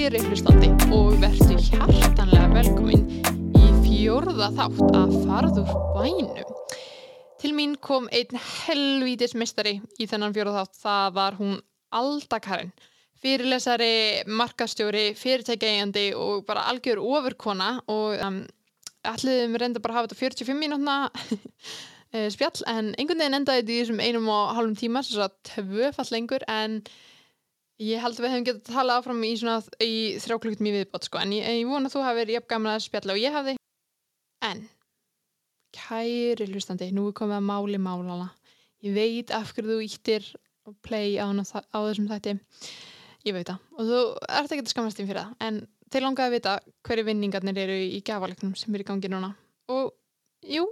Kæri hlustandi og verðu hjartanlega velkomin í fjórða þátt að farður bænum. Til mín kom einn helvítis mistari í þennan fjórða þátt, það var hún Alda Karin. Fyrirlesari, markastjóri, fyrirtækjægjandi og bara algjör ofurkona og um, alliðum reynda bara að hafa þetta 45 mínútna eh, spjall en einhvern veginn endaði þetta í þessum einum og hálfum tíma, svo að tvöfall lengur en Ég held að við hefum getið að tala áfram í í þrjáklukkutum í viðbót sko en ég, ég vona að þú hafið jafn gaman að spjalla og ég hafði. En kæri hlustandi, nú er komið að máli málala ég veit af hverju þú íttir og play á, á þessum þætti. Ég veit það og þú ert ekki að skamast þín fyrir það en þeir langaði að vita hverju vinningarnir eru í gafalegnum sem er í gangi núna. Og jú,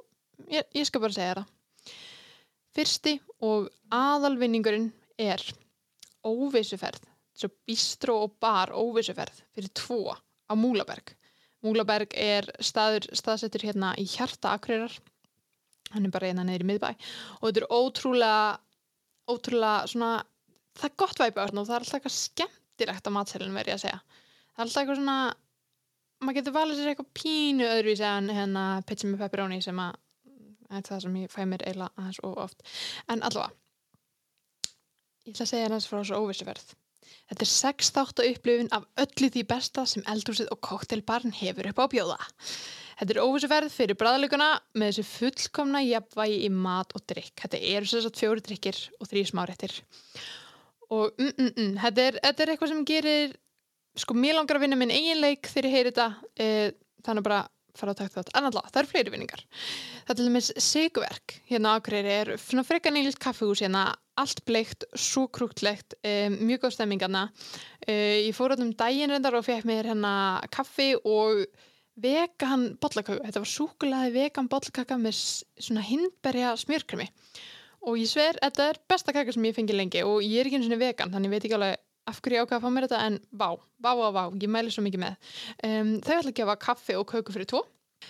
ég, ég skal bara segja það. Fyrsti og aðalvinningurinn er óvissuferð svo bistró og bar óvissuferð fyrir tvo á Múlaberg. Múlaberg er staður staðsettur hérna í hjarta Akureyrar. Hann er bara hérna neyri miðbæ. Og þetta er ótrúlega ótrúlega svona það er gott væpi á hérna og það er alltaf eitthvað skemmtilegt á matselinu verið að segja. Það er alltaf eitthvað svona maður getur valið sér eitthvað pínu öðruvísi en hérna pizza með pepperoni sem að það sem ég fæ mér eiginlega aðeins og oft. En allavega Ég ætla að segja hans frá þessu óvissuferð. Þetta er sex þátt að upplifin af öllu því besta sem eldhúsið og koktelbarn hefur upp á bjóða. Þetta er óvissuferð fyrir bræðalöguna með þessu fullkomna jafnvægi í mat og drikk. Þetta eru satt fjóri drikkir og þrý smáréttir. Og mm, mm, mm, þetta, er, þetta er eitthvað sem gerir, sko mér langar að vinna minn eiginleik þegar ég heyri þetta, e, þannig bara fara að taka þetta. En alltaf, það eru fleiri vinningar. Það er til dæmis sigverk hérna á Akureyri er svona frekka nýlilt kaffehús hérna allt bleikt, svo krúktlegt um, mjög góð stemmingarna uh, ég fór átum daginn reyndar og fekk mér hérna kaffi og vegan bollakaka, þetta var súkulæði vegan bollakaka með svona hindberja smjörkremi og ég sver, þetta er besta kaka sem ég fengi lengi og ég er ekki eins og vegan, þannig ég veit ekki alveg af hverju ég ákveða að fá mér þetta? En vá, vá, vá, vá, ég mæli svo mikið með. Um, þau ætla að gefa kaffi og köku fyrir tvo.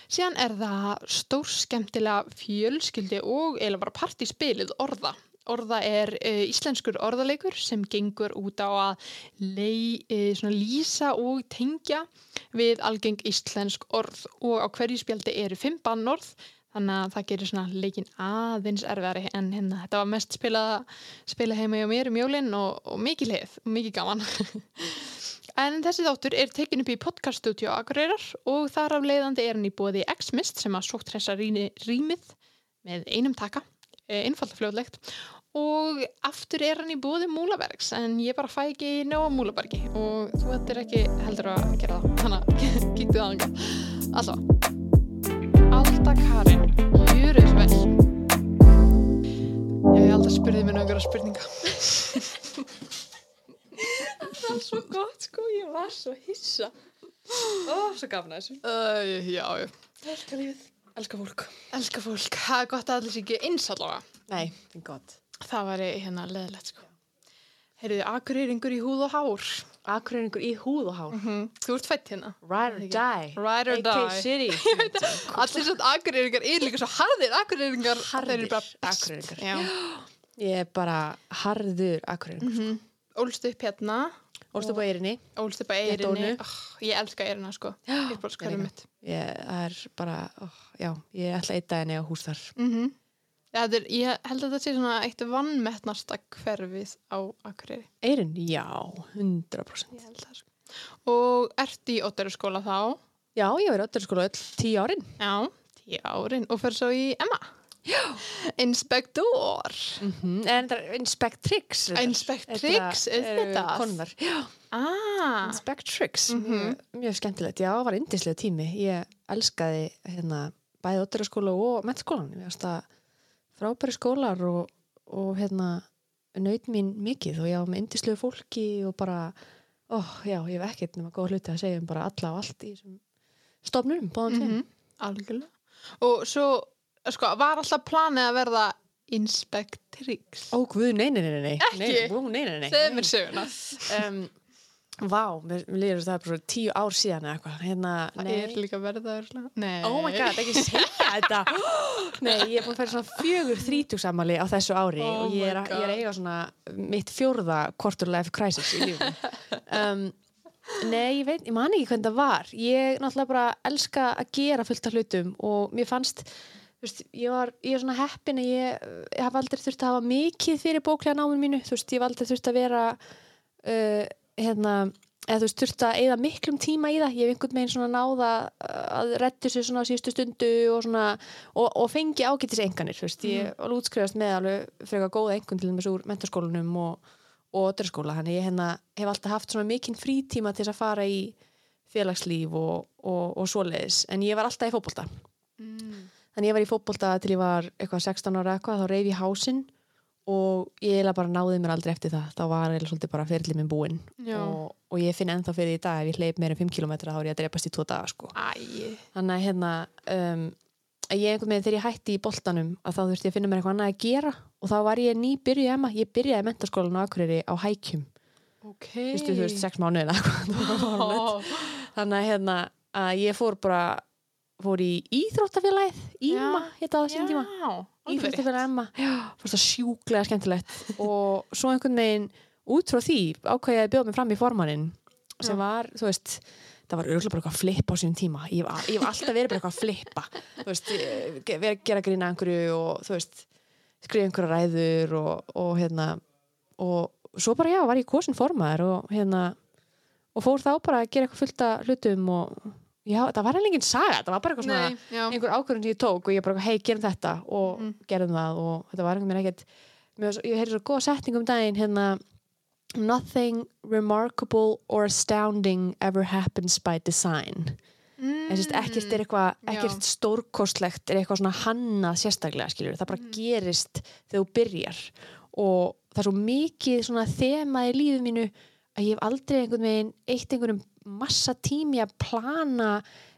Síðan er það stór skemmtilega fjölskyldi og eða bara partíspilið orða. Orða er uh, íslenskur orðaleikur sem gengur út á að lei, uh, lýsa og tengja við algeng íslensk orð. Og á hverju spjaldi eru fimm bannorð þannig að það gerir svona leikin aðeins erfiðari en hérna þetta var mest spilað, spilað heima hjá mér um jólinn og, og mikið leið og mikið gaman. En þessi þáttur er tekin upp í podcaststudio Akureyrar og þar af leiðandi er hann í bóði X-Mist sem að sótt hressa rýmið með einum taka, einfalda fljóðlegt og aftur er hann í bóði Múlabergs en ég bara fæ ekki ná á Múlabergi og þú ættir ekki heldur að gera það, þannig að kíktu það ánga. Alltaf, Alda Karin, vel. Já, ég held að spurði mér náttúrulega spurninga. það var svo gott sko, ég var svo hissa. Ó, svo gafna þessu. Uh, já, já. Elskar lífið, elskar fólk. Elskar fólk, það er gott að allir sé ekki eins allavega. Nei, það er gott. Það var hérna leðilegt sko. Heyrðu, akureyringur í húð og hár akureyringur í húð og hár. Mm -hmm. þú ert fætt hérna. Ride or die, ride or die. Allir svona akureyringar er líka svo harðir akureyringar harðir akureyringar ég er bara harður akureyringur mm -hmm. ólst upp hérna. Ólst upp á eirinni ólst upp á eirinni oh, ég elska eirina sko. Ég, er bara, oh, já, ég ætla eitt daginn ég á hús þar. Mm -hmm. Ja, er, ég held að þetta sé svona eitt vannmettnasta hverfið á Akureyri. Eirin? Já, 100%. Ég held það sko. Og ert í Óttarskóla þá? Já, ég var í Óttarskóla öll tíu árin. Já, tíu árin og fer svo í Emma. Já. Inspektor. Mm -hmm. En það er Inspektrix. Inspektrix, er þetta? Konvar. Já. Ah. Inspektrix. Mm -hmm. mjög, mjög skemmtilegt. Já, það var indislega tími. Ég elskaði hérna bæði Óttarskóla og mettskólan. Ég veist að frábæri skólar og, og hérna nöyð mín mikið og ég var með indislu fólki og bara, óh, oh, já, ég hef ekkert nema góð hluti að segja um bara alla og allt í þessum stofnum, báðan mm -hmm. Algjörlega. Og svo, sko, var alltaf planið að verða inspektrix? Ó, guð, nei, nei, nei, nei. Ekki? Nei, nei, nei, nei. Segð mér söguna. Um, Vá, mér líður það bara tíu ár síðan eða eitthvað. Hérna, Það er líka verðaður Nei. Oh my god, ekki segja þetta. Nei, ég er búin að færa svona fjögur þrítugsamali á þessu ári Oh og ég er, ég er eiga svona mitt fjórða quarter life crisis í lífum um, nei, ég veit, ég man ekki hvernig það var. Ég náttúrulega bara elska að gera fullt af hlutum og mér fannst veist, ég var, ég er svona heppin að ég, ég haf aldrei þurft að hafa mikið fyrir bóklega náminu. Mínu, þú veist, ég hef aldrei þurft að vera uh, hérna eða þú veist, þurft að eyða miklum tíma í það. Ég hef einhvern veginn svona náða að reddu sér svona á síðustu stundu og svona, og, og fengi ágættis enganir, þú veist, ég var útskrifast með alveg frekar góða engun til þess úr mentaskólanum og, og öllurskóla, þannig ég hérna, hef alltaf haft svona mikinn frítíma til þess að fara í félagslíf og, og, og svoleiðis, en ég var alltaf í fótbolta. Mm. þannig ég var í fótbolta til ég var eitthvað 16 ára eitthvað, þá reyf ég hásinn og ég eiginlega bara náði mér aldrei eftir það. Þá var eiginlega svolítið bara fyrirlið minn búinn. Og, og ég finn ennþá fyrir í dag ef ég hleyp meira en 5 km þá er ég að drepast í tvo daga sko. Þannig að hérna um, að ég einhvern veginn þegar ég hætti í boltanum að þá þurfti ég að finna mér eitthvað annað að gera. Og þá var ég ný byrjuð emma, ég byrjaði mentaskólan á Akureyri á hækjum, ok. Vistu, þú veist, sex mánuðina Ó, þannig að hérna að ég fór bara fór í íþróttafélagið Rétt. Íþróttafélag Emma. Fórst það sjúklega skemmtilegt. Og svo einhvern veginn út frá því ákvæði ég að bjóða mig fram í formannin sem Já. var, þú veist það var örgulega bara eitthvað að flippa á sínum tíma. Ég hef, ég hef alltaf verið bara eitthvað að flippa. Þú veist, eh, vera að gera grína einhverju og þú veist, skrifa einhverja ræður og, og hérna og svo bara já, var ég kosin formaður og hérna og fór þá bara að gera eitthvað fullt af hlutum og já, það var einhvern saga, það var bara eitthvað svona Nei, já. einhver ákvörðun sem ég tók og ég bara, hei, gerum þetta og Mhm. gerðum það og þetta var einhvern veginn ekkert mér var svo- ég heyrði svo góða setning um daginn hérna nothing remarkable or astounding ever happens by design Mm. sérst, ekkert er eitthvað Já. ekkert stórkostlegt er eitthvað svona hannað sérstaklega skilur, það bara Mm. gerist þegar þú byrjar og það er svo mikið svona þema í lífið mínu að ég hef aldrei einhvern veginn eitt einhvern massa tími að plana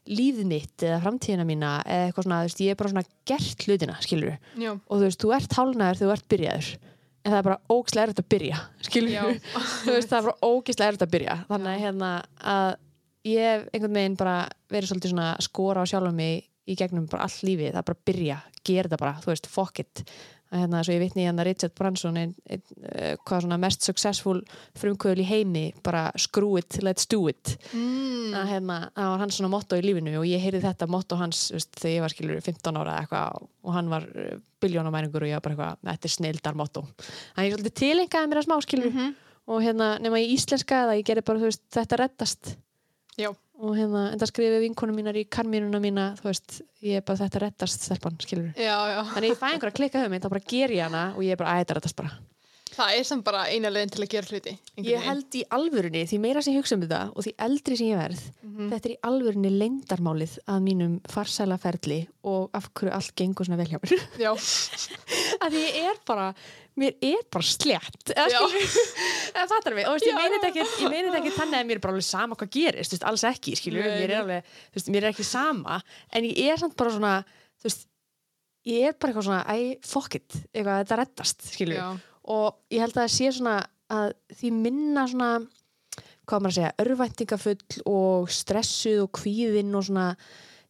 lífið mitt eða framtíðina mína eða eitthvað svona, þú veist, ég er bara svona gert hlutina, skilur Já. og þú veist, þú ert hálnaður þú ert byrjaður. En það er bara ógislega erfitt að byrja skilur þú veist, það er bara ógislega erfitt að byrja. Þannig að hérna að ég hef einhvern veginn bara verið svolítið svona skora á sjálfum mig í gegnum bara all lífið, það er bara að byrja gera þetta bara, þú veist, fuck it að hérna, svo ég vitni í hérna Richard Branson ein, ein, uh, hvað svona mest successful frumkvöðul í heimi, bara screw it, let's do it Mm. að hérna, það var hans svona motto í lífinu og ég heyrði þetta motto hans veist, þegar ég var skilur 15 ára eitthvað og hann var biljónamæringur og ég var bara eitthvað þetta er snildar motto þannig ég svolítið tilengaði mér að smá skilur Mhm. og hérna, nema ég íslenska eða ég gerði bara, veist, þetta reddast Já. Og hérna, en það skrifið vinkonum mínar í karmínuna mína, þú veist ég er bara þetta reddast stelpan, skilur Já, já. þannig ég fæ einhver að klikka um þá bara ger ég hana og ég er bara, að þetta reddast bara Það er sem bara eina leiðin til að gera hluti. ég held í alvörunni, því meira sem ég hugsa um þetta og því eldri sem ég verð Mhm. þetta er í alvörunni leyndarmálið að mínum farsæla ferli og af hverju allt gengur svona vel hjá mér Já. að ég er bara mér er bara skilur, eða fattar mig. Og veist, ég meina þetta ekki, þannig að mér er bara alveg sama hvað gerist, þú veist, alls ekki Nei, mér er mér er ekki sama en ég er samt bara svona veist, ég er bara eitthvað svona æ, fuck it, eitthvað, þetta reddast skilur, Já. og ég held að það sé svona að því minna svona hvað maður að segja, örvæntingafull og stressuð og kvíðinn og svona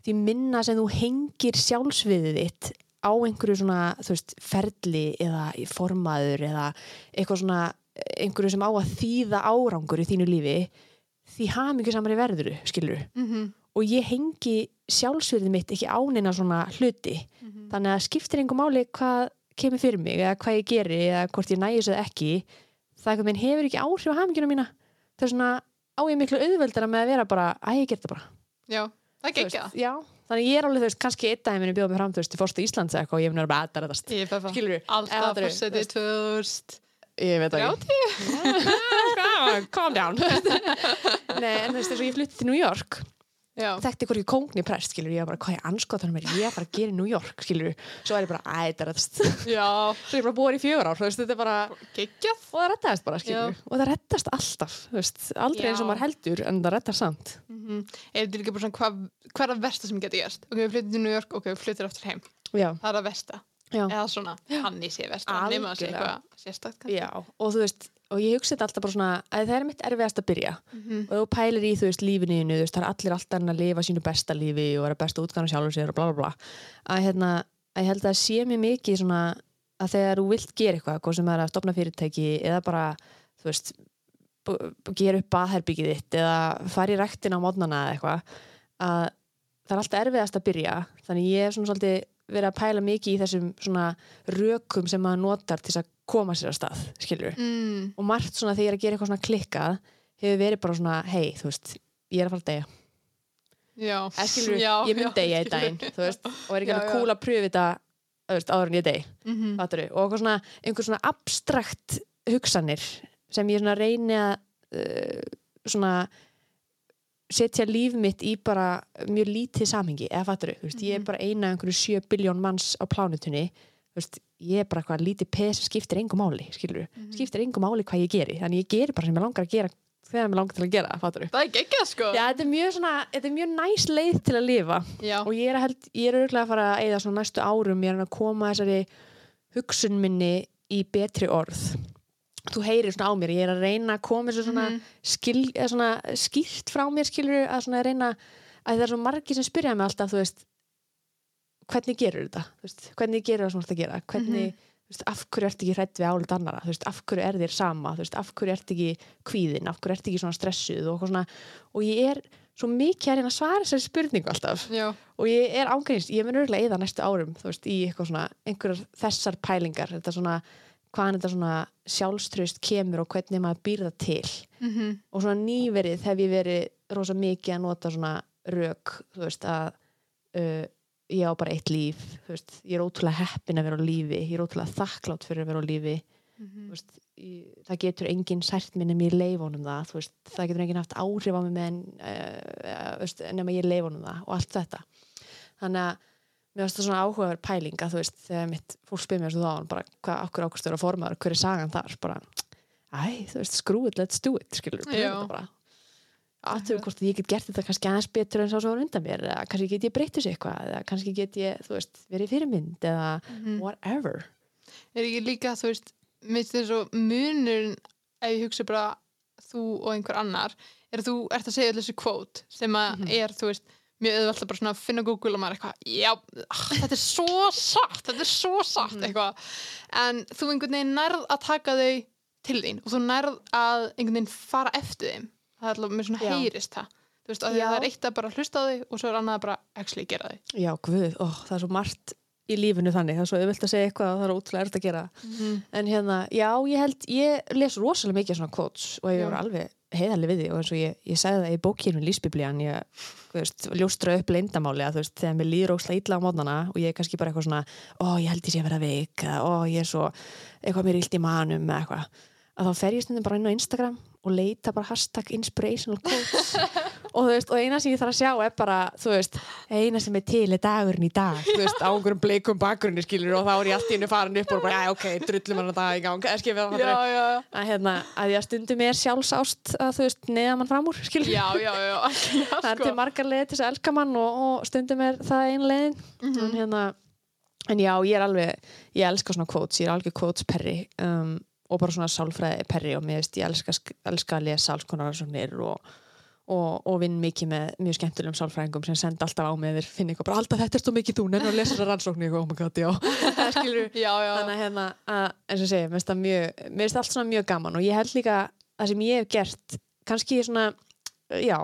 því minna sem þú hengir sjálfsviðið þitt á einhverju svona, þú veist, ferli eða formaður eða eitthvað svona, einhverju sem á að þýða árangur í þínu lífi því hamingu samar í verðuru, skilur Mhm. og ég hengi sjálfsviðið mitt ekki ánina svona hluti Mhm. þannig að skiptir einhver máli hvað kemur fyrir mig eða hvað ég geri eða hvort ég nægis eða ekki það veginn hefur ekki áhrif á haminguna mína það er svona á ég miklu auðveldara með að vera bara, að ég ger það bara Já. Það veist, geggjað. já, þannig ég er alveg þú veist, kannski einn daginn minni bjóða mig fram þú veist, í fórstu Íslands eða eitthvað og ég mun að bara að Ég er bara skilur við, alltaf fórsetið 2000. ég veit 30. calm down nei, en þú veist, þess að ég flutti til New York. Þekkti í kóngni prest, skilur ég var bara, hvað er anskotanum er ég að fara að gera í New York, skilur svo er ég bara, að þetta reddast Já. svo ég bara búið í fjögur ár, þú veist, þetta er bara Geggjað. og það reddast bara, skilur Já. og það reddast alltaf, þú veist, aldrei eins og Já. maður heldur en það reddast samt Mm Er þetta ekki bara svona hvað hva er það versta sem getur gerst? Ok, við flyttum til New York, ok, við flyttum aftur heim. já, Það er það versta. Já, Eða svona, hann í sé versta. Nefnum að Algjörlega. eitthvað sérstakt. kannski. já og þú veist, og ég hugsa þetta alltaf bara svona að það er mitt erfiðast að byrja Mhm. og þú pælir í, þú veist, lífinu þú veist, það er allir alltaf að lifa sínu besta lífi og vera besta útgána sjálfur sér og bla bla bla að hérna, að ég held að sé mér mikið svona að þegar þú vilt gera eitthvað, hvað sem er að stopna fyrirtæki eða bara, þú veist gera upp baðherbyggið þitt eða fara í ræktina á mótnana eða eitthvað að það er alltaf erfiðast að byrja þannig ég hef svona svolítið verið að pæla mikið í þessum svona rökum sem maður notar til að koma sér að stað skilur mm, og margt svona þegar ég er að gera eitthvað svona klikkað hefur verið bara svona, hei, þú veist ég er að fara að deyja, já, eða skilur já, ég mun já, deyja í daginn veist, og er ekki já. cool að pröfu þetta áður en ég dey Mhm. fatturu, og eitthvað svona, einhver svona abstrakt hugsanir sem ég svona reyni að uh, svona setja líf mitt í bara mjög lítið samhengi, eða fatturu veist, ég er Mhm. bara eina af einhverju 7 biljón manns á plánutunni veist, ég er bara eitthvað lítið pes skiptir engu máli, skilur Mhm. skiptir engu máli hvað ég geri, þannig ég geri bara sem ég langar að gera þegar ég langar til að gera, fatturu það er geggjað sko. Já, þetta er mjög svona, þetta er mjög næs leið til að lifa. Já, og ég er, held, ég er örgulega að fara að eigða svona næstu árum, ég er að koma þessari hugsun minni í betri orð þú heyrir svona á mér, ég er að reyna að koma þessu svona, Mhm. skil, svona skýrt frá mér skilur að svona reyna að það er svo margir sem spyrja mig alltaf þú veist, hvernig gerur þetta? Veist, hvernig gerur það sem þú ert að gera? Hvernig, Mhm. þú veist, af hverju ert ekki hrætt við álut annara þú veist, af hverju er þér sama? Þú veist, af hverju ert ekki kvíðin, af hverju ert ekki svona stressuð? Og, svona, og ég er svo mikið að reyna að svara þessari spurningu alltaf. Já, og ég er ángæðist, ég mun örgulega eða næstu árum þú veist, í eitthvað svona, hvaðan þetta svona sjálfströst kemur og hvernig maður býr það til. Mhm, og svona nýverið hef ég verið rosa mikið að nota svona rök þú veist að uh, ég á bara eitt líf veist, ég er ótrúlega heppin að vera á lífi ég er ótrúlega þakklátt fyrir að vera á lífi. Mhm. þú veist, ég, það getur enginn sært minni mér leifonum það veist, það getur enginn haft áhrif á mig en, uh, veist, nema ég leifonum það og allt þetta. Þannig að mér finnst það svona áhugaverð pæling að þú veist, þegar mitt fólk spyr mér svo þá bara, hvað okkur ákvæmstur að formaður, hver er sagan þar? Bara, æ, þú veist, screw it, let's do it skilur, aðtöfum hvort ég get gert þetta kannski aðeins betur en sá var undan mér eða kannski get ég breytt þessu eitthvað eða kannski get ég, þú veist, verið fyrirmynd eða Mhm. whatever. Er ekki líka, þú veist minnst þess að munurinn ef ég hugsa bara þú og einhver annar er þú ert að segja allir þessi kvót sem að Mhm. er, þú veist mjög auðvelt að bara svona finna á Google og maður eitthvað já, ah, þetta er svo satt þetta er svo satt Mhm. eitthvað. En þú einhvern veginn nærð að taka þau til þín og þú nærð að einhvern veginn fara eftir þeim. Það er alltaf mér svona Já. heyrist það. Þú veist, að að það er eitt að bara hlusta á þau og svo er annað að bara actually gera þau Já, guð, ó, það er svo margt í lífinu þannig, það er svo auðvelt að segja eitthvað og það er ótrúlega erfitt að gera. En hérna, já, ég held, ég les rosalega mikið svona quotes og ég voru alveg heiðarlega við því og eins og ég, ég sagði það í bókinu Lísbiblían, ég, veist, ljóstra upp leindamáli að þú veist, þegar mér líður óslega illa á mótnana og ég er kannski bara eitthvað svona ó, ég held ég sé að vera veik, ó, ég er svo eitthvað mér illt í manum eitthvað að þá fer ég stundum bara inn á Instagram og leita bara hashtag inspirational quotes. Og þú veist, og eina sem ég þarf að sjá er bara, þú veist, eina sem er til er dagurinn í dag, þú veist, á einhverjum bleikum bakgrunni skilur og þá er ég allt í hennu farin upp og bara, já, ok, drullum hann að dag í gang. Eða skilur það já, já, að hérna, að ég að stundum er sjálfsást að þú veist, neða mann fram úr, skilur já, já, já, já það er sko. til margar leið til þess að elka mann og, og stundum er það ein leiðin. Mhm. en hérna, en já, ég er alveg ég elska svona quotes, ég er alveg quotes perri um, og bara svona sálfræði perri og mér veist, ég elska, elska að lesa alls konar rannsóknir og, og, og vinn mikið með mjög skemmtilegum sálfræðingum sem senda alltaf á mig eða finna eitthvað bara alltaf þetta er svo mikið þú, nefnir að lesa þessar rannsóknir. Oh my god, já, já, já, þannig að hérna, að, eins og segi, mér finnst það mjög mér finnst allt svona mjög gaman og ég held líka það sem ég hef gert, kannski svona já,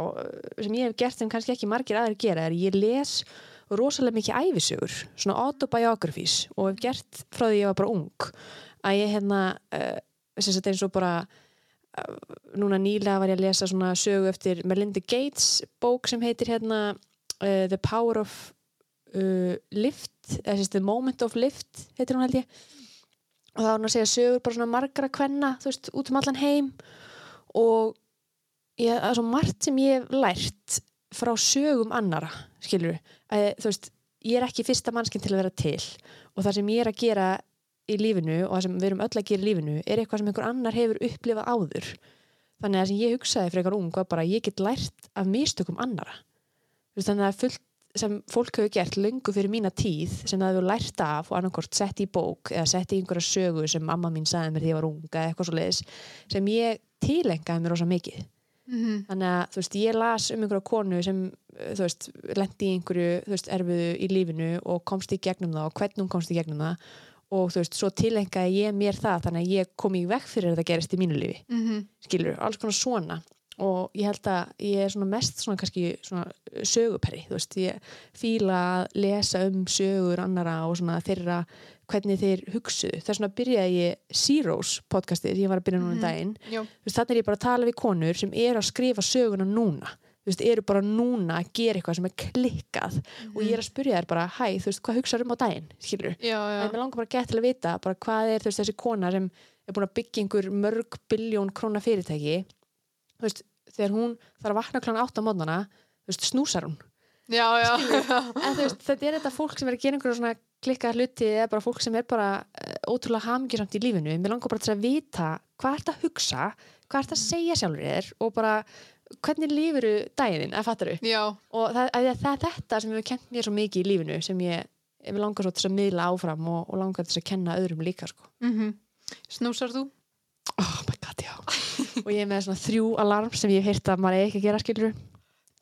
sem ég hef gert sem kannski ekki margir aðrir gera, er ég les rosalega mikið æfisögur svona autobiografís og hef gert frá því ég var bara ung að ég hérna uh, eins og bara uh, núna nýlega var ég að lesa svona sögu eftir Melinda Gates bók sem heitir hérna uh, The Power of Lift eða sérst The Moment of Lift heitir hún held ég. Og það var hún að segja sögur bara svona margra kvenna þú veist, út um allan heim. Og ég, það er svo margt sem ég hef lært frá sögum annara skilur að, þú veist, ég er ekki fyrsta mannskinn til að vera til. Og það sem ég er að gera í lífinu og það sem við erum öll að gera í lífinu er eitthvað sem einhver annar hefur upplifað áður. Þannig að það sem ég hugsaði fyrir eitthvað ung var bara ég get lært af mistökum annara þannig að fullt sem fólk hefur gert löngu fyrir mína tíð sem það hefur lært af og annarkort sett í bók eða sett í einhverja sögu sem mamma mín sagði mér því ég var unga eða eitthvað svo leiðis sem ég tilengaði mér rosa mikið. Mhm. þannig að þú veist, ég las um einhverja konu sem, þú veist, lendi í einhverju, þú veist, erfiðu í lífinu og komst í gegnum það og hvernig hún komst í gegnum það og þú veist, svo tilengaði ég mér það þannig að ég kom í vekk fyrir að það gerist í mínu lífi. Mhm. skilur, alls konar svona. Og ég held að ég er svona mest svona kannski svona söguperri þú veist, ég fíla að lesa um sögur annara og svona þeirra hvernig þeir hugsuðu. Þess vegna byrjaði ég Zeros podcastið ég var að byrja núna um Mhm. daginn. Þannig er ég bara að tala við konur sem eru að skrifa söguna núna þú veist, eru bara núna að gera eitthvað sem er klikkað. Og ég er að spyrja þær bara, hæ, þú veist, hvað hugsaður um á daginn? Skilur, Já, já. en mér langar bara gett til að vita bara hvað er veist, þessi kona sem er búin að byggja einhver mörg biljón króna fyrirtæki. Þú veist, þegar hún þarf að vakna klána átt á mótnana þú veist, snúsar hún. Já, já. en þú veist, þetta er þetta fólk sem er að gera einhverju svona klikka hluti eða bara fólk sem er bara uh, ótrúlega hamingjusamt í lífinu. Mér langar bara til að vita hvað ert að hugsa hvað ert að segja sjálfur þér og bara hvernig lífuru daginn að fattar þú Já, og það, að það er þetta sem hefur kent mér svo mikið í lífinu sem ég, ég langar svo til að miðla áfram og, og langar til að kenna öðrum líka sko. mhm. Snúsar þú? oh my god, já og ég er með svona þrjú alarm sem ég hef heyrt að maður ekki að gera skilur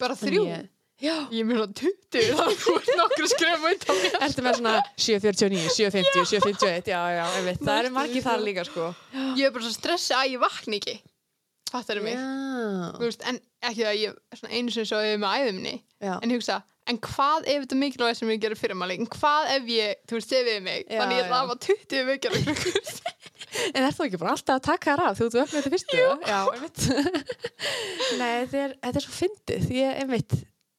Bara þrjú? ég, já, Ég mjög 20, þá er nokkur skrifa út á mér. ertu með svona 749, 750, 751 já, já, ég veit, það eru margir þar líka sko Ég er bara svo stressið að ég vakna ekki. Fattar mig? já, Þú Veist, en ekki það að ég einu sinni svo yfir með æðumni. En hugsa, en hvað ef þetta er mikilvægt sem ég gerir fyrir maður En hvað ef ég, þú veist, við mig? Já, Þannig ég ætla að hafa 20 vekjar. En er þú ekki bara alltaf að taka þær af þú ert öfnið þetta fyrstu? Nei, þetta er, þetta er svo fyndið. Ég, einmitt,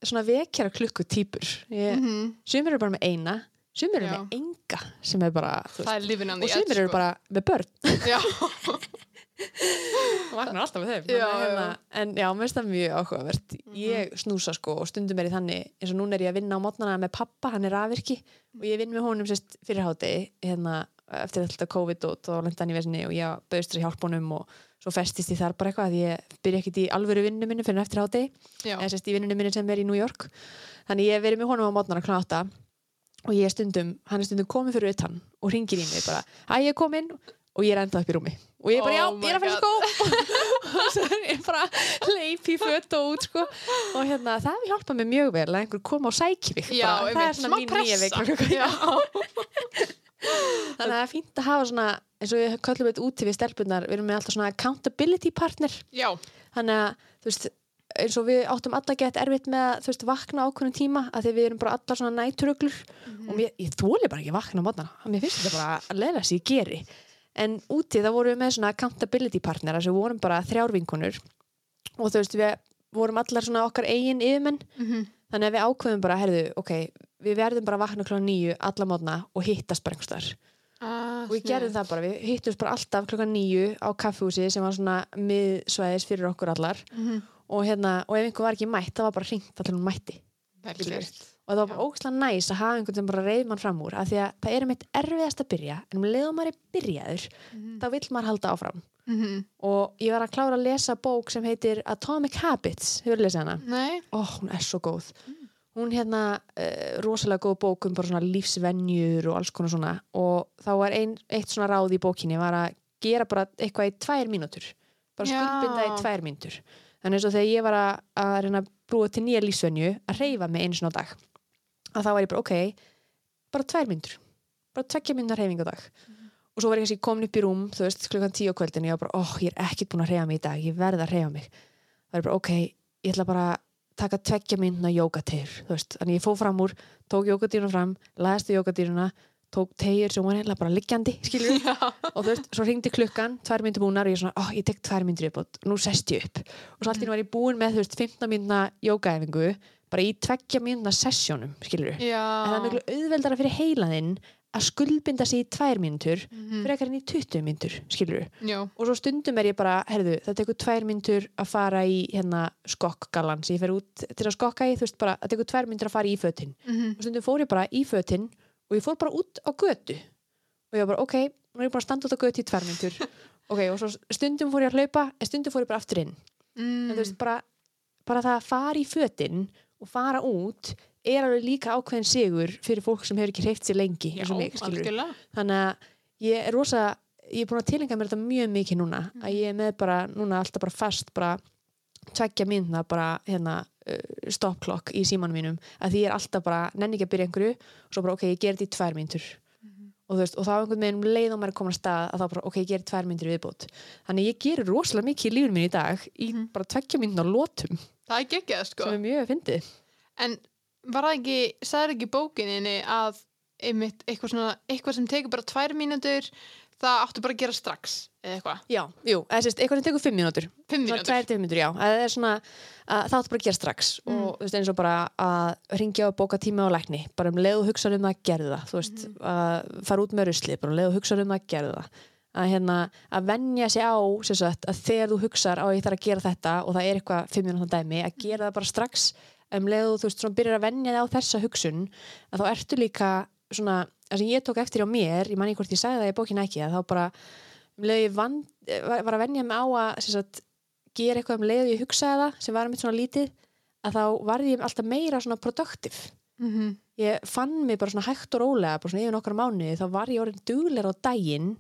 svona vekjara klukku týpur. Ég, Mhm. Sumir eru bara með eina, sumir eru með enga sem er bara, þú Það er lífin á og sumir eru bara með börn. Og vaknar alltaf með þeim. Já, að já. hérna, En já, mér finnst það mjög áhugavert. Ég snúsa sko og stundum er í þannig, eins og núna er ég að vinna á mótnana með pappa, hann er rafvirki og ég vinn með honum sérst fyrir hátegi, hérna, eftir alltaf COVID og þá lenda hann í vesinni og ég bauðst hjálpa honum og svo festist ég þar bara eitthvað að ég byrja ekkert í alvöru vinnu minni fyrir en eftir hátegi já. eða sérst í vinnunum minni sem er í New York þannig ég verið með honum á mótnana klána átta og ég stundum, hann er stundum komið fyrir utan og ringir í mig bara að ég er komin og ég er enda upp í rúmi. Og ég er bara, Oh já, ég er að fyrir skó. Og svo er ég bara leip í fött og út sko. Og hérna, það hefur hjálpað mér mjög vel að einhver koma og sæki mig Já, það er svona mín nýja Já. þannig að það er fínt að hafa svona eins og við köllum þetta úti við stelpunar við erum með alltaf svona accountability partner. Já, þannig að þú veist eins og við áttum alla gett erfitt með að þú veist vakna ákveðnum tíma að því við erum bara allar svona næturuglur og mér, ég þóli bara ekki að vakna á mótana mér finnst þetta bara að leila sig ég geri en úti þá vorum við með svona accountability partnera sem vorum bara þrjárvinkonur og þú veist við vorum allar svona okkar eigin yfirmenn Mhm. þannig að við ákveðum bara, herðu, ok við verðum bara vakna klokkan nýju alla mótna og hittast bara einhverstaðar ah, og við gerðum það bara, við hittumst bara alltaf klokkan nýju á kaffehúsi sem var svona miðsvæðis fyrir okkur allar Mhm. og, hérna, og ef einhver var ekki mætt, það var bara hringt allir hún mætti Vel Skilur. gert. Og það var bara Já. ógæslega næs að hafa einhvern sem bara reyð mann fram úr af því að það er meitt erfiðast að byrja en um leiðum maður er byrjaður Mhm. þá vill maður halda áfram. Mhm. og ég var að klára að lesa bók sem heitir Atomic Habits, hefur lesið hana? Nei, Ó, hún er svo góð. Hún hérna, uh, rosalega góð bók um bara svona lífsvenjur og alls konar svona. Og þá var ein, eitt svona ráð í bókinni var að gera bara eitthvað í tvær mínútur. Bara skuldbinda í tvær mínútur. Þannig eins og þegar ég var að, að reyna að brúa til nýja lífsvenju að reyfa mig einu svona á dag að þá var ég bara, ok, bara tvær mínútur bara tvekja mínútur reyfing á dag. Og svo var ég kannski komin upp í rúm þú veist, klukkan tíu á kvöldin og ég var bara, óh, ég er ekkert búin að reyfa mig í dag ég verð að reyfa mig. Það er bara, ok, ég ætla bara að taka tvekja þú veist, þannig ég fóð fram úr, tók jógadýruna fram laðist í jógadýruna tók tegjur sem var eiginlega bara liggjandi og þú veist, svo ringdi klukkan, tvær myndir búnar og ég svona, ó, ég tek tvær myndir upp og nú sest ég upp. Og svo allt í einu var ég búin með, þú veist, 15 myndna jógaæfingu bara í tveggja myndna sessjónum, skilur en það er miklu auðveldara fyrir heilaðinn að skuldbinda sig í tvær myndur Mhm. frekar en í 20 myndur, skilur Já, og svo stundum er ég bara, herðu, það tekur tvær myndur að fara í hérna skokkgalan sem ég fer út til að skokka í, þú veist bara, það tekur tvær myndur að fara í fötin. Mhm. og stundum fór ég bara í fötin og ég fór bara út á götu. Og ég var bara, ok, nú er ég bara að standa út á götu í tvær myndur ok, og svo stundum fór ég að hlaupa en stundum fór ég bara aftur inn. Mm. en þú veist, bara, bara og fara út er alveg líka ákveðin sigur fyrir fólk sem hefur ekki hreift sér lengi Já, mig, þannig að ég er rosa ég er búin að tilenga mér þetta mjög mikið núna að ég er með bara, núna alltaf bara fast bara tveggja myndna bara hérna uh, stoppklokk í símanum mínum að því ég er alltaf bara, nenni ekki að byrja einhverju og svo bara ok, ég ger þetta í tvær myndur og veist, og þá einhvern veginn um leið og maður er komin að stað að þá bara, ok, ég gerir tvær myndir viðbót. Þannig ég gerir rosalega mikið í lífinu mín í dag í Mhm. bara tveggja myndin á lotum. Það er geggjað sko. Sem er mjög fyndið. En var það ekki, sagði ekki bókininni að einmitt eitthvað, svona, eitthvað sem tekur bara tvær mínútur það áttu bara að gera strax eða eitthvað, Já, jú, eða sérst, eitthvað sem tekur fimm mínútur. Fimm Svona mínútur. já, að það er svona að það áttu bara að gera strax. Mm. og þú veist eins og bara að ringja og bóka tíma á lækni. Bara um leið og hugsa um það, gerðu það þú veist, Mm. að fara út með rusli bara um leið og hugsa um það, gerðu það. Að hérna, að venja sig á sagt, að þegar þú hugsar á ég þarf að gera þetta og það er eitthvað fimm mínútur dæmi að gera það bara strax. Um leið og þú veist, svona byrjar að venja þig á þessa hugsun að þá ertu líka svona, það sem ég tók eftir á mér ég man ekki hvort ég sagði það í bókina ekki að þá bara um vann, var, að venja mig á að sagt, gera eitthvað um leið og ég hugsaði það sem var mitt svona lítið að þá varði ég alltaf meira svona productive. Mm -hmm. ég fann mig bara svona hægt og rólega bara svona yfir nokkra mánuði þá var ég orðin duglegur á daginn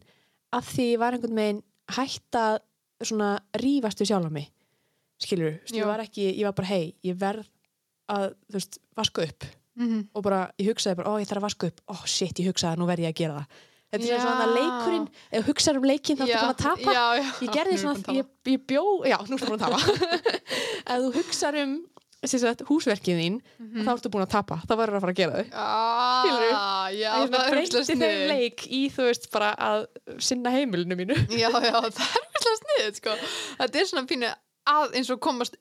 af því ég var einhvern veginn hægt að svona rífast við sjálf á mig skilur, ég var ekki ég var bara hei, ég verð að þú veist, vaska upp og bara, ég hugsaði bara, ó ég þarf að vaska upp. Ó shit, ég hugsaði, nú verð ég að gera það. Þetta er Já. svona að leikurinn ef hugsaður um leikinn þá ertu búin að tapa. Já, já. ég gerði svona, ég, ég bjó já, nú erum við að tapa. Ef þú hugsaður um sagt, húsverkið þín Mhm. þá ertu búin að tapa, þá verður að fara að gera þau? Ah, já, ég það er breyti úrslega þeim snið leik í þú veist bara að sinna heimilinu mínu. Já, já, það er úrslega snið sko. Þetta er svona pínu að eins og komast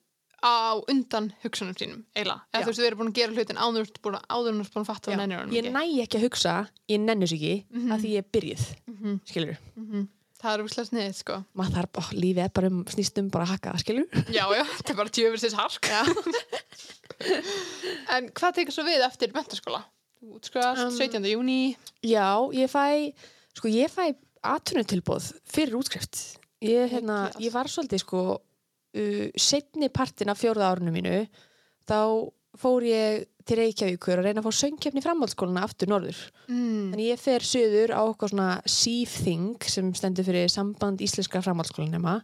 á undan hugsunum sínum eiginlega, eða þú veist, við erum búin að gera hlutin áður búin að- áður búin að fatta honum ég næ ekki að hugsa, ég nenni sig ekki Mhm. að því ég er byrjuð, Mhm, skilur mhm. Það er úrslega snið, sko. Maður þarf, ó, lífið er bara um, snýst um bara hakka það, skilur Já, já, þetta er bara tjöfursins hark. En hvað tekur svo við eftir mentaskóla? Þú útskrifast Um, 17. júni Já, ég fæ sko ég fæ atvinnutilbóð fyrir útskrift. Ég, hérna, ég var svolítið sko uh, setni partin af fjórða árinu mínu þá fór ég til Reykjavíkur að reyna að fá söngkefni framhaldsskólana aftur norður. mm. Þannig ég fer söður á eitthvað svona sífþing sem stendur fyrir samband íslenska framhaldsskólanema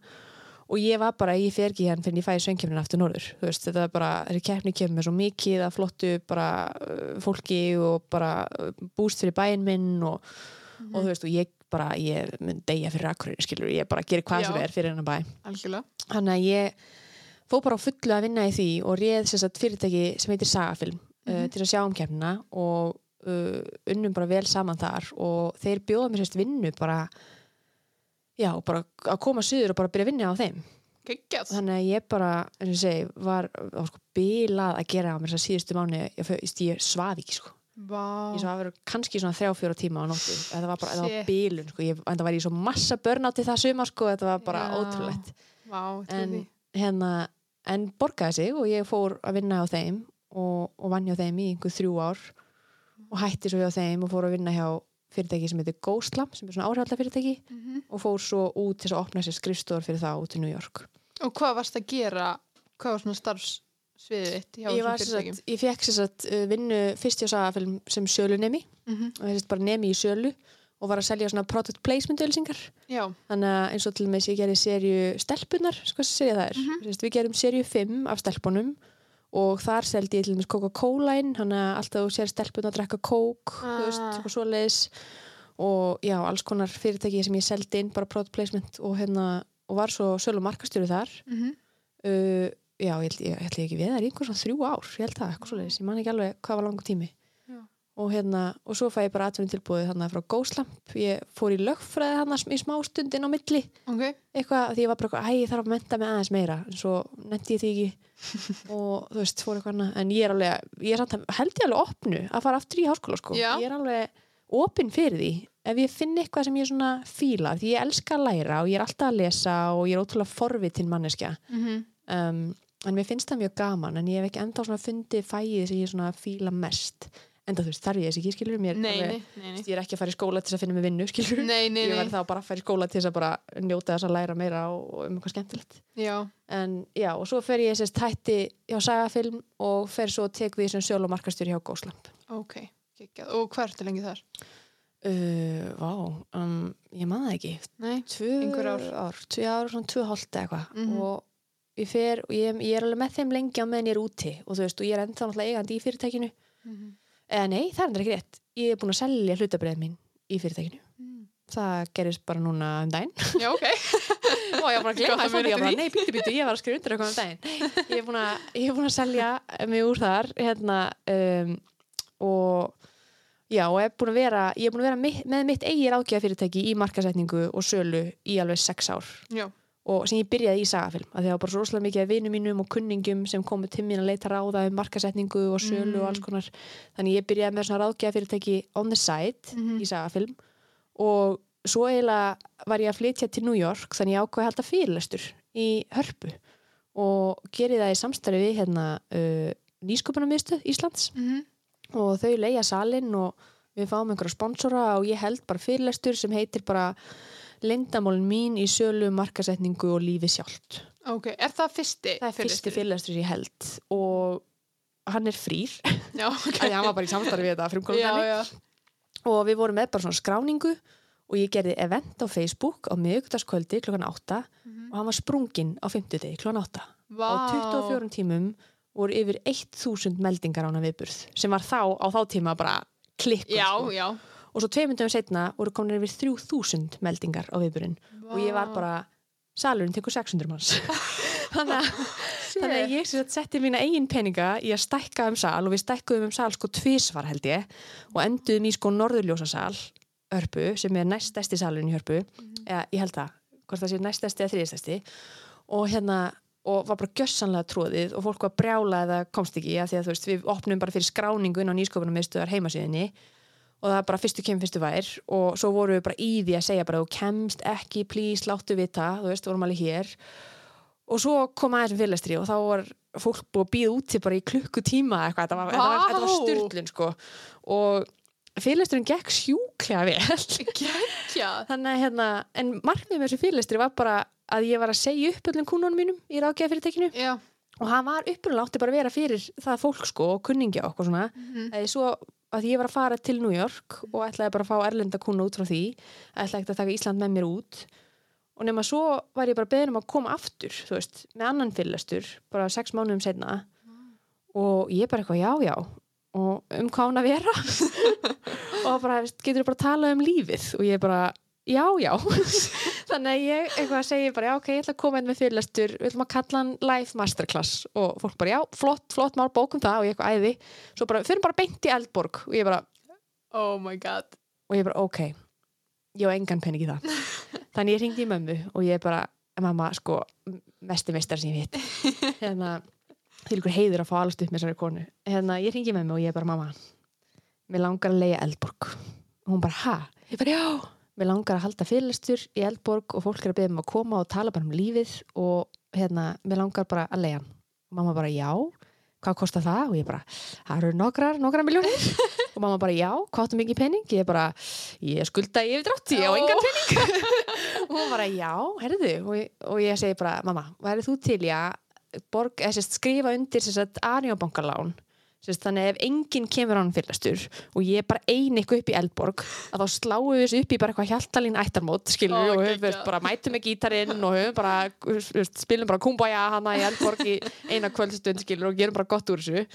og ég var bara, ég fer ekki hérna fyrir ég fæði söngkefnin aftur norður. Veist, þetta er bara, þessi keppni kemur með svo mikið að flottu bara uh, fólki og bara uh, búst fyrir bæinn minn og, Mhm. og þú veist, og ég bara, ég mun deyja fyrir akkurinn, skilur, ég bara gerir hvað Já. sem er fyrir hennar bæ. Algjörlega. Þannig að ég fór bara á fullu að vinna í því og réð sagt, fyrirtæki sem heitir Sagafilm uh, Mhm. til að sjá um kemna og uh, unnum bara vel saman þar. Og þeir bjóða mér sérst vinnu bara já, bara að koma suður og bara byrja að vinna á þeim. Geggjað. Þannig að ég bara, eins og segi var, var sko bilað að gera á mér þess að síðustu mánu ég, ég svaf ekki sko Vá. Ég svaf verið kannski svona þrjá fjóra tíma á nóttu. Þetta var bara, þetta var bilun sko. Ég, það var ég svo massa börnátti það suma sko. Þetta var bara Já. ótrúlegt. Trúi en, hérna, en borgaði sig og ég fór að vinna á þeim og, og vann hjá þeim í einhver þrjú ár og hætti svo hjá þeim og fór að vinna hjá fyrirtæki sem heitir Ghostlamp sem er svona áhrifalda fyrirtæki Mhm. og fór svo út til að opna sér skrifstofur fyrir það út í New York. Og hvað varst að gera? Hvað var svona starfsviðið þitt hjá þessum fyrirtækjum? ég fekk sér satt, vinnu fyrst hjá sagafilm sem sölunemi Mhm. og þess bara nemi í sölu og var að selja svona product placement ölsingar Já, þannig að eins og til með ég gerði serju stelpunar, sko sem serja það er mm við gerum serju 5 af stelpunum og þar seldi ég til dæmis Coca-Cola inn þannig að alltaf þú sér stelpunar að drekka Coke þú veist, Ah. eitthvað svoleiðis. Og já, alls konar fyrirtæki sem ég seldi inn, bara product placement og hérna, og var svo sölu markastjóri þar. Mhm. Uh, já, ég held ég, ég ég ekki við það er einhver svona þrjú ár, ég held það, eitthvað svoleiðis. Ég man ekki alveg hvað var langur tími. Já. og hérna, og svo fæ ég bara atvinnum tilbúið þannig frá Góslamp, ég fór í lögfræði hann í smá stundin á milli. Ok, eitthvað, því ég var bara, eitthvað, æ, ég þarf að menta mig aðeins meira, en svo nefndi ég því ekki. Og þú veist, fór eitthvað annað. En ég er alveg, ég er samt að held ég alveg opnu að fara aftur í háskóla, sko. Ég er alveg opinn fyrir því. Ef ég finn eitthvað sem ég svona fíla því ég elska að læra og ég er alltaf að lesa og ég er ótrúlega forvitin manneskja. Mhm. Um, en mér finnst það mjög gaman en ég hef ekki enda fundið fæið sem ég svona fíla mest. Enda þú veist, þarf ég þess ekki, skilur mér Nei, alveg, nei, nei, nei. Ég er ekki að fara í skóla til þess að finna mig vinnu, skilur Nei, nei, ég verð þá bara að fara í skóla til þess að bara njóta þess að læra meira og, og um eitthvað skemmtilegt. Já, en já, og svo fer ég sérst hætti hjá sagafilm og fer svo tek við sem sjöl og markastjóri hjá Góslamp ok, geggjað. Og hvað ertu lengi þar? uh, Vá, um, ég man það ekki. Nei, tvö ár. ár, tvö ár, svona tvö hálft eitthvað. Mhm. og ég fer og ég, ég er alveg með þeim lengi á meðan ég er úti og þú veist, og ég er ennþá náttúrulega eigandi í fyrirtækinu. Mhm. Eða nei, það er endur ekki rétt. Ég er búin að selja hlutabreið mín í fyrirtækinu. Mm. það gerist bara núna um daginn. Já, ok. og ég var bara að að það ég var bara, nei, býttu, býttu, ég var að skrifa undir eitthvað um daginn. Ég er búin að, ég er búin að selja mig úr þar hérna um, og já, og er búin að vera ég er búin að vera mitt, með mitt eigi ráðgjafa í markasetningu og sölu í alveg sex ár. Já. Og sem ég byrjaði í sagafilm að það var bara svo rosalega mikið af vinum mínum og kunningum sem komu til mín að leita ráða um markasetningu og sölu og Mm. alls konar þannig ég byrjaði með svona ráðgjafa on the side Mhm. í sagafilm og svo eiginlega var ég að flytja til New York þannig ég ákveði að halda fyrirlestur í hörpu og geri það í samstarfi við hérna uh, nýsköpunarmiðstöð Íslands Mhm. og þau leia salin og við fáum einhverja sponsora og ég held bara fyrirlestur sem heitir bara lindamólin mín í sölu, markasetningu og lífi sjálft. Ok, er það fyrsti? Það er fyrsti fyrirlestur sem ég held og hann er frýr Já, ok. okay. hann var bara í samstarfi við þetta já. og við vorum með bara svona skráningu og ég gerði event á Facebook á miðugdagskvöldi klokkan 8 Mhm. og hann var sprunginn á 50 degi klokkan 8 Vá. á 24 tímum voru yfir 1000 meldingar á hana viðburð sem var þá á þá tíma bara klikkur Já, sko. já. Og svo tveimundum setna voru komin yfir 3000 meldingar á viðburðin og ég var bara salurinn tekur 600 manns. Þannig Þannig að ég setti mína eigin peninga í að stækka um sal og við stækkuðum um sal sko tvísvar held ég og enduðum í sko norðurljósasal hörpu sem er næststæsti salurinn í hörpu. Eða ég held það, hvort það sé næststæsti eða þriðstæsti og hérna og var bara gjössanlega tróðið og fólk var brjála eða komst ekki að því að þú veist við opnum bara fyrir skráningu inn á nýsköpunum meðstöðar heimasíðinni og það er bara fyrstu kem, fyrstu vær. Og svo vorum við bara í því að segja bara þú kemst ekki, please, láttu vita. Þú veist, vorum alveg hér. Og svo kom aðeins um fyrirlestri og þá var fólk búið að býða úti bara í klukkutíma eitthvað, þetta var, þetta var, var styrlun sko. Og fyrirlesturinn gekk sjúklega vel. Þannig að hérna, en markmið með þessu fyrirlestri var bara að ég var að segja upp öllum kúnunum mínum í ráðgæða Já. og hann var upprunalega átti bara að vera fyrir það fólk sko og kunningja okkur svona. Mhm. eða svo að ég var að fara til New York og ætlaði bara að fá erlenda kuna út frá því. Ætlaði ekkert að taka Ísland með mér út. Og nema svo var ég bara beðin um að koma aftur þú veist, með annan fyrirlestur bara sex mánuðum setna og ég bara eitthvað já já. Og um hvað hann að vera? Og bara, getur bara að tala um lífið? Og ég bara, já já. Þannig að ég eitthvað segi bara já ok, ég ætla að koma inn með fyrirlestur við ætlum að kalla hann live masterclass. Og fólk bara já, flott, flott mál, bókum það og ég eitthvað æði, svo bara, fyrir bara beint í Eldborg. Og ég bara, Oh my god. og ég bara, ok. Ég á engan penning í það. Þannig ég ringdi í mömmu og ég bara mamma, sko, mesti meistar sem ég veit. Hérna, til ykkur heiður að fá alveg upp með þessari konu. Hérna, ég ringi með mig og ég bara, mamma mér langar að leiða Eldborg. Og hún bara, ha? Ég bara, já mér langar að halda fyrirlestur í Eldborg og fólk er að beða um að koma og tala bara um lífið og hérna, mér langar bara að leiða hann. Og mamma bara, já hvað kostar það? Og ég bara, það eru nokkrar, nokkrar miljónir og mamma bara, já, hvað áttu mikið pening? Ég bara, ég skulda í yfirdrátt ég á engan pening. Og hún bara, já, herðu og, ég- og ég segi bara, mamma, værið þú til í að sérst, skrifa undir sérst Arjóbankalán sérst, þannig ef enginn kemur á hann fyrirlastur og ég er bara ein eitthvað upp í Eldborg að þá sláum við þessu upp í bara eitthvað hjaltalín ættarmót skilur við og höfum veist, bara mætum með gítarinn og höfum bara spilum bara kumbaya hana í Eldborg í eina kvöldstund skilur og gerum bara gott úr þessu.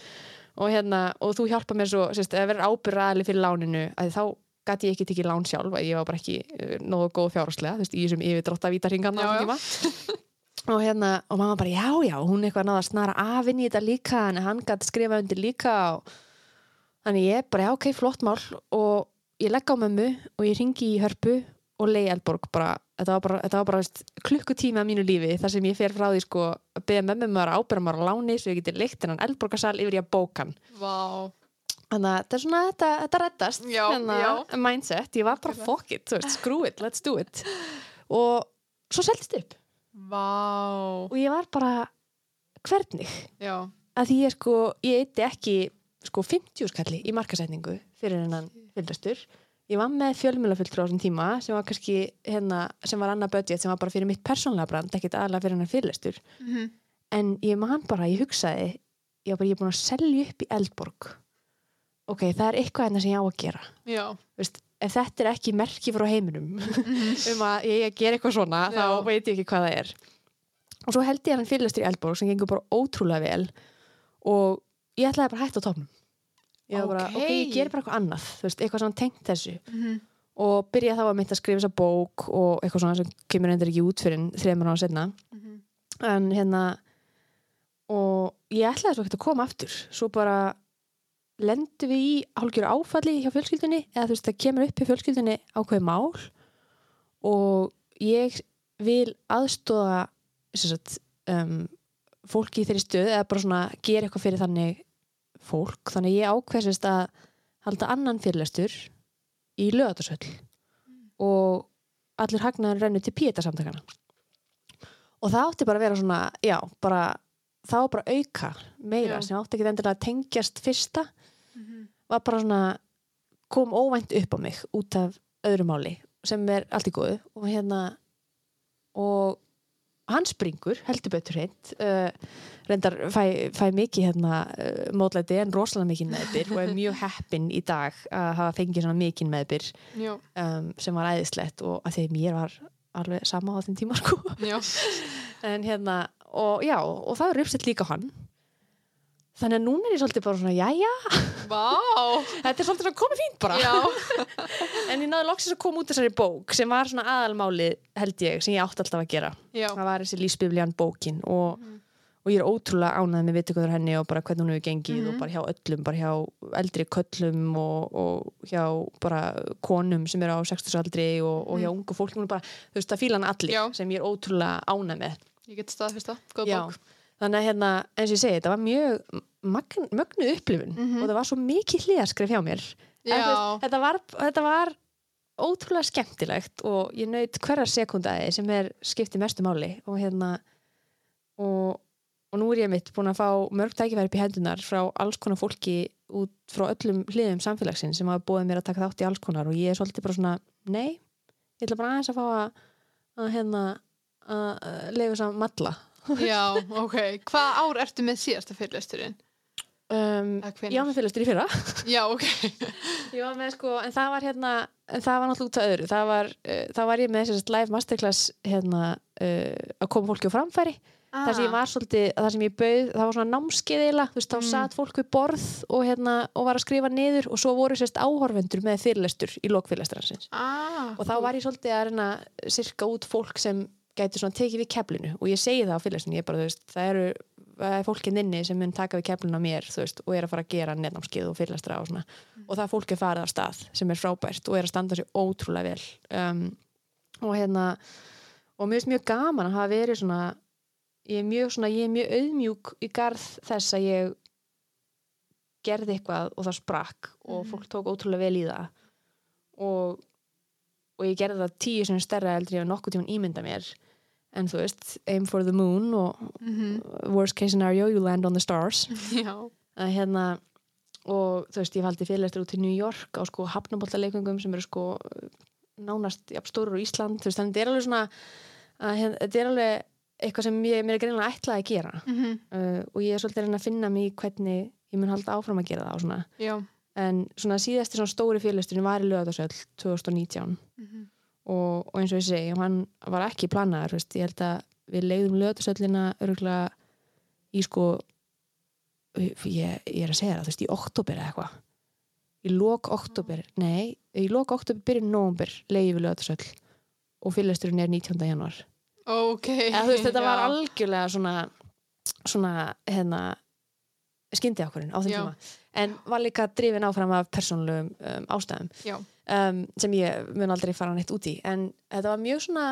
Og hérna, og þú hjálpa mér svo sérst, að vera ábyrraðali fyrir láninu að þá gæti ég ekki tekið lán sjálf að ég var bara ekki uh, nógu góð fjárháslega þú veist, í þessum já. tíma og hérna, og mamma bara, já, já, hún eitthvað náða að snara af inn í þetta líka en hann gæti skrifa undir líka og þannig ég bara, já, ok, flott mál. Og ég legg á mömmu og ég ringi í hörpu og leiði Eldborg bara, þetta var bara, þetta var bara veist, klukkutíma af mínu lífi þar sem ég fer frá því sko að beða mömmu maður að ábyrra maður á láni svo ég geti leikt hennan Eldborgarsal yfir í að bókan Vá. þannig að þetta er svona, þetta, þetta reddast Já, hérna, já. mindset, ég var bara fuck it, þú veist, screw it, let's do it. Og svo seldist upp Vá. og ég var bara hvernig Já. að því ég sko, ég eitti ekki sko 50 skalli í markasetningu fyrir hennan fylgdastur ég var með fjölmjölafulltrú á þessum tíma sem var kannski hérna, sem var annað budget sem var bara fyrir mitt persónlega brand, ekkit aðalega fyrir hennan fylgdastur Mhm. en ég man bara, ég hugsaði ég var bara, ég er búin að selja upp í Eldborg ok, það er eitthvað hérna sem ég á að gera Já. Veist, ef þetta er ekki merki frá heiminum um að ég að gera eitthvað svona þá Já. veit ég ekki hvað það er. Og svo held ég hann fyrirlastur í Eldborg sem gengur bara ótrúlega vel og ég ætlaði bara að hætta á topnum ég var bara, ok, ég ger bara eitthvað annað veist, eitthvað svona tengt þessu. Mhm. og byrja þá að mynda að skrifa þessa bók og eitthvað svona sem kemur endur ekki út fyrir þreymur ára setna Mhm. en hérna og ég ætlaði svo ekkert að koma aftur. Svo bara lendum við í hálfgjör áfalli hjá fjölskyldunni eða þú veist það kemur upp í fjölskyldunni ákveð mál og ég vil aðstóða sagt, um, fólki í þeirri stöð eða bara svona gera eitthvað fyrir þannig fólk. Þannig ég ákveðsist að halda annan fyrirlestur í lögatarsöll og allir hagnaður rennu til píeta samtakana og það átti bara að vera svona já, bara það var bara auka meira Já. sem átti ekki endilega að tengjast fyrsta Mhm. var bara svona kom óvænt upp á mig út af öðru máli sem er allt í góðu. Og hérna og hann springur, heldur betur hreint uh, reyndar fæ, fæ mikið hérna uh, mótlæti en rosalega mikið meðbyr og er mjög heppin í dag að hafa fengið svona mikið meðbyr um, sem var æðislegt og að því að mér var alveg sama á þeim tíma sko. En hérna, og já, og það er uppsett líka hann þannig að núna er ég svolítið bara svona, jæja. Vá. Þetta er svolítið svona komið fínt bara. Já, en ég náði loksins að koma út þessari bók sem var svona aðalmáli held ég sem ég átti alltaf að gera. Já. Það var þessi lífsbiblían bókin og, Mhm. og ég er ótrúlega ánæð með viðtökuður henni og bara hvernig hún hefur gengið Mhm. og bara hjá öllum, bara hjá eldri köllum og, og hjá bara konum sem eru á 60 aldri og, og hjá Mhm. ungu fólk, bara þú veist, það fíla hann allir Já. sem ég er ótrúlega ánæð með. Ég get staðfist þannig að hérna, eins og ég segi, þetta var mjög magn, mögnu upplifun Mhm. og það var svo mikið hliðaskrif hjá mér. Veist, þetta, var, þetta var ótrúlega skemmtilegt og ég naut hverja sekundaði sem er skipti mestu máli og hérna og, og nú er ég mitt búin að fá mörg tækifæri upp í hendunar frá alls konar fólki út frá öllum hliðum samfélagsins sem hafa búið mér að taka þátt í alls konar og ég er svolítið bara svona, nei ég ætla bara aðeins að fá að, að hérna að leifa að matla já, ok. Hvað ár ertu með síðasta fyrirlesturinn? um, ég var með fyrirlustur í fyrra. Já, ok. Ég var með sko, en það var hérna en það var náttúrulega út af öðru. Það var, uh, það var ég með þess live masterclass hérna uh, að koma fólki á framfæri. Þar sem ég var svolítið, þar sem ég bauð það var svona námskeið eiginlega, þú veist, þá Mm. satt fólk við borð og hérna, og var að skrifa niður og svo voru sérst áhorfendur með fyrirlestur í lokfyrirlestransins ah, og þá var ég svolítið að reyna sirka út fólk sem gæti svona tekið við keflinu. Og ég segi það á fyrirlestinu, ég bara, þú veist, það eru það er fólkinn inni sem mun taka við keflinu á mér þú veist, og er að fara að gera netnámskeið og fyrirlestra og svona, og það er farið af stað sem er frábært og er að standa sér ótrúlega vel. Um, og hérna og mér finnst mjög gaman að hafa verið svona ég er mjög svona, ég er mjög auðmjúk í garð þess að ég gerði eitthvað og það sprakk og Mhm. fólk tók ótrúlega vel í það. Og, og ég gerði það tíu sem stærra eldri og nokkuð tíman ímynda mér. En þú veist, aim for the moon og Mhm. worst case scenario, you land on the stars. Að hérna og þú veist, ég faldi fyrirlestur út til New York á sko hafnaboltaleikungum sem eru sko nánast jafn stóru á Ísland. Þú veist, þannig þetta er alveg svona að, hérna, þetta er alveg eitthvað sem ég, mér er greinlega ætlað að gera. Mhm, uh, og ég er svolítið að að finna mig í hvernig ég mun halda áfram að gera það og svona. Já en svona síðasti svona stóri fyrirlesturinn var í lögðarsöll 2019 mhm, og, og eins og ég segi, hann var ekki planaður, veist, ég held að við leiðum lögðarsöllina örgulega í sko ég, ég er að segja það, þú veist, í oktober eða eitthvað. Í lok oktober, nei í lok oktober byrjun nóvumber leiðum við lögðarsöll og fyrirlesturinn er 19. januar Ok. Eða þú veist, þetta var já. algjörlega svona svona, hérna skyndi ákvörðin á þeim tíma en var líka drifin áfram af persónulegum um, ástæðum um, sem ég mun aldrei fara neitt út í. En þetta var mjög svona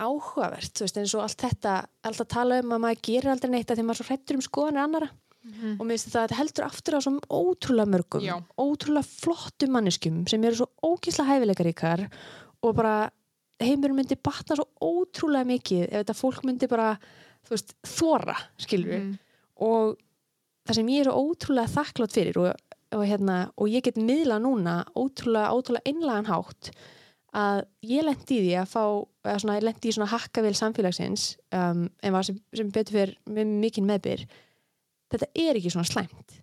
áhugavert þú veist, eins og allt þetta alltaf tala um að maður gerir aldrei neitt að því maður svo hrættur um skoðanir annara mhm, og mér finnst þetta að þetta heldur aftur á svo ótrúlega mörgum Já. ótrúlega flottum manneskjum sem eru svo ógísla hæfileikaríkar og bara heimur myndi batna svo ótrúlega mikið ef þetta fólk myndi bara þú veist, þóra, skilur mhm, og það sem ég er ótrúlega þakklátt fyrir og, og, hérna, og ég get miðla núna ótrúlega, ótrúlega einlagan hátt að ég lendi í því að fá svona, ég lendi í svona hakkavél samfélagsins um, en var sem, sem betur fyrir með mikinn meðbyr. Þetta er ekki svona slæmt.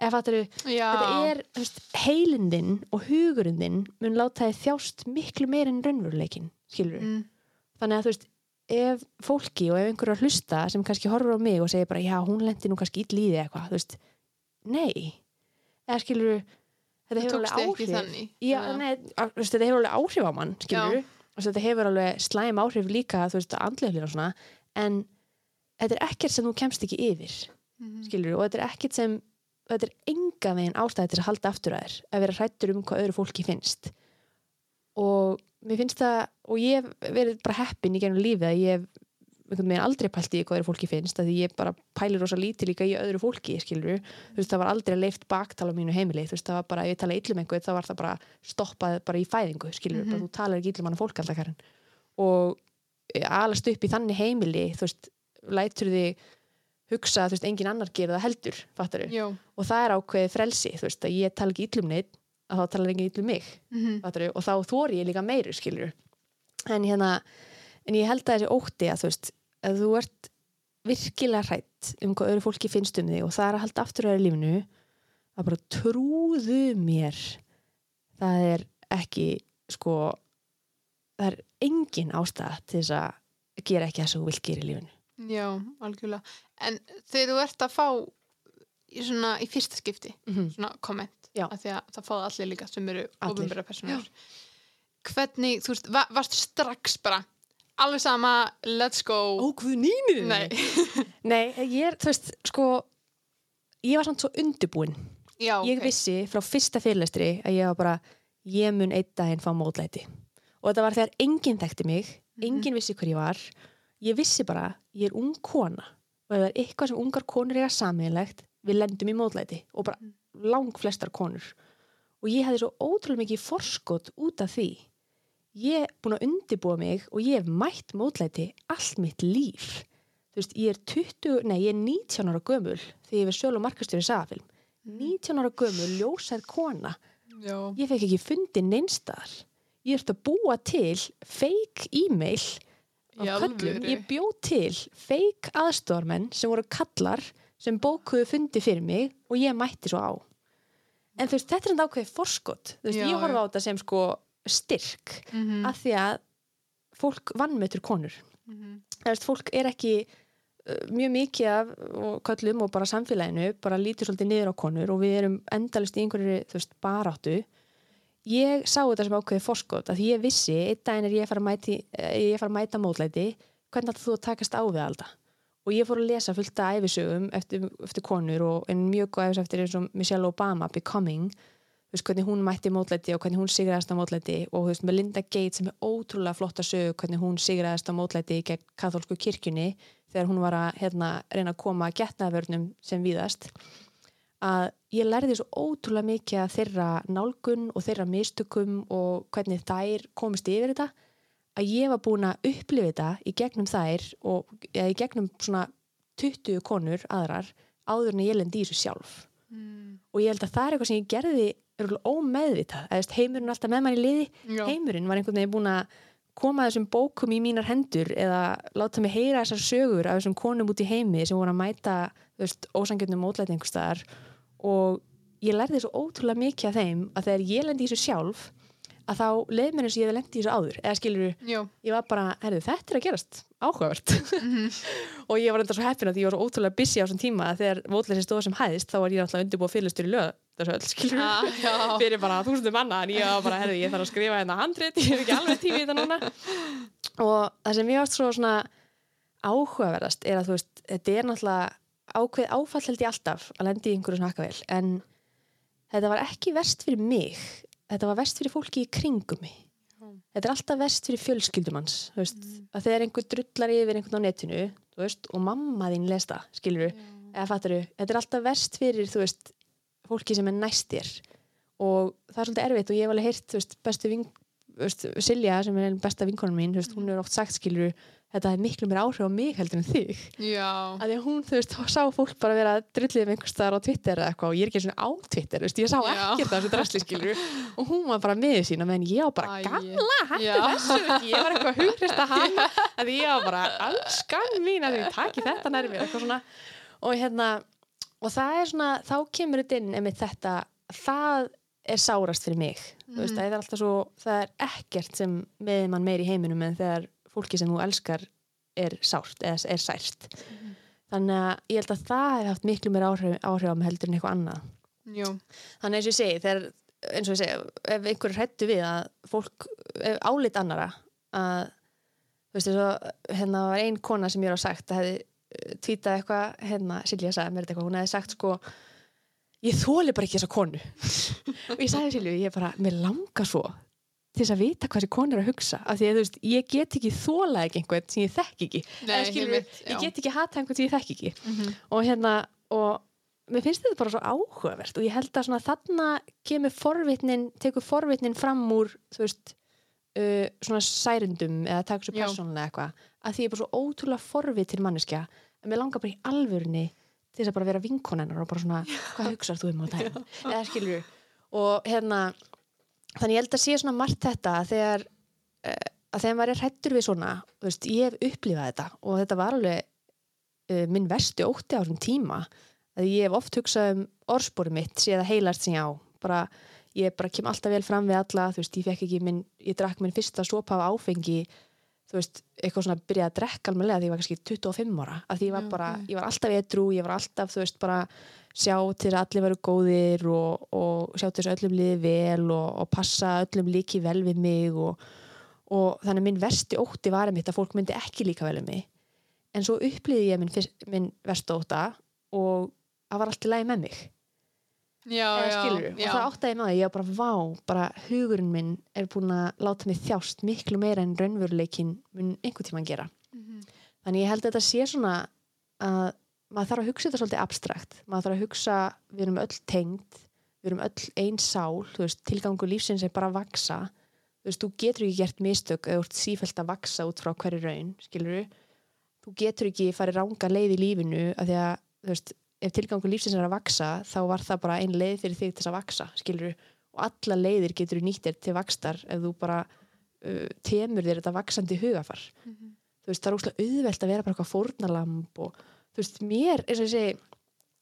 Fattaru, þetta er veist, heilindin og hugurindin mun láta þið þjást miklu meir en raunveruleikin skilur mm, þannig að þú veist ef fólki og ef einhverju að hlusta sem kannski horfur á mig og segir bara já hún lendi nú kannski í því eitthvað þú veist, nei. Eða skilur þetta hefur alveg áhrif. þannig. Já, nei, veist, þetta hefur alveg áhrif á mann skilur þetta hefur alveg slæm áhrif líka þú veist, andlega og svona. En þetta er ekkert sem þú kemst ekki yfir Mhm. skilur og þetta er ekkert sem þetta er enga veginn ástæði til að halda aftur að þér að vera hrættur um hvað öðru fólki finnst. Og mér finnst það og ég hef verið bara heppin í gennum lífið að ég hef einhvern veginn aldrei pælt í hvað öðru fólki finnst að ég bara pælir rosa lítið líka í öðru fólki skilur, þú veist það var aldrei leift baktala á mínu heimili, þú veist það var bara, ef ég tala illum einhver þá var það bara stoppað bara í fæðingu skilur, Mhm. bara þú talar ekki illum hann fólk alltaf kærin og eh, alast upp í þannig heimili, þú veist lætur þig hugsa, þú veist, engin annar gera það heldur, fattar Já. og það er ákveðið frelsi, þú veist, að ég tala ekki illum neitt, að þá talar engin illum mig Mhm. fattarðu, og þá þóri ég líka meiri skilur en hérna en ég held að þessi ótti að þú veist að þú ert virkilega hrætt um hvað öðru fólki finnst um þig og það er að halda aftur að í lífinu að bara trúðu mér það er ekki sko það er engin ástæða til þess að gera ekki það sem þú vilt gera í lífinu Já, algjörlega. En þegar þú ert að fá í, svona, í fyrsta skipti, mm -hmm. svona komment, Já. af því að það fáða allir líka sem eru ofinbæra personur. Hvernig, þú veist, va varst strax bara, alveg sama, let's go. Ógðu nýmið Nei, Nei, ég er, þú veist, sko ég var samt svo undirbúin. Já, ég ok. vissi frá fyrsta fyrirlestri að ég var bara, ég mun einn daginn fá mótlæti. Og þetta var þegar enginn þekkti mig, Mhm. enginn vissi hver ég var. Ég vissi bara, ég er ung kona. Og ef það er eitthvað sem ungar konur eiga sammeðilegt, við lendum í mótlæti. Og bara Mm. lang flestar konur. Og ég hefði svo ótrúlega mikið forskot út af því ég er búin að undibúa mig og ég hef mætt mótlæti allt mitt líf. Þú veist, ég er 20, nei, ég er 19 ára gömul þegar ég er sölu og markastjóri sagafilm. 19 ára gömul, ljósæð kona. Já, ég fekk ekki fundið neinstar ég ert að búa til fake e-mail Í af alvöru? ég bjó til fake aðstórmenn sem voru kallar sem bókuðu fundi fyrir mig og ég mætti svo á. En þú veist, þetta er enda ákveðið forskot. Þú veist, Já, ég horfa á þetta sem sko styrk Mhm, af því að fólk vannmötur konur. Mhm. þú veist, fólk er ekki mjög mikið af og köllum og bara samfélaginu bara lítur svolítið niður á konur og við erum endalist í einhverju, þú veist, baráttu. Ég sá þetta sem ákveðið forskot að ég vissi, einn daginn er ég að fara að mæti, eh, ég að fara að mæta mótlæti hvernig ætlar þú að takast á við alltaf og ég fór að lesa fullt af æfisögum eftir, eftir konur og en mjög góð æfis eftir eins og Michelle Obama, Becoming veist, hvernig hún mætti mótlæti og hvernig hún sigraðist á mótlæti og þú veist, með Linda Gates sem er ótrúlega flotta sög hvernig hún sigraðist á mótlæti gegn katholsku kirkjunni þegar hún var að hérna, reyna að koma að getnaðvörnum sem víðast að ég lærði svo ótrúlega mikið að þeirra nálgun og þeirra mistökum og hvernig þær komist yfir þetta að ég var búin að upplifa þetta í gegnum þær og í gegnum svona 20 konur aðrar áður en ég lendi í þessu sjálf. Mm, og ég held að það er eitthvað sem ég gerði ómeðvitað, eða heimurinn er alltaf með mann í liði, Já, heimurinn var einhvern veginn búin að koma þessum bókum í mínar hendur eða láta mig heyra þessar sögur af þessum konum út í heimi sem voru að mæta ósangjörnum mótlæti einhvers staðar. Og ég lærði svo ótrúlega mikið af þeim að þegar ég lendi í þessu sjálf að þá leið mér eins og ég hef lendi í þessu áður. Eða skilur, já, ég var bara, herðu, þetta er að gerast. Áhugavert. Mhm, og ég var enda svo heppin að ég var svo ótrúlega busy á þessum tíma að þegar mótlæsi stóð sem hæðist þá var ég alltaf undirbúið fyrirlistur í lög öll, skilur Ah, fyrir bara þúsundum manna en ég var bara, herðu, ég þarf að skrifa hérna handrit ég hef ekki alveg tími í þetta núna. Og það sem ég varst svo svona áhugaverðast er að þú veist, þetta er náttúrulega ákveð áfall held ég alltaf að lendi í einhverju svona hakkavel en þetta var ekki verst fyrir mig þetta var verst fyrir fólki í kringum mig. Já. þetta er alltaf verst fyrir fjölskyldumanns þú veist, Mm. að þegar einhver drullar yfir einhvern á netinu þú veist, og mamma þín lesta skilur eða fattar þetta er alltaf verst fyrir þú veist, fólki sem er næstir og það er svolítið erfitt og ég hef alveg heyrt veist, bestu ving, veist, Silja sem er besta vinkonum mín, veist, hún er oft sagt skilur þetta er miklu mér áhrif á mig heldur en þig. Já, að því að hún, þú veist, þá sá fólk bara vera drullið um einhvers staðar á Twitter eða eitthvað og ég er ekki svona á Twitter, þú veist, ég sá ekkert þessu drasli skilur og hún var bara með sína meðan ég var bara Æi. gamla, hættu þessu ég var eitthvað að hugrista hann að ég var bara alskan mín að því taki þetta nærmi eitthvað svona. Og hérna, og það er svona þá kemur þetta inn einmitt þetta það er sárast fyrir mig þú veist, Mhm. það er alltaf svo, það er ekkert sem með mann meir í heiminum en þegar fólki sem þú elskar er sárt eða er sært Mhm. þannig að ég held að það hef haft miklu meir áhrif, áhrif á mig heldur en eitthvað annað já, þannig eins og ég segi, þegar eins og ég segja, ef einhver hrættu við að fólk, álit annara að, þú veist, þess að hérna var ein kona sem ég á sagt að hefði tvítað eitthvað, hérna Silja sagði mér þetta eitthvað, hún hefði sagt sko ég þóli bara ekki þessa konu og ég sagði Silju, ég bara, mér langar svo til þess að vita hvað þessi konu er að hugsa af því að þú veist, ég get ekki þóla ekki einhvern sem ég þekk ekki Nei, einmitt, já. ég get ekki hata einhvern sem ég þekk ekki Mhm. og hérna og mér finnst þetta bara svo áhugavert og ég held að svona þarna kemur forvitnin, tekur forvitnin fram úr þú veist uh, svona særundum eða taka svo Já. persónulega eitthvað að því ég er bara svo ótrúlega forvitin manneskja að mér langar bara í alvörunni til þess að bara vera vinkonennar og bara svona hvað hugsar þú um á daginn? Eða skilur og hérna þannig ég held að sé svona margt þetta þegar uh, að þegar maður er hrættur við svona veist, ég hef upplifað þetta og þetta var alveg uh, minn versti ótti á þessum tíma að ég hef oft hugsað um orðspóri mitt séð að heilast sem ég á. Bara, ég bara kem alltaf vel fram við alla þú veist, ég fekk ekki minn, ég drakk minn fyrsta sopa af áfengi þú veist, eitthvað svona að byrja að drekka almennilega því ég var kannski 25 ára að því ég var bara, ég var alltaf edru ég var alltaf, þú veist, bara sjá til að allir veru góðir og, og sjá til þess að öllum liði vel og, og passa öllum líki vel við mig og, og þannig minn versti ótti var einmitt að fólk myndi ekki líka vel við mig. En svo upplýði ég minn, minn versti ótta og það var allt í lagi með mig já, já, og það áttaði ég með það, ég var bara vá bara hugurinn minn er búin að láta mig þjást miklu meira en raunveruleikin mun einhvern tímann gera. Mhm. þannig ég held að þetta sé svona að maður þarf að hugsa þetta svolítið abstrakt. Maður þarf að hugsa, við erum öll tengd við erum öll ein sál veist, tilgangur lífsins er bara að vaksa þú veist, þú getur ekki gert mistök eða þú ert sífælt að vaksa út frá hverju raun skilur þú getur ekki farið ranga leið í lífinu af því að, veist, ef tilgangur lífsins er að vaksa þá var það bara ein leið fyrir þig til þess að vaksa skilur og alla leiðir getur nýttir til vakstar ef þú bara uh, temur þér þetta vaksandi hugafar Mhm. þú veist, það er úrslega auðvelt að vera bara eitthvað fórnalamb og þú veist, mér, eins og ég segi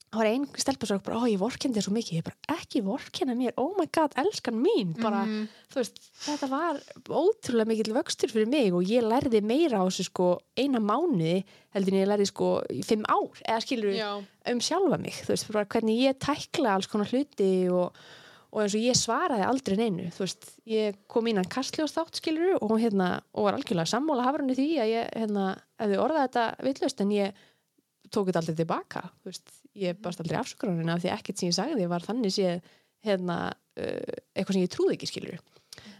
það var ein stelpa svo bara, ó, ég vorkendi þér svo mikið, ég bara, ekki vorkenna mér. Oh my god, elskan mín, bara Mhm. þú veist, þetta var ótrúlega mikill vöxtur fyrir mig og ég lærði meira á þessu sko eina mánuði heldur en ég lærði sko í fimm ár, eða skilur já, um sjálfa mig, þú veist, bara hvernig ég tækla alls konar hluti og, og eins og ég svaraði aldrei neinu, þú veist ég kom innan kastljós þátt, skilur og hérna, og var algjörlega sammála hafrunni því að ég, hérna, hefði orðað þetta villust en ég tók þetta aldrei tilbaka, þú veist, ég barst aldrei afsökunarinn af því ekkert sem ég sagði var þannig séð, hérna uh, eitthvað sem ég trúði ekki, skilur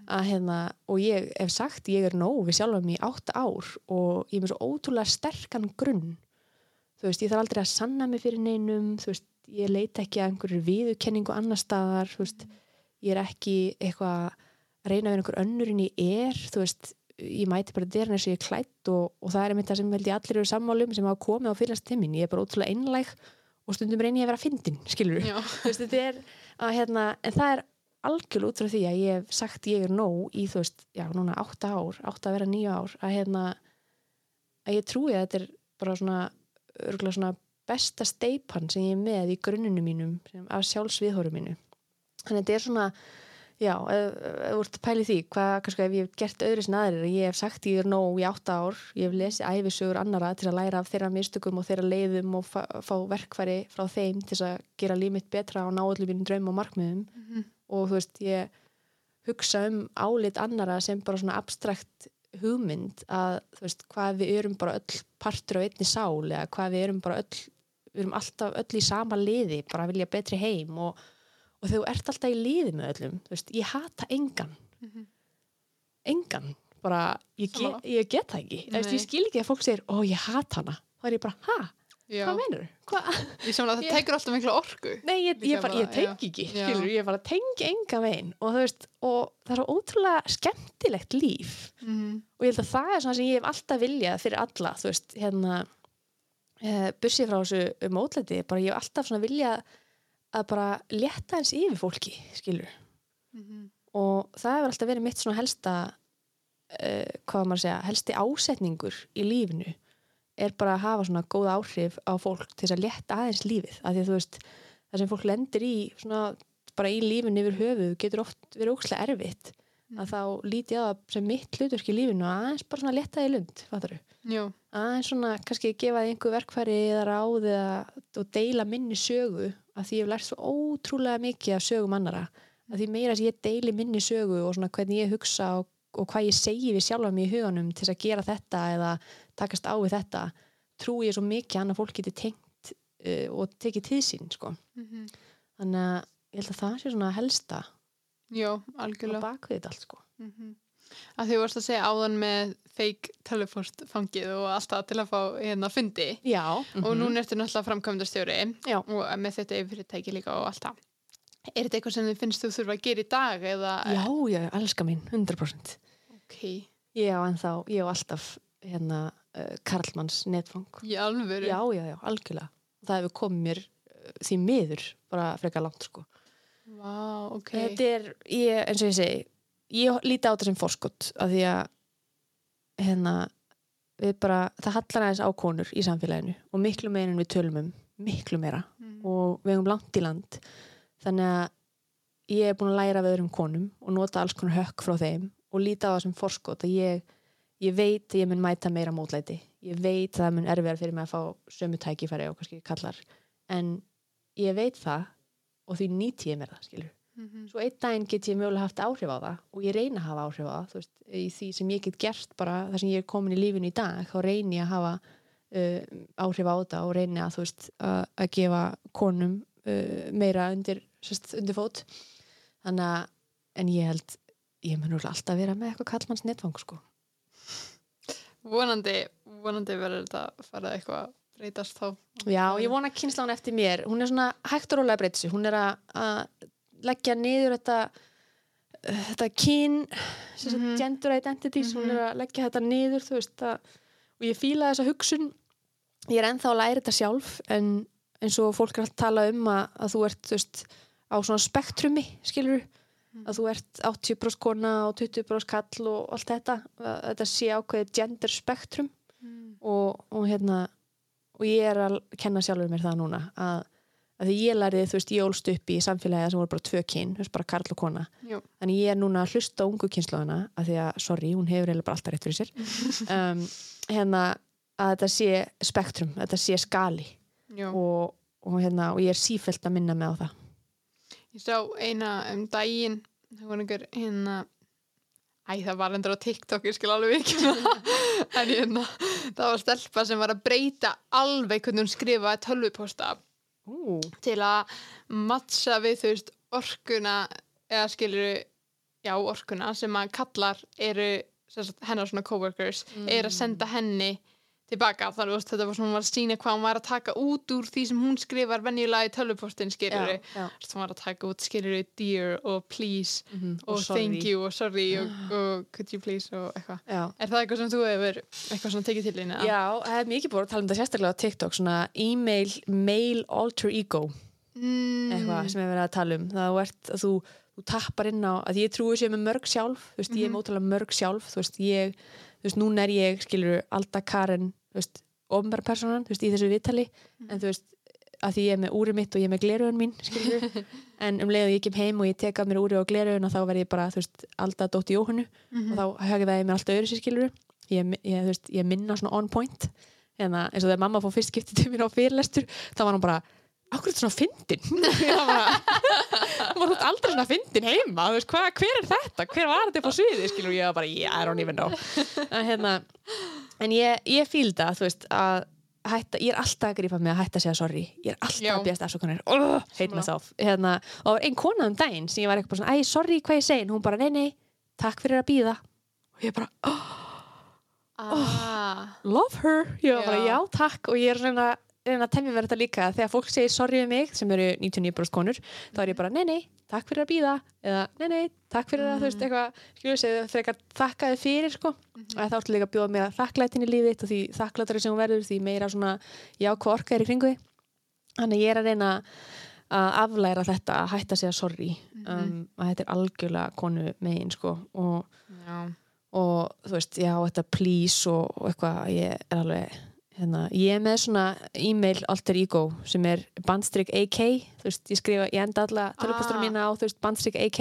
að hérna, og ég hef sagt ég er nóg við sjálfa mig í átta ár og ég er með svo ótrúlega sterkan grunn þú veist, ég þarf aldrei að sanna mig fyrir neinum, þú veist, ég leita ekki að einhverju viðurkenningu annar staðar, þú veist, ég er ekki eitthvað að reyna við einhver önnurinn ég er, þú veist, ég mæti bara dyrin eins og ég er klætt og, og það er einmitt það sem held ég allir eru sammálum sem hafa komið á fyrirnast tímin, ég er bara ótrúlega einlæg og stundum reyni ég að vera fyndin, skilur veist, er að hérna, en það er algjörlega út frá því að ég hef sagt ég er nóg í þú veist, já, núna átta ár, átta að vera nýja ár að hérna að ég trúi að þetta er bara svona örgulega svona besta steipan sem ég er með í grunninu mínum sem, af sjálfsviðhóru mínu. Þannig að þetta er svona já, þú ert að pæli því hvað, kannski ef ég hef gert öðru sem aðrir ég hef sagt ég er nóg í átta ár ég hef lesið æfisögur annara til að læra af þeirra mistökum og þeirra leiðum og fá, verkfæri frá þeim til að gera líf mitt betra og ná öllum mínum draum og markmiðum Mhm. og þú veist, ég hugsa um álit annara sem bara svona abstrakt hugmynd að þú veist, hvað við erum bara öll partur á einni sál eða hvað við erum bara öll við erum alltaf öll í sama liði bara vilja betri heim og, og þú ert alltaf í liði með öllum veist, ég hata engan. Mhm. engan, bara ég, ge, ég get það ekki, veist, ég skil ekki að fólk segir, ó ég hata hana. Þá er ég bara, ha, já. hvað meinur hvað Ég sem að það tekur alltaf mikla orku. Nei, ég, ég, bara, ég tengi ekki, skilur, ég bara tengi enga veginn. Og veist, og það er svo ótrúlega skemmtilegt líf. Mhm. og ég held að það er svona sem ég hef alltaf viljað fyrir alla, þú veist, hérna e, bussið frá þessu mótlæti, bara ég hef alltaf svona viljað að bara létta eins yfir fólki, skilur Mhm. og það hefur alltaf verið mitt svona helsta uh, hvað maður að segja, helsti ásetningur í lífinu er bara að hafa svona góð áhrif á fólk til þess að létta aðeins lífið, af því að þú veist það sem fólk lendir í svona bara í lífinu yfir höfuð getur oft verið ókslega erfitt. Að þá líti á það sem mitt hlutverk í lífinu að aðeins bara svona létta því lund, aðeins svona kannski gefa því einhver verkfæri eða ráð eða og deila minni sögu að því ég hef lært svo ótrúlega mikið af sögum annara að því meira sem ég deili minni sögu og svona hvernig ég hugsa og, og hvað ég segi við sjálfa mig í huganum til að gera þetta eða takast á við þetta trúi ég svo mikið hann að fólk geti tengt uh, og tekið sín sko. Mhm. þannig að ég held að það sé svona helsta Já, á algjörlega. bakvið þetta allt sko. Mm Að þú varst að segja áðan með fake telepost fangið og alltaf til að fá hérna fundi Já, og núna ertu náttúrulega framkvæmdastjóri Já. og með þetta yfirtæki líka og allt það. Er þetta eitthvað sem þið finnst þú þurfa að gera í dag eða? Já, já, elska mín, 100% Ok, Ég á ennþá, ég á alltaf hérna uh, Karlmanns netfang í alvöru. Já, já, já, algjörlega Það hefur komið mér uh, því miður bara frekar langt sko Vá, ok. Þetta er, ég, eins og ég segi ég líti á þetta sem forskott af því að hérna við bara, það hallar aðeins á konur í samfélaginu og miklu meira en við tölum um miklu meira. Mm. og við hefum langt í land þannig að ég er búin að læra við öðrum konum og nota alls konar hökk frá þeim og líta á það sem forskot að ég, ég veit að ég mun mæta meira mótlæti. Ég veit að það mun erfiðar fyrir mig að fá sömu tækifæri og kannski kallar. En ég veit það og því nýti ég mér það skilur Mhm. svo einn daginn get ég mögulega haft áhrif á það og ég reyna að hafa áhrif á það veist, í því sem ég get gert bara þar sem ég er komin í lífinu í dag þá reyni ég að hafa uh, áhrif á þetta og reyni að veist að, að gefa konum uh, meira undir, sest, undir fót þannig að en ég held, ég mun örugglega alltaf vera með eitthvað kallmanns netfang sko Vonandi, vonandi verður þetta að fara eitthvað að breytast þá. Já, ég vona að kynsla hún eftir mér hún er svona hægt og rólega sig hún er að leggja niður þetta uh, þetta kyn mm Mhm. gender identities hún er að leggja þetta niður þú veist að, og ég fíla þessa hugsun. Ég er ennþá að læra þetta sjálf en eins og fólk er alltaf að tala um að, að þú ert þú veist, á svona spektrumi skilur að þú ert 80% kona og 20% kall og allt þetta þetta sé ákveðið gender spektrum. Mm. og, og hérna og ég er að kenna sjálfur mér það núna að, að því ég lærið, þú veist, ég ólst upp í samfélagi sem voru bara tvö kyn, þú veist, bara karl og kona. Jú. þannig ég er núna að hlusta ungu kynslaðuna að því að, sorry, hún hefur eiginlega bara alltaf rétt fyrir sér. Um, hérna að þetta sé spektrum, að þetta sé skali. Og, og hérna, og ég er sífælt að minna mig á það. Ég sá eina um daginn, það var einhver hérna, æ það var endur á TikTok, ég skil alveg ekki. En hérna, það var stelpa sem var að breyta alveg hvernig hún skrifaði tölvuposta Ú, til að mattsa við þú veist orkuna eða skilur já orkuna sem að kallar eru sagt, hennar svona coworkers er að senda henni tilbaka. Þannig að þetta var svona var að sína hvað hún var að taka út úr því sem hún skrifar venjulega í tölvupostin skilur já, já. hún var að taka út skilur dear og please Mhm, og, sorry. thank you og sorry og, og could you please og eitthvað. Er það eitthvað sem þú hefur eitthvað svona tekið til þín? Já, það er mikið búin að tala um þetta sérstaklega á TikTok svona email, mail alter ego. Mm, eitthvað sem er verið að tala um. Það ert að þú, þú tappar inn á að ég trúi sér með mörg sjálf þú veist, ég er mótalega mörg sjálf þú veist, ég, þú veist, núna er ég skilur Alda Karen, veist ofnbæra personan, þú veist, í þessu viðtali en þú veist, að því ég er með úrið mitt og ég er með glerugun mín, skilur en um leið og ég kem heim og ég tek af mér úrið og glerugun og þá verð ég bara, þú veist, Alda dótt í óhunu og þá höfði það ég mér alltaf öðru sér skilur ég, ég, þú veist, ég minna svona on point en eins og þegar mamma fór fyrst skiptið til mér á fyrirlestur þá var hann bara Akkur þetta svona fyndin? Var hún var aldrei svona fyndin heima, veist, hva, hver er þetta? Hver var þetta upp á sviði? Skilur, ég var bara, yeah, I don't even know. En, hérna, en ég, ég fíl það, þú veist, að hætta, ég er alltaf að grípa mig að hætta að segja sorry. Ég er alltaf Já. að bíast afsökunar. Oh. Hérna, og það var ein kona um daginn sem ég var eitthvað svona, æ, sorry hvað ég segi. En Hún bara, nei, nei, takk fyrir að býða. Og ég bara, oh, ah, love her ég var bara Já. takk og ég er reyna, reyna að temja verið þetta líka. Þegar fólk segir sorry við mig sem eru 99% konur þá er ég bara nei nei, takk fyrir að býða eða nei nei, takk fyrir að þú veist eitthvað skilur segja frekar þakkaði fyrir sko. Og þá ertu líka að bjóða mér þakklætin í lífið og því þakklætari sem hún verður því meira svona já hvað orka er í kringu þannig ég er að reyna að aflæra þetta að hætta segja sorry. Um, að þetta er algjörlega konu megin sko og og þú veist, já, þetta please og, og eitthvað, ég er alveg hérna, ég er með svona e-mail alter ego sem er bandstrik AK þú veist, ég skrifa, ég enda alla tölupastur Ah. mína á, þú veist, bandstrik AK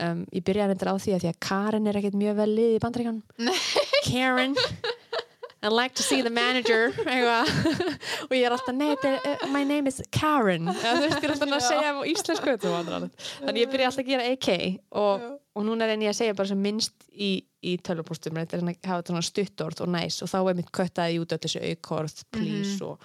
um, ég byrja að reynda á því að því að Karen er ekkert mjög vel lið í bandrikan Karen I'd like to see the manager. Og ég er alltaf, uh, my name is Karen. Ég er alltaf að segja á íslensku þannig ég byrja alltaf að gera AK og, og núna reyni ég að segja bara sem minnst í, í tölvupústum þetta er svona, hafa stuttorð og næs og þá er mitt köttaði út öll þessu aukorð please og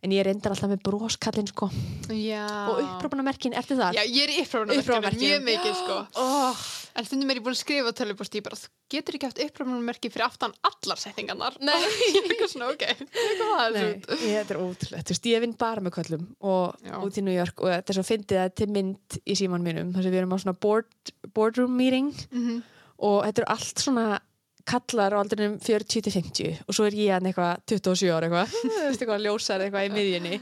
en ég reyndar alltaf með broskallin sko. Og upprópunamerkin, ertu það? Já, ég er Upprópunarmerkinu. mjög mikið sko. Oh, En stundum er ég búin að skrifa tölvuposti, ég bara, þú getur ekki haft uppráðunarmerki fyrir aftan allar setningarnar. Nei. ég er eitthvað svona, ok, eitthvað það Nei, þessu út. ég, þetta er ótrúlegt, þú veist, ég vinn bara með köllum og Já. út í New York og þetta er svo fyndið að til mynd í síman mínum þar sem við erum á svona board, boardroom meeting Mhm. og þetta er allt svona kallar á aldrinum 40-50 og svo er ég hann eitthvað 27 ára eitthvað, þú veist eitthvað ljósar eitthvað í miðjunni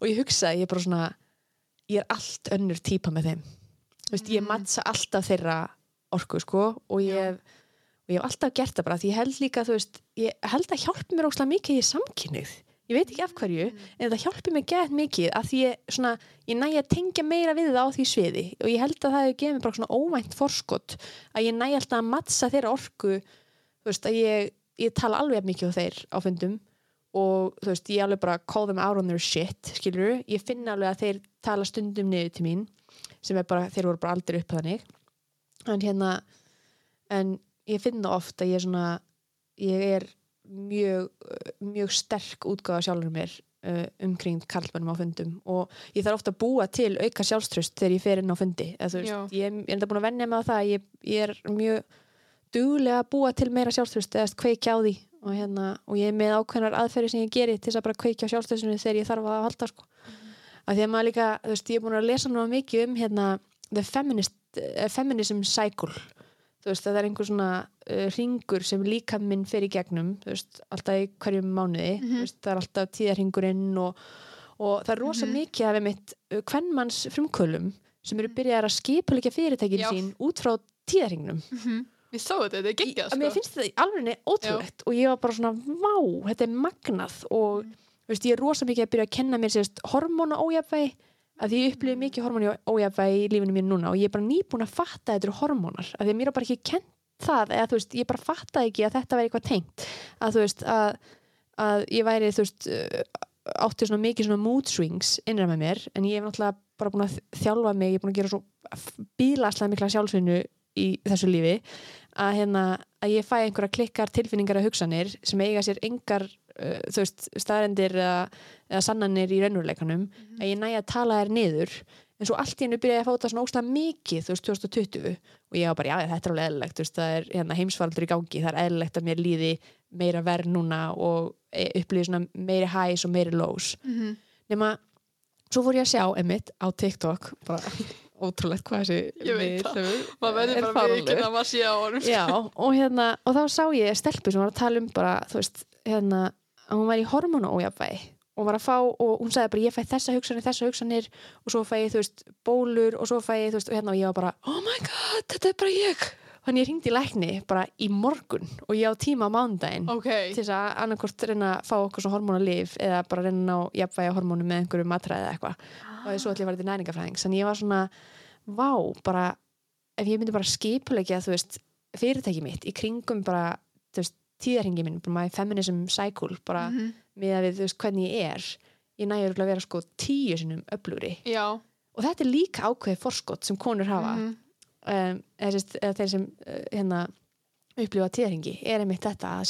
og ég hugsaði, ég er bara svona ég er allt önnur típa með þeim þú veist, ég Mm. mattsa alltaf þeirra orku sko og ég hef og ég hef alltaf gert það bara því ég held líka, þú veist ég held að hjálpi mér óslega mikið í samkynnið ég veit ekki af hverju, en það hjálpi mér gett mikið að því ég, svona, ég næ að tengja meira við það á því sviði. Og ég held að það hefur gefið mér bara svona óvænt forskot að ég næ alltaf að mattsa þeirra orku þú veist, að ég, ég tala alveg mikið á þeir á fundum. Og þú veist, ég alveg bara call them out on their shit, skilur ég finna alveg að þeir tala stundum niður til mín sem er bara, þeir voru bara aldrei upp þannig en hérna en ég finna oft að ég er svona ég er mjög mjög sterk útgáða sjálfur mér uh, umkring karlmennum á fundum. Og ég þarf ofta að búa til auka sjálfströst þegar ég fer inn á fundi. Veist, ég, er- enda búin að venja mig á það ég, ég er mjög duglega að búa til meira sjálfströst eða kveikja á því. Og, hérna, og ég er með ákveðnar aðferði sem ég geri til þess að bara kveikja á sjálfströstinu þegar ég þarf að halda sko. af því að maður líka, þú veist, ég er búin að lesa nú mikið um hérna, the feminist, feminism cycle veist, það er einhver svona uh, ringur sem líka minn fer í gegnum veist, alltaf í hverjum mánuði Mhm. þú veist, það er alltaf tíðarhingurinn og, og það er rosa Mhm. mikið af einmitt uh, kvennmanns frumkölum sem eru byrjað að skipuleika fyrirtækin Já. sín út frá tíðarhingnum Ég sá þetta, þetta er geggjað, að mér sko. finnst þetta alveg ótrúlegt og ég var bara svona, vá, þetta er magnað og Mm. þú veist, ég er rosa mikið að byrja að kenna mér sérst hormóna ójafvægi að ég upplifið mikið hormóna ójafvægi í lífinu mínu núna og ég er bara nýbúin að fatta þetta eru hormónar. Að því að mér er bara ekki kent það eða þú veist, ég bara fattaði ekki að þetta væri eitthvað tengt. Að þú veist, að, að ég væri þú veist, uh, átti svona mikið svona mood swings innra með mér en ég hef náttúrulega bara búin að þjálfa mig ég er búin að gera svo bílaslega mikla sjálfsvinnu í þessu lífi að, hérna, að ég fæ einhverja klikkar tilfinningar að hugsanir sem eiga sér engar uh, þú veist, staðrendir eða, eða sannanir í raunveruleikanum Mhm. að ég næ að tala þær niður en svo allt í hennu byrjaði að fóta svona óslega mikið þú veist, 2020 og ég var bara, já, þetta er alveg eðlilegt þú veist, það er hérna, heimsfaraldur í gangi það er eðlilegt að mér líði meira verð núna og e, upplýði svona meiri highs og meiri lows Mhm. nema, svo fór ég að sjá emitt á TikTok bara ótrúlegt hvað þessi miðtölvu Maður verður er bara mikið að maður sé á honum. Já, og hérna, og þá sá ég stelpu sem var að tala um bara, þú veist, hérna að hún var í hormónu ójafvægi og var að fá, og hún sagði bara, ég fæ þessa hugsanir þessa hugsanir, og svo fæ ég, þú veist bólur, og svo fæ ég, þú veist, og hérna og ég var bara oh my god, þetta er bara ég þannig ég hringdi í lækni bara í morgun og ég á tíma á mánudaginn Ok. til þess að annarkort reyna að fá okkur svo hormónalif eða bara reyna að ná jafnvægi hormónu með einhverju matræði eða eitthvað og ég að vera til næringafræðings þannig ég var svona, vá, bara ef ég myndi bara veist, fyrirtæki mitt í kringum bara, þú veist, tíðarhingi minn bara my feminism cycle, bara Mhm. með að við, þú veist, hvernig ég er ég nægur að vera sko tíu sinum öflugri Já. og þetta er líka ákveðið forskot sem konur hafa Mhm. um, eða, þeir sem uh, hérna, upplifa tíðarhingi er einmitt þetta að,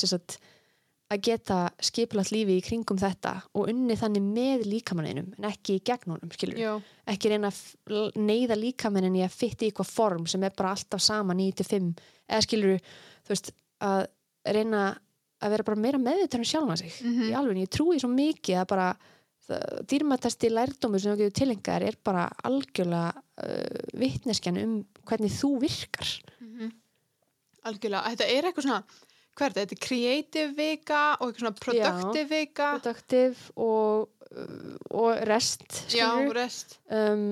að geta skipulagt lífi í kringum þetta og unni þannig með líkamanninum en ekki í gegn honum, skilur Já. ekki reyna að neyða líkamannin í að fytta í eitthvað form sem er bara alltaf sama 9-5 eða skilur þú veist að reyna að vera bara meira meðvitað um sjálfa sig Mhm. í alveg, ég trúi svo mikið að bara dýrmætasti lærdómur sem þú getur tilengar er bara algjörlega uh, vitneskjan um hvernig þú virkar Mhm. Algjörlega. Þetta er eitthvað svona, hvað er þetta? Þetta er creative vika og eitthvað svona productive vika. productive og, og rest Já, rest. um,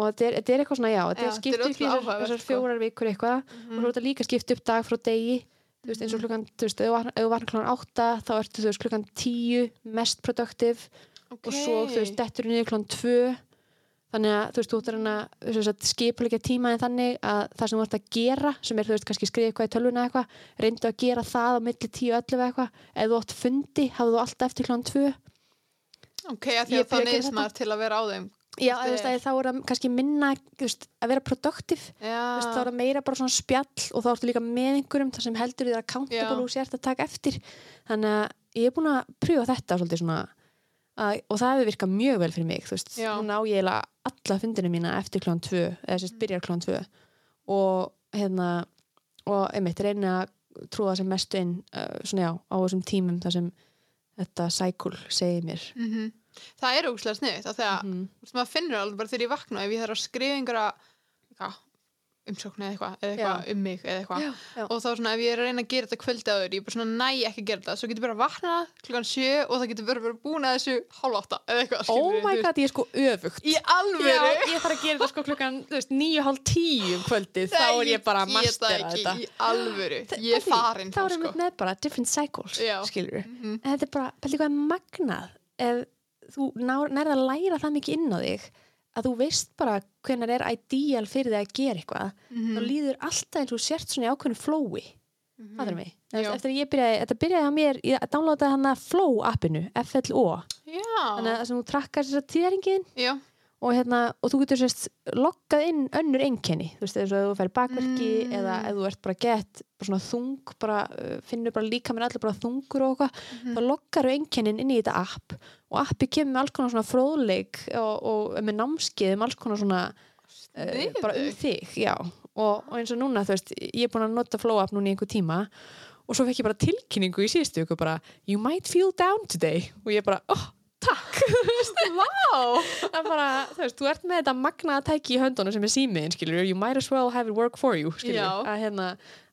og þetta er, þetta er eitthvað svona já, þetta er þetta skipt upp í þessar, sko. fjórar vikur eitthvað og svo er þetta líka skipt upp dag frá degi þú veist, eins og klukkan, þú veist, ef þú var- þú klukkan átta þá ertu, þú veist, klukkan tíu mest productive Ok. og svo, þú veist, dettur niður klukkan tvö þannig að þú veist, þú ert að reyna sem sagt, skipulegja tímaðin þannig að það sem þú ert að gera, sem er þú veist kannski skrifa eitthvað í tölvuna eitthvað, reyndu að gera það á milli 10 og 11 eða eitthvað, ef þú átt fundi hafðu þú alltaf eftir klán 2 ok, að því að að gera neyðist maður til að vera á þeim Já, þú veist, að þá er það kannski minna veist, að vera produktiv. Þá er það meira bara svona spjall og þá ertu líka með einhverjum þar sem heldur að og það hefur virkað mjög vel fyrir mig þú veist, Já. núna á ég alla fundinu mína eftir klán 2 eða sérst byrjar klán 2 og hérna og einmitt reyna að trúa sem mestu inn uh, svona já, á þessum tímum þar sem þetta cycle segir mér mhm. það er ógustlega sniðut af því að mm. þú veist, maður finnur alveg bara þegar ég vakna ef ég þarf að skrifa einhverja eitthvað, umsókn eða eitthvað, eða eitthvað um mig eða eitthvað. Og þá svona ef ég er að reyna að gera þetta kvöldi áður ég er bara svona næ ekki að gera þetta. Svo getur bara að vakna klukkan sjö og það getur bara verið búin að þessu hálf átta eða eitthvað oh my god, ég er sko öfugt. Í alvöru? Já, ég þarf að gera þetta sko klukkan þú veist, níu hálf tíu um kvöldið þá er ég bara að mastera þetta. í alvöru, Þa- ég er farin þá erum sko. við með bara different cycles skilur Mhm. en þetta er bara, að það þú veist bara hvenar er ideal fyrir þig að gera eitthvað Mhm. þá líður alltaf eins og sért svona í ákveðinu Mhm. Þú Já. veist, eftir að ég byrjaði þetta byrjaði á mér, ég downloadaði hann að Flow appinu, FLO já, þannig að það þú trakkar þess að tíðaringin og, hérna, og þú getur sérst loggað inn önnur einkenni. Þú veist, ef þú færi bakverki Mm. eða ef þú ert bara gett bara svona þung, bara, uh, finnur bara líka mér allir bara þungur og eitthvað Mhm. þá loggar þú einkennin inn í þetta app. Og appi kemur með alls konar svona fróðleik og, og með námskeið um alls konar svona uh, bara um þig, já. Og, og eins og núna, þú veist, ég er búin að nota Flow app núna í einhver tíma og svo fekk ég bara tilkynningu í síðustu ykkur bara you might feel down today. Og ég bara, oh, takk. Það er bara, þú veist, þú ert með þetta magnaða tæki í höndunum sem er símiðin, skilur you might as well have it work for you, skilur Já. að hérna,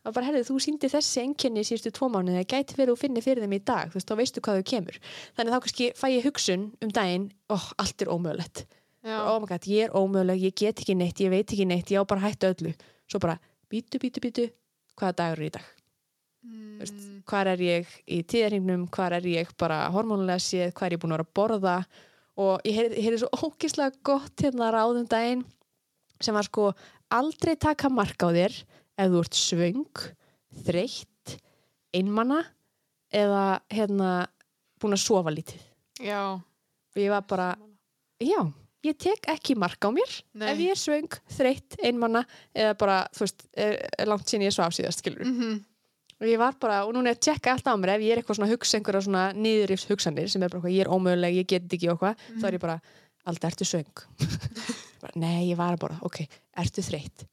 að bara, herrið, þú síndi þessi enkenni síðustu tvo mánuði, það gæti verið að þú finni fyrir þeim í dag, þú veist, þá veistu hvað þau kemur. Þannig þá kannski fæ ég hugsun um daginn oh, allt er ómögulegt. Oh my god, ég er ómöguleg, ég get ekki neitt ég veit ekki neitt, ég á bara að hætta öllu. Svo bara, bítu, bítu, bítu hvaða dagur er í dag, Mm, veist, hvar er ég í tíðarhingnum, hvar er ég bara hormónulega séð, hvað er ég búin að vera að borða? Og ég heyrði heyrði svo ógislega gott hérna ráðum daginn sem var sko aldrei taka mark á þér ef þú ert svöng þreytt, einmana eða hérna búin að sofa lítið. Já, og ég var bara, já ég tek ekki mark á mér Nei. ef ég er svöng, þreytt, einmana eða bara, þú veist, er, er langt sinni ég svaf síðast, skilur mhm, og ég var bara, og núna er að tjekka allt á mér. Ef ég er eitthvað svona að hugsa einhverja svona niðurifs hugsanir sem er bara, ég er ómöguleg, ég get ekki og hvað, þá er ég bara, alltaf ertu bara, nei, ég var borða. Ok, ertu þreytt?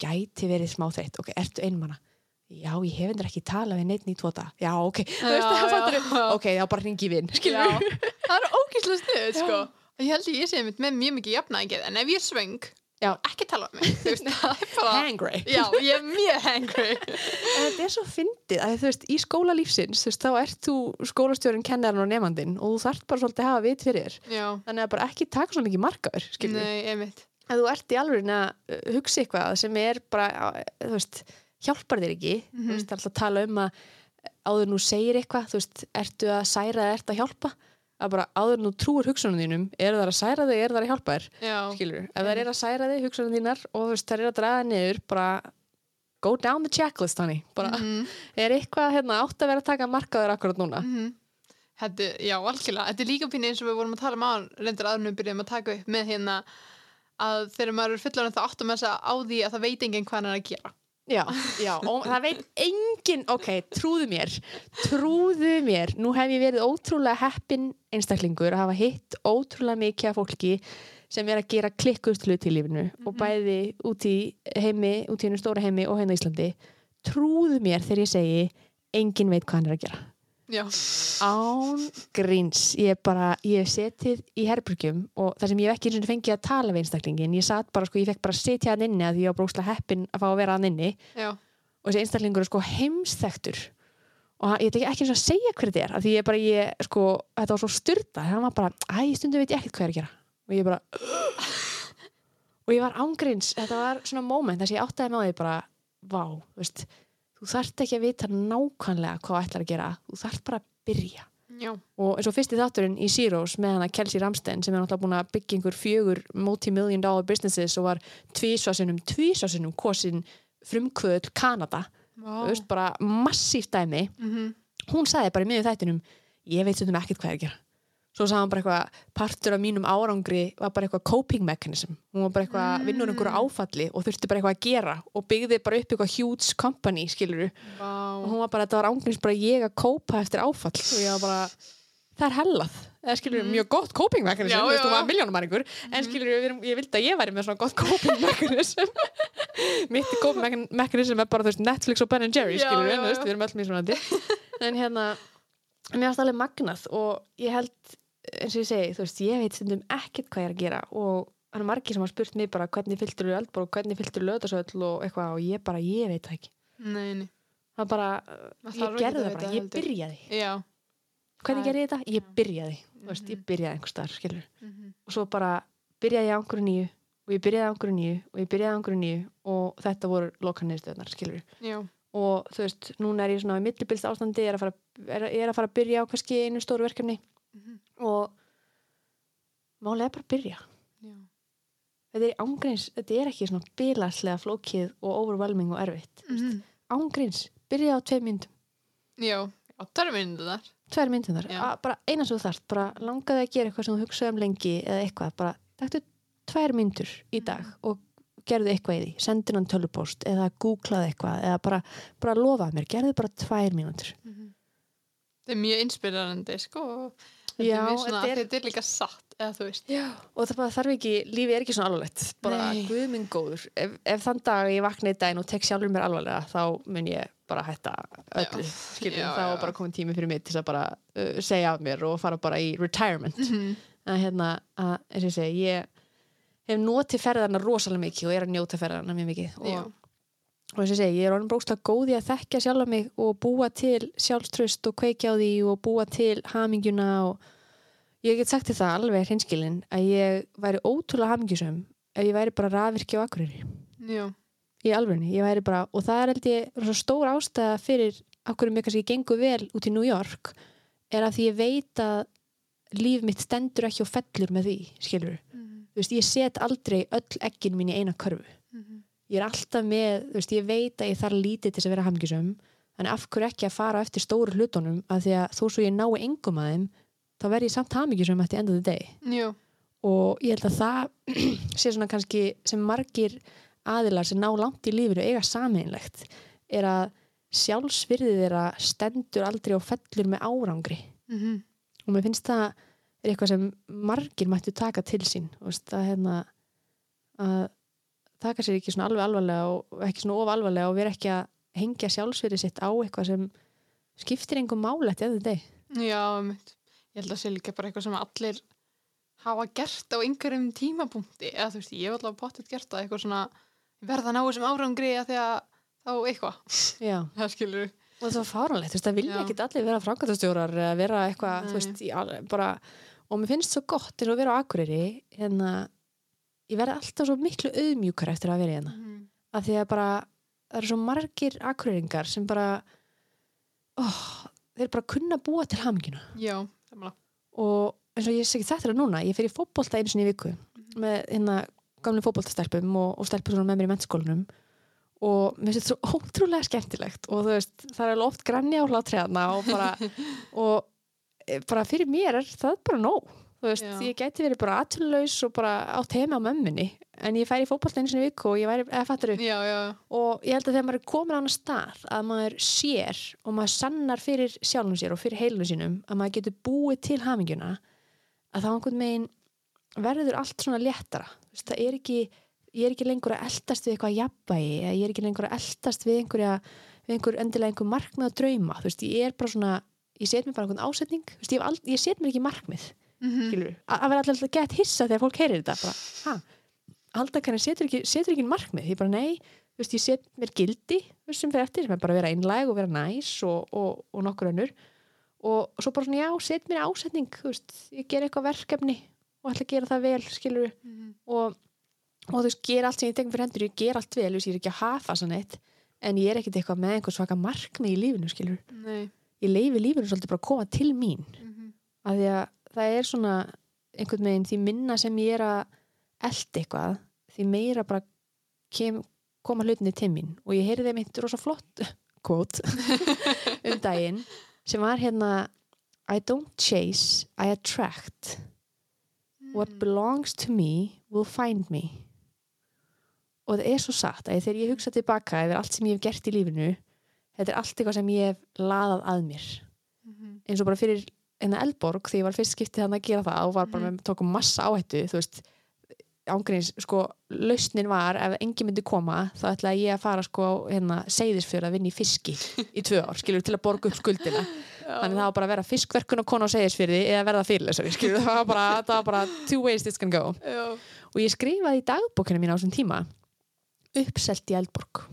Gæti verið smá þreytt, ok, ertu einmana? Já, ég hef endur ekki talað við neitt í tvota já, ok, þú veist, það fattur já. ok, já, bara hringi vinn, já, skilur það er ógíslega snuð sko. og ég held að ég sé einmitt með mjög mikið jafnæðingið en ef ég er svöng, Já. ekki tala um mig bara hangry. Já, ég er mjög hangry. Þetta er svo fyndið að þú veist, í skóla lífsins þú veist, þá ert þú skólastjórin, kennarinn og nefandinn og þú þarft bara svolítið að hafa vit fyrir já, þannig að bara ekki taka svona mikið markaður skilur nei, einmitt. Að þú ert í alveg að uh, hugsa eitthvað sem er bara, uh, þú veist hjálpar þér ekki, Mhm. þú veist, alltaf tala um að áður nú segir eitthvað þú veist, ertu að særa eða ertu að hjálpa að bara áður nú trúur hugsunum þínum eru það að særa þig, eru það að hjálpa þér? Skilur, ef það er að særa þig hugsunum þínar og þú það er að draga þig niður bara go down the checklist hannig bara, Mhm, er eitthvað hérna, átt að vera að taka markaður akkurat núna? Mhm. Þetta, já, algjörlega, þetta er líka pínu eins og við vorum að tala um á reyndir aðrunum við byrjuðum að taka upp með hérna að þegar maður er fullan þá áttum þess að á því að það veit enginn hvað hann er að gera Já, já, og það veit engin, ok, trúðu mér, trúðu mér, nú hef ég verið ótrúlega heppin einstaklingur að hafa hitt ótrúlega mikið af fólki sem er að gera klikkust hlut í lífinu og bæði út í heimi, út í hennu stóra heimi og hérna í Íslandi. Trúðu mér þegar ég segi, engin veit hvað hann er að gera. Já, Án gríns, ég bara, ég hef setið í herbergjum og það sem ég hef ekki fengið að tala við einstaklingin, ég satt bara, sko, ég fekk bara að setja hann inni að því ég var brókslega heppin að fá að vera hann inni. Já, og þessi einstaklingur er sko heimsþektur og hann- ég ætla ekki eins og að segja hver þetta er af því ég bara, ég, sko, þetta var svo styrta hann var bara, æ, stundu veit ég ekkert hvað ég er að gera. Og ég bara og ég var ángríns, þetta var svona moment þess að ég áttaði með því bara vá, veist, þú þarft ekki að vita nákvæmlega hvað þú ætlar að gera. Þú þarft bara að byrja. Já. og eins og fyrsti þátturinn í Zeros með hana Kelsey Ramstein sem er náttúrulega búin að byggja einhver fjögur multi-million dollar businesses og var tvísvarsinnum, tvísvarsinnum kosin frumkvöðl Kanada. Veist, bara massíft dæmi. Mhm. hún sagði bara í miðjum þættinum ég veit stundum ekkert hvað ég er að gera svo sagði hann bara eitthvað, partur af mínum árangri var bara eitthvað coping mechanism. Hún var bara eitthvað, Mm. vinnur einhverju áfalli og þurfti bara eitthvað að gera og byggði bara upp eitthvað huge company, skilur Vá. og hún var bara, þetta var ángriðs bara ég að kópa eftir áfall. Og ég var bara, það er hellað. Eða skilur við, mjög gott coping mechanism þú veist, hún var miljónumæringur en skilur við, ég vildi að ég væri með svona gott coping mechanism. Mitt coping mechan- mechanism er bara, þú veist, Netflix og Ben Jerry, Já, skilur já, þú veist, við erum öll mismunandi. En hérna, mér varst alveg magnað og ég held, eins og ég segi þú veist, ég veit stundum ekkert hvað ég er að gera og hann er margir sem har spurt mig bara hvernig fylltur þú eldból, hvernig fylltur þú löðasöll og eitthvað og ég bara, ég veit það ekki Nei, nei. það er bara, Það ég gerði að það bara, ég byrjaði Já. hvernig gerði ég þetta? Ég byrjaði, þú veist, ég Mhm. byrjaði einhver staðar, skilur Mhm. og svo bara byrjaði ég á einhverju nýju og ég byrjaði á einhverju nýju og ég byrjaði á einhverju nýju og þetta voru Já. og þú veist, núna er ég svona í millibilst ástandi, ég er að fara, er, er að fara að byrja á kannski einu stóru verkefni Mhm. og málega bara að byrja Já. þetta er ángreins, þetta er ekki svona bilarslega flókið og overwhelming og erfitt Mhm. ángreins, byrja á tvei myndum Já. Það er myndið þar. tvær myndum þar, bara eina sem þú þarft bara langaði að gera eitthvað sem þú hugsaði um lengi eða eitthvað, bara taktu tvær myndur í dag Mhm. og gerðu eitthvað í því, sendu hann tölupóst eða googlaði eitthvað eða bara, bara lofaði mér, gerðu bara tvær mínútur Það er mjög inspirerandi, sko. og Þetta Já, er þetta er- þetta er líka satt, eða þú veist. Já. og það þarf ekki, lífið er ekki svona alvarlegt bara Nei. guð minn góður ef, ef þann dag ég vakna í daginn og tek sjálfur mér alvarlega þá mun ég bara hætta öllu, skiljum, þá er bara komin tími fyrir mig til að bara uh, segja af mér og fara bara í retirement Mhm. að hérna, að, eins og ég segi ég hef notið ferðarna rosalega mikið og er að njóta ferðarna mjög mikið Já. Og, og eins og ég er orðin brókslega góð í að þekkja sjálfa mig og búa til sjálfströst og kveikja á því og búa til hamingjuna og ég get sagt það alveg hreinskilin að ég væri ótrúlega hamingjusum ef ég væri bara rafvirkja á akkurýri í alvegni, ég væri bara og það er held ég stór ástæða fyrir okkur mér kannski gengur vel út í New York er að því ég veit að líf mitt stendur ekki og fellur með því, skilur Mhm. þú veist, ég set aldrei öll ekkin mín í eina körfu Mhm. Ég er alltaf með, þú veist, ég veit að ég þarf lítið til þess að vera hamngjusum en af hverju ekki að fara eftir stóru hlutunum að því að þó svo ég nái engum að þeim þá verð ég samt hamngjusum eftir endaði deg Já. og ég held að það sé svona kannski sem margir aðilar sem ná langt í lífinu eiga sameinlegt er að sjálfsvirðið þeirra stendur aldrei og fellur með árangri Mhm. og mér finnst það er eitthvað sem margir mættu taka til sín þú veist, að, hérna, að taka sér ekki svona alveg alvarlega og ekki svona of alvarlega og vera ekki að hengja sjálfsvirði sitt á eitthvað sem skiptir engum málætt eða þetta Já. Ég held að sé líka bara eitthvað sem allir hafa gert á einhverjum tímapunkti. Eða þú veist, ég hef alltaf pottet gert það eitthvað svona, verða að ná þessum árangri að því að þá eitthvað, það skilur og það var fáránlegt, þú veist, það vilja ekki allir vera framkvæmtastjórar eða vera eitthvað, Nei. þú veist, bara og mér finnst svo gott og að vera á Akureyri hérna, ég verði alltaf svo miklu auðmjúkar eftir að vera í hérna. Mhm. af því að bara, það eru svo margir Akureyringar sem bara oh, þeir bara kunna búa til hamingina Já, samla og eins og ég segi þetta núna, ég fer í fótbolta einu sinni í viku með hérna gamlu fótboltastelpum og, og stelpur með mér í mennskólanum og mér finnst þetta svo ótrúlega skemmtilegt og þú veist, það er alveg oft granni á hlátræðna og bara og e, bara fyrir mér er það bara nóg þú veist, Já. ég gæti verið bara atvinnulegs og bara átt heima á mömmunni en ég fær í fótbolta einu sinni í viku og ég væri, eða fattur Já, já, og ég held að þegar maður er komin á hana stað að maður sér og maður sannar fyrir sjálfum sér og fyrir heilunum sínum að maður getur búið til hamingjuna að þá einhvern megin verður allt svona léttara. Þú veist, það er ekki, ég er ekki lengur að eldast við eitthvað jafnvægi eða ég er ekki lengur að eldast við einhverja við einhver endilega einhver markmið að drauma. Þú veist, ég er bara svona, ég set mér bara einhvern ásetning. Þú veist, ég, ég set mér ekki markmið Mhm. skilur, að vera alltaf gett hissa þegar fólk heyrir þetta bara, kannar setur ekki, setur ekki markmið, ég bara nei þú veist, ég set mér gildi sem fyrir eftir, sem er bara að vera einlæg og vera næs og, og, og nokkur önnur. Og svo bara svona, já, set mér ásetning þú veist, ég ger eitthvað verkefni og ætla að gera það vel, skilur Mhm. og, og þú veist, gera allt sem ég tekum fyrir hendur, ég ger allt vel, þú veist, ég er ekki að hafa sann eitt, en ég er ekkit eitthvað með einhver svaka markmið í lífinu, skilur Nei. Ég leifi lífinu svolítið bara að koma til mín. Mhm. að því að það er svona einhvern veginn því minna sem ég er að elda eitthvað því meira bara kem, koma hlutinni til mín og ég heyrði þeim eitt rosa flott quote um daginn sem var hérna I don't chase, I attract what Mm. belongs to me will find me og það er svo satt að þegar ég hugsa tilbaka yfir allt sem ég hef gert í lífinu þetta er allt eitthvað sem ég hef laðað að mér Mhm. eins og bara fyrir enna Elborg þegar ég var fyrst skiptið hann að gera það og var bara Mhm. með tókum massa áhættu þú veist ángríns, sko, lausnin var ef engin myndi koma, þá ætlaði ég að fara sko, hérna, segðisfjör að vinna í fiski í tvö ár, skilur, til að borga upp skuldina þannig það var bara að vera fiskverkun og kona á segðisfjörði eða verða fyrirlesari, skilur, það var bara, það var bara two ways this can go Já. og ég skrifaði í dagbókinu mín á þessum tíma uppselt í Eldborg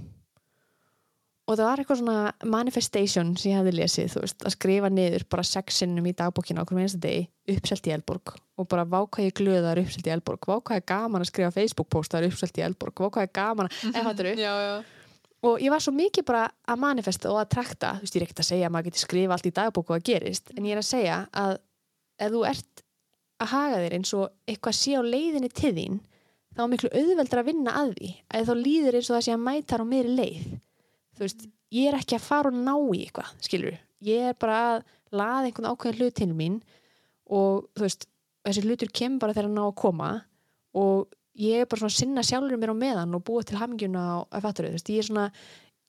og það var eitthvað svona manifestation sem ég hefði lesið, þú veist, að skrifa niður bara sexinum í dagbókinu á hverjum einsta degi uppselt í Eldborg. Og bara vákvað ég glöðar uppselt í Eldborg, vákvað ég gaman að skrifa Facebook postar uppselt í Eldborg, vákvað ég gaman að, eða fattur Já, já. og ég var svo mikið bara að manifesta og að trakta, þú veist, ég er ekkert að segja að maður geti skrifa allt í dagbók og að gerist, en ég er að segja að ef þú ert að haga þér eins og eitthvað sé á leiðinni til þín, þá er miklu auðveldra að vinna að því, að þá líður eins og það sé að mæta á meiri leið þú veist, ég er ekki að fara og ná í eitthvað, skilur, ég er bara að laða einhvern ákveðin hlut til mín og þú veist, þessi hlutur kemur bara þegar hann ná að koma og ég er bara svona að sinna sjálfur mér á meðan og búa til hamingjuna og að fattur þú veist, ég er svona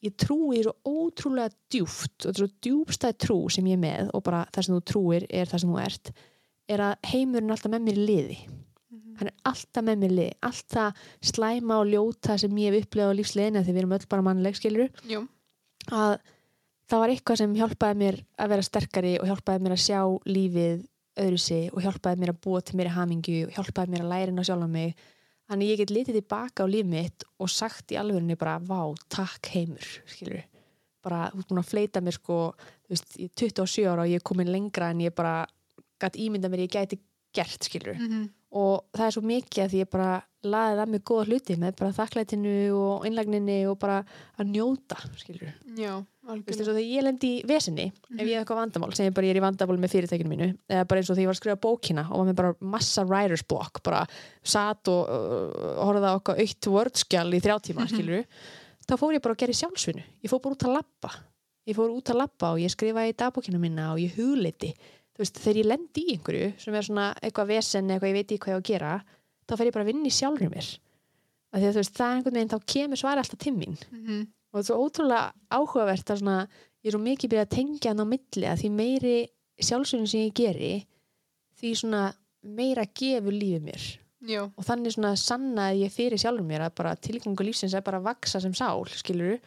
ég trúi svo ótrúlega djúft og þetta er svo djúbstæð trú sem ég er með og bara það sem þú trúir er það sem þú ert er að heimurinn alltaf með mér í liði Mhm. hann er alltaf með mér í liði allt það slæma og ljóta sem ég hef upplegað á lífsliðina því við erum öll bara mannleg skilur Jú. að það var eitthvað sem hjálpaði mér að vera sterkari og hjálpaði mér að sjá lífið öðru sig og hjálpaði mér að búa til mér hamingju og hjálpaði mér að læra inn á sjálfa mig þannig ég get litið tilbaka á líf mitt og sagt í alvegurinn bara vá, takk heimur skilur bara, þú ert búin að fleita mér sko þú veist, ég er 27 ára og ég er komin lengra en ég bara gætt ímynda mér ég gæti gert skilur Mhm. Og það er svo mikið að því ég bara laðið að mig góða hluti með bara þakklætinu og einlagninni og bara að njóta skilur Já, Þú veist, þegar ég lendi í vesinni ef ég hef eitthvað vandamál, sem ég bara ég er í vandamál með fyrirtækinu mínu, eða bara eins og þegar ég var að skrifa bókina og var með bara massa writer's block bara satt og uh, horfði á okkar aukt wordskjál í þrjá tíma skilur, þá fór ég bara að gera í sjálfsvinnu. Ég fór bara út að labba. Ég fór út að labba og ég skrifaði í dagbókina mína og ég hugleiti, veist, þegar ég lendi í einhverju sem er svona eitthvað vesen eitthvað ég veit ekki hvað ég á að gera, þá fer ég bara að vinna í sjálfur mér að því að veist, það er einhvern veginn þá kemur svari alltaf til mín Mhm. og þetta er svo ótrúlega áhugavert að svona, ég er svo mikið byrjað að tengja hann á milli að því meiri sjálfsögnin sem ég geri því svona meira gefur lífið mér Já. og þannig svona sannaði ég fyrir sjálfur mér að bara tilgangu lífsins er bara að vaksa sem sál skilur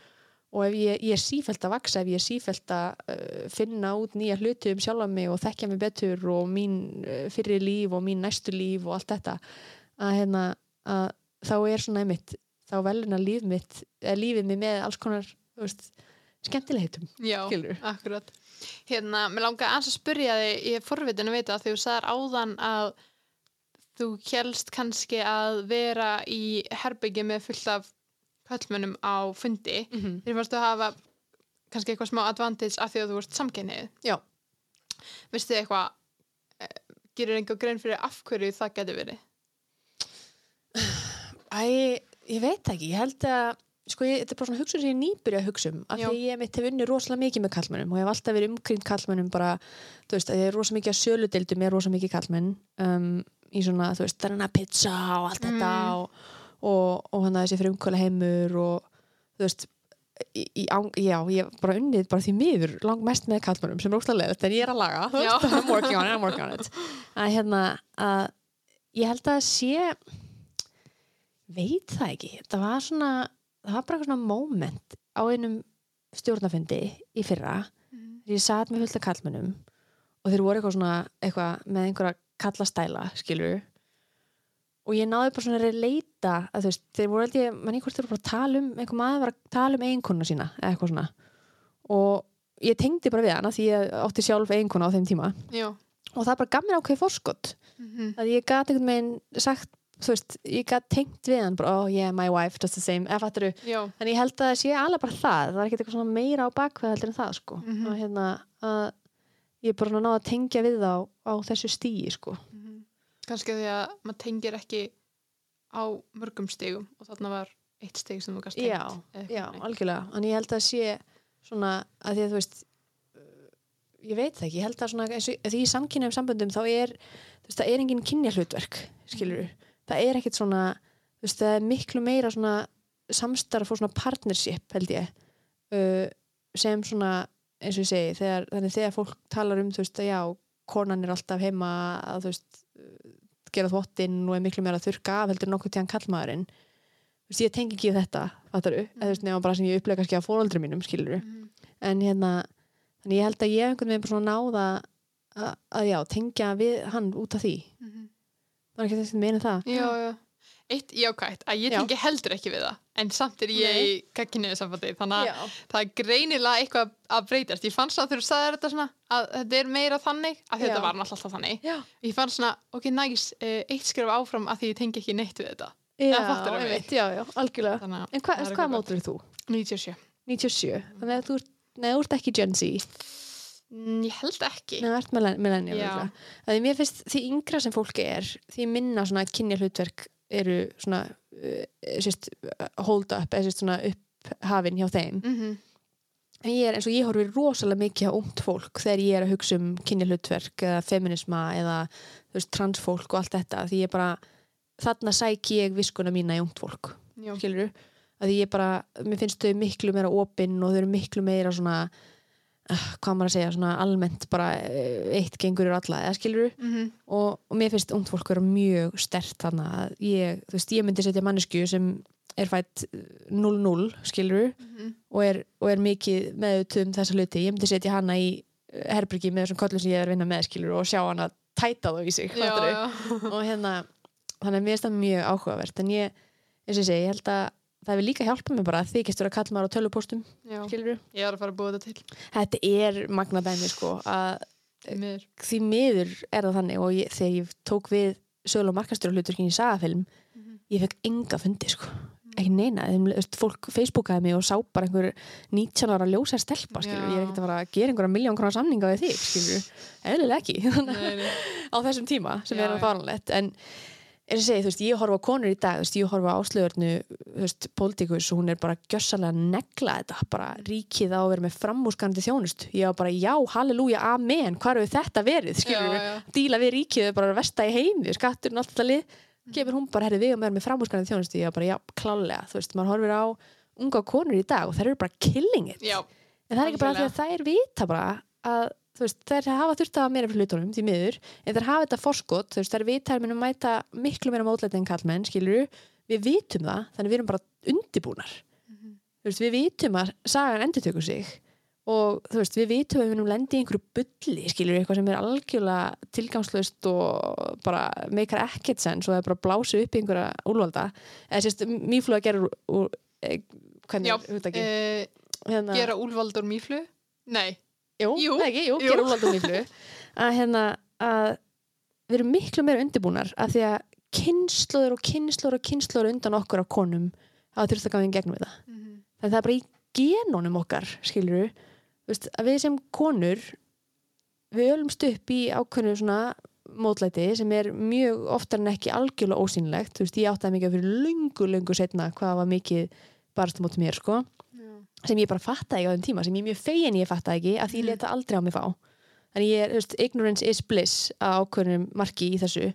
og ef ég, ég er sífælt að vaksa ef ég er sífælt að uh, finna út nýja hluti um sjálfa mig og þekkja mig betur og mín uh, fyrri líf og mín næstu líf og allt þetta að, hérna, að þá er svona einmitt þá veluna líf mitt eða lífið mig með alls konar veist, skemmtilegheitum Já, skilur akkurat. Hérna, mér langar að spyrja þig, ég er forvitin að vita að þú sagðir áðan að þú helst kannski að vera í herbyggi með fullt af köllmönnum á fundi. mm -hmm. Þeir fannst þú hafa kannski eitthvað smá advantage af því að þú ert samkynnið. Já. Veistu þið eitthvað, eh, gerir einhver grein fyrir af hverju það getur verið? Æ, ég veit ekki, ég held að sko, ég, þetta er bara svona hugsun sem ég nýbyrja að hugsa um af því ég mitt hef unni rosalega mikið með kallmennum og ég hef alltaf verið umkring kallmennum bara, þú veist, að ég er rosalega mikið að söludeildum er rosalega mikið kallmenn um, í svona, þú veist, þarna pizza og allt þetta Mm. og, og, og hann að þessi frumkvæla heimur og þú veist í, í, já, ég hef bara unnið bara því miður lang mest með kallmennum sem er óslega leðt en ég er að laga, veist, I'm working on it, I'm working on it. Að hérna, að ég held að sé veit það ekki það var svona, það var bara eitthvað svona moment á einum stjórnafundi í fyrra þegar ég satt með fullt af kallmönnum og þeir voru eitthvað svona eitthvað með einhverja kallastæla skilur og ég náði bara svona að leita að þú veist, þeir voru held ég, mann einhvern þeir voru bara að tala um einhver maður var að tala um eiginkonna sína eða eitthvað svona. Og ég tengdi bara við hana því ég átti sjálf eiginkonna á þeim tíma. Já. og það bara gaf mér ákveð forskott Mm að ég gat einhvern veginn sagt þú veist, ég gat tengt við hann bara, oh yeah, my wife, just the same, eða fattur Já. en ég held að það sé alveg bara það. Það er ekkert eitthvað meira á bakveð heldur en það sko. Mhm. og hérna að kannski því að maður tengir ekki á mörgum stigum og þarna var eitt stig sem þú gast tengt já, já, algjörlega. En ég held að sé svona að því að þú veist ég veit það ekki, ég held að svona og- því í samkynnaðum samböndum þá er þú veist, það er engin kynja hlutverk skilur það er ekkit svona þú veist, það er miklu meira svona samstarf og svona partnership held ég. Uh, sem svona eins og ég segi, þegar, þannig þegar fólk talar um þú veist að já, konan er alltaf heima að þú veist gera þvottinn og er miklu meira að þurrka af heldur nokkuð tíðan kallmaðurinn þú veist, ég tengi ekki þetta, fattaru eða þú veist, nema bara sem ég upplega kannski á fóröldrum mínum skilur Mhm. en hérna þannig ég held að ég hef einhvern veginn bara svona náða að, að já, tengja við hann út af því. Mhm. var ekki þetta meina það? Já, já Eitt jákvægt, að ég tengi heldur ekki við það en samt er ég Nei. í kakkinniðu sambandi þannig að það er greinilega eitthvað að breytast. Ég fann svona þegar þú sagðir þetta svona að þetta er meira þannig, að þetta var náttúrulega alltaf þannig já, ég fann svona, ok, næs, uh, eitt skrif áfram að því ég tengi ekki neitt við þetta. Já, einmitt, já, já, algjörlega. Þannig að en hva, hvað mótur þú? 97 97, þannig að þú ert Nei, þú ert ekki Gen Z, Mm, ég held ekki. Nei, þú ert millenn- millennial Já. örugglega. Það er mér finnst því yngra sem fólk er því minna svona kynja hlutverk eru svona uh, sérst, hold up, eða sérst svona upphafin hjá þeim. Mm en ég er eins og ég horfi rosalega mikið á ungt fólk þegar ég er að hugsa um kynja hlutverk eða feminisma eða veist, transfólk og allt þetta því ég bara, þarna sæki ég viskuna mína í ungt fólk Já. skilur að ég bara, mér finnst þau miklu meira opinn og þau eru miklu meira svona hvað maður að segja, svona almennt bara eh, eitt gengur yfir alla, eða skilur Mhm. og, og mér finnst ungt fólk vera mjög stert þannig að ég, þú veist, ég myndi setja mannesku sem er fætt 0-0 skilur Mhm. og er, og er mikið meðutuð um þessa hluti ég myndi setja hana í herbyrgi með þessum kollum sem ég er að vinna með skilur og sjá hana tæta þá í sig já, já. og hérna þannig að mér finnst það mjög áhugavert en ég, eins og ég segi, ég held að það hefur líka hjálpað mér bara að þykist vera að kalla maður á tölvupóstum ég er að fara að búa þetta til. Þetta er magnadæmi sko að Því miður. því miður er það þannig og ég, þegar ég tók við sögulega markastur hluturkin í sagafilm Mhm. ég fekk enga fundi sko. Ekki neina, þeim, fólk facebookaði mig og sá bara einhver 19 ára ljósa stelpa ég er ekkert að fara að gera einhverja miljón krónar samninga við þig eðlilega ekki. Nei, nei. á þessum tíma sem Já, er að faranlegt en eins og segi, þú veist, ég horfa á konur í dag þú veist, ég horfa á áslöðurnu, þú veist, pólitíkus og hún er bara gjössalega að negla þetta bara ríkið á að vera með framúskandi þjónust ég var bara, já, halleluja, amen hvað hefur þetta verið, Já, já. díla við ríkið, er bara að versta í heimi skatturinn alltaf lið, gefur hún bara herri við og með framúskandi þjónustu, ég var bara, já, klálega þú veist, maður horfir á unga konur í dag og þær eru bara killing it. Já, En það er ekki bara því að þær vita bara að veist, þær hafa þurft að hafa meira fyrir hlutunum því miður, en þær hafa þetta forskot þú veist, þær vita að þær munum mæta miklu meira mótlæti en kallmenn, skilur við vitum það, þannig við erum bara undibúnar Mhm. þú veist, við vitum að sagan endur tökur sig og þú veist, við vitum að við munum lendi í einhverju bulli, skilur eitthvað sem er algjörlega tilgangslöst og bara meikar ekkert sens og það er bara blásu upp í einhverja úlvalda. Eða sérst, mýfluga gerur úr, e, hvernig já uh, hérna, gera úlvaldur mýflu? Nei, Jú, Jú, ekki, jú, jú. gera úrlaldum miklu að hérna að við erum miklu meira undirbúnar af því að kynnslóður og kynnslóður og kynnslóður undan okkur af konum hafa þurft að ganga í gegnum við það Mhm. þannig það er bara í genónum okkar skilur við, að við sem konur við ölumst upp í ákveðnu svona mótlæti sem er mjög oftar en ekki algjörlega ósýnlegt, þú veist, ég áttaði mikið fyrir lungu, lungu setna hvað var mikið barast móti mér, sko. Sem ég bara fattaði ekki á þeim tíma sem ég er mjög fegin ég fattaði ekki að því ég Mhm. leta aldrei á mig fá þannig ég er, þú veist, ignorance is bliss á ákveðnum marki í þessu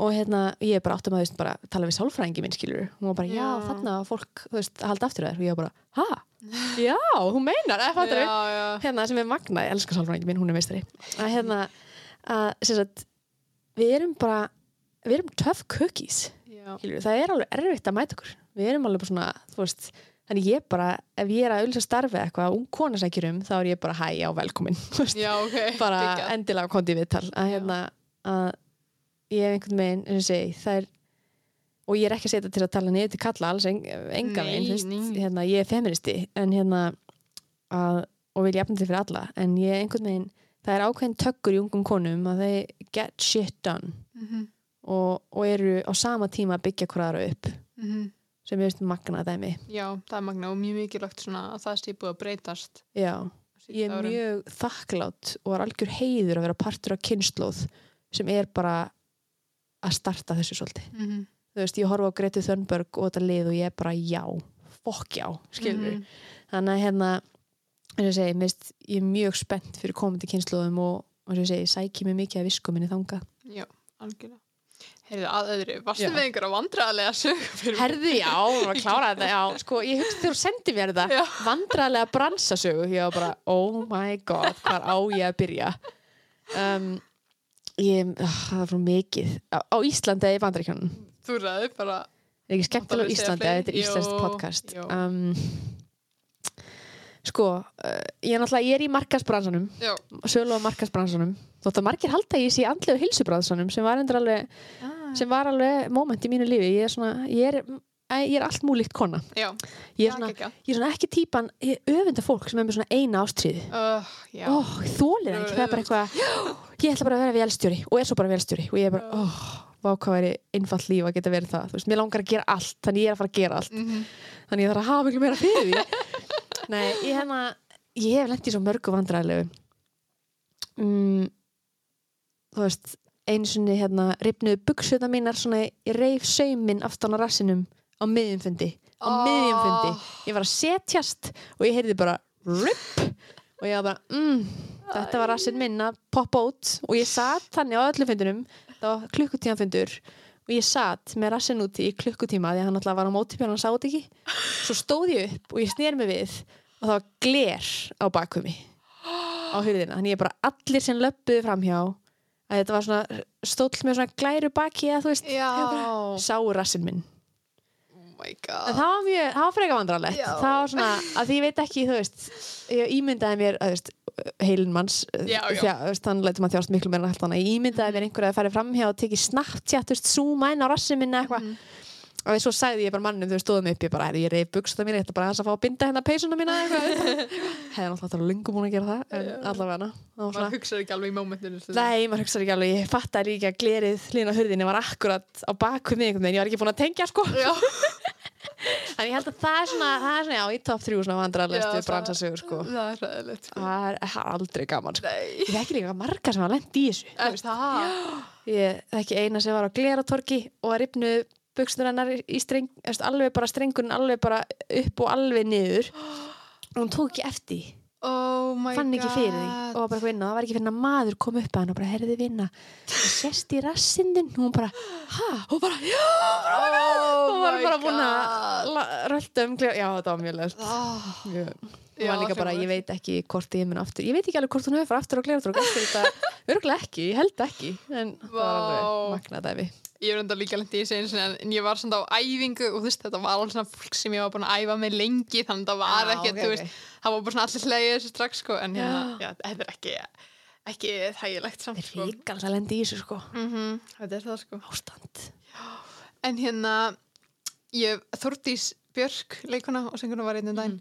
og hérna, ég er bara áttum að þú veist, bara tala við sálfræðingi minn, skilur hún var bara, já, Já. þarna var fólk, þú veist, að halda aftur þær og ég var bara, ha? Já, hún meinar, eða fattar já, já. hérna sem er magna, ég elska sálfræðingi minn, hún er meistari að hérna, að sem sagt, við erum bara við erum tough cookies já. skilur, það er alveg erfitt að mæta okkur við erum alveg bara svona, þú veist þannig ég bara, ef ég er að auðvitað starfi eitthvað um, þá er ég bara hæ á velkomin, já, ok bara geggjað. endilega kondi viðtal að hérna að ég hef einhvern veginn, ég segi, það er og ég er ekki að setja til að tala niður til kalla alls en, enga veginn, þú veist, nei. hérna, ég er feministi en hérna að, og vil jafna til fyrir alla en ég einhvern veginn, það er ákveðin tökkur í ungum konum að þeir get shit done Mhm, og, og eru á sama tíma að byggja hverjara upp mhm. Sem ég veist magna dæmi já, það er magna og mjög mikilvægt svona að það sé búið að breytast já, ég er árum. mjög þakklátt og er algjör heiður að vera partur af kynnslóð sem er bara að starta þessu svolítið Mhm, þú veist, ég horfa á Gretu Thunberg og þetta lið og ég er bara já, fokk já skilur mhm. þannig að hérna eins og segi, mist, ég er mjög spennt fyrir komandi kynnslóðum og eins og segi, sæki mig mikið að visku minni þanga Já, algjörlega. Heyrðu að öðru, varstu Já. með einhverja vandræðalega sög fyrir Herði, já, hún var að klára þetta, já, sko, ég hugst þegar þú sendið mér þetta, Já. vandrarlega bransasögu, ég var bara, oh my god, hvar á ég að byrja? Um, ég, ah, það er frá mikið, á, á Íslandi eða í Bandaríkjónum, Þú ræði bara, er ekki skemmtilega á Íslandi þetta er Jú, podcast. Um, sko, uh, ég er náttúrulega, ég er í markasbransanum, já. sölu á markasbransanum, þótt að margir halda ég sé í andlegu hilsubransanum sem var endur alveg, Ah. sem var alveg moment í mínu lífi, ég er svona, ég er, ég er allt múlíkt kona. Já, Ég er já, svona, geggjað. ég er svona ekki típan, öfunda fólk sem er með svona eina ástriði Uh, já. ég þólir ekki, það er bara eitthvað ég ætla bara að vera vélstjóri og er svo bara vélstjóri og ég er bara, ó, vá hvað væri einfalt líf að geta verið það, þú veist, mér langar að gera allt þannig ég er að fara að gera allt, Mhm. þannig ég þarf að hafa miklu meira fyrir því nei, ég hérna ég hef lent í svo mörgu vandræðilegu mm, þú veist einu sinni hérna ripnuðu buksuna mínar svona ég reif sauminn aftan á rassinum á miðjumfundi á Oh. miðjumfundi ég var að setjast og ég heyrði bara rip og ég var bara mm, þetta var rassinn minn að poppa út. Og ég satt þannig á öllum fundunum það var klukkutímafundur og ég satt með rassinn úti í klukkutíma því að hann alltaf var á móti mér og hann sátt ekki. Svo stóð ég upp og ég snér mig við og það var gler á bakumi á hurðina. Þannig ég bara allir sem löppuðu framhjá að þetta var svona stóll með svona glæru baki eða þú veist rassinn minn. Oh En það var mjög, það var freka vandrarlegt það var svona, að því ég veit ekki, þú veist ég ímyndaði mér, að, þú veist heilin manns, hann lætur maður þjást miklu meira allt annað, ég ímyndaði mér einhverja að fara framhjá og tekið Snapchat, þú veist, zooma inn á rassin minna eitthvað, Mhm. Og svo sagði ég bara mannum þau stóðum upp, ég bara, "Heyrðu, ég reyf buksuna mín ég ætla bara aðeins að fá að binda hérna peysuna mína eitthvað, hefði náttúrulega lungum búin að gera það en allavega, það var Maður hugsaði ekki alveg í mómentinu. Nei, maður hugsaði ekki alveg, ég fattaði líka að glerið hlýna hurðinni var akkurat á baku mig veginn, ég var ekki búin að tengja sko. En ég held að það er svona, það er svona, já, í top 3 svona vandrarlestu bransasögur, sko. Það er ræðilegt, sko. Það er, er aldrei gaman, sko. Nei. Ég þekki líka marga sem hafa lent í þessu. Er það? Ég þekki eina sem var á gleratorki og að ripnu buksnur hennar í streng, alveg bara strengun, alveg bara upp og alveg niður. Og hún tók ekki eftir Oh fann ekki fyrir því og var bara inn og það var ekki fyrir að maður kom upp að hann og bara, herriði vinna, það sést í rassindin og hún bara, ha? Og bara, já, Oh hún var bara búin að rölda um glera, já, þetta var mjög leðst. Oh. Já, líka bara, ég veit ekki hvort ég mun aftur ég veit ekki alveg hvort hún hefur farið aftur glerastrók eftir þetta, örgulega ekki, ég held ekki en það var alveg Vá. magna dæfi Ég er enda líka lendið í þessu einu en- ég var svona á æfingu og þú veist, þetta var alveg svona fólk sem ég var búin að æfa með lengi þannig að það var Já, ekki, ok, þú veist, það var bara svona allir hlegið þessu strax sko, en hérna, Já. já, þetta er ekki ekki þægilegt samt sko. ríkals að lendi í þessu sko mm Þetta er það sko. ástand En hérna, ég, Þórdís Björk, leikuna og senguna var einn um daginn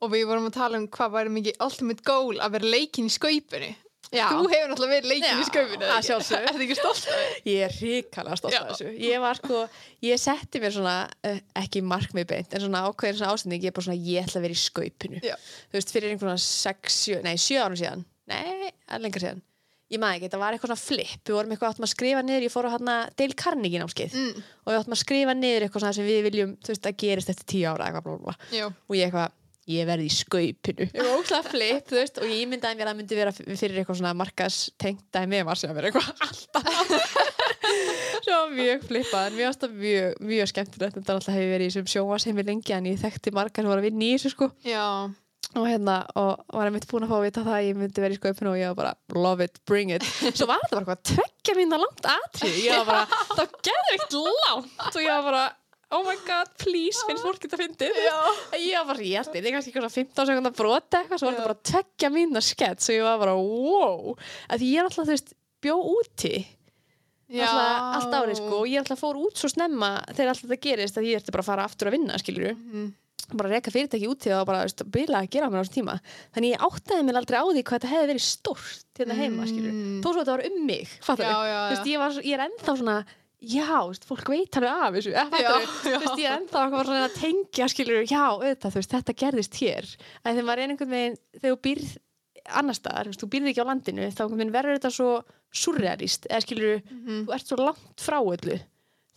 og við vorum að tala um hvað væri mikið ultimate goal að vera leikin í skaupinu. Já. Þú hefur náttúrulega verið leikin Já, í skaupinu. Er þetta ekki stolt af því? ég er ríkala stolt af þessu ég var sko, ég setti mér svona uh, ekki markmið beint, en svona ákveðin svona ástending, ég er bara svona, ég ætla að vera í skaupinu Já. þú veist, fyrir einhvern svona 6, 7, nei 7 árum síðan nei, það lengur síðan ég maður ekki, þetta var eitthvað svona flip við vorum eitthvað áttum að skrifa niður, ég fór á hérna Dale Carnegie námskeið Mm. og við áttum að skrifa niður eitthvað svona sem við viljum þú veist, að gerist eftir 10 ára eitthvað. Já. og ég eitthvað, ég verði í skaupinu. Ég var flip, veist, og ég ímyndaði mér að myndi vera fyrir eitthvað svona markas tengt dæmi var sem að vera eitthvað alltaf. Svo mjög flippað en mjög, mjög, mjög skemmtilegt. Þetta alltaf hefur verið í þessum sjóasheimi lengi en ég þekkti margar sem voru að vinna í þessu sko. Og hérna, og var einmitt búin að fá að vita það að ég myndi vera í skaupinu og ég var bara love it, bring it. Svo var þetta bara eitthvað tveggja mínna langt atrið ég var bara, það gerði eitt langt og ég var bara, oh my god please, finnst fólk þetta fyndið? Ég var bara, ég held þetta er kannski eitthvað svona 15 sekundar brota eitthvað, svo var þetta bara tveggja mínna skett og ég var bara, wow. Að því ég er alltaf, þú veist, bjó úti. Alltaf, allt árið sko og ég alltaf fór út svo snemma þegar alltaf þetta gerist að ég ertu bara að fara aftur að vinna skilur Mhm. bara að reka fyrirtæki út til það og bara veist, bila að gera mér á þessum tíma. Þannig ég áttaði mér aldrei á því hvað þetta hefði verið stórt hérna heima skilur Mm. þó svo þetta var um mig fattar já, Þú veist, ég, var, ég er ennþá svona já, veist, fólk veit alveg af þessu? Já, Þú veist, ég er ennþá að tengja skilur, já, auðvitað, þú veist, þetta gerðist hér. Að þegar maður er einhvern veginn þegar þú býrð annar staðar, þú býrði ekki á landinu þá verður þetta svo surrealist eða skilur, Mhm. þú ert svo langt frá öllu.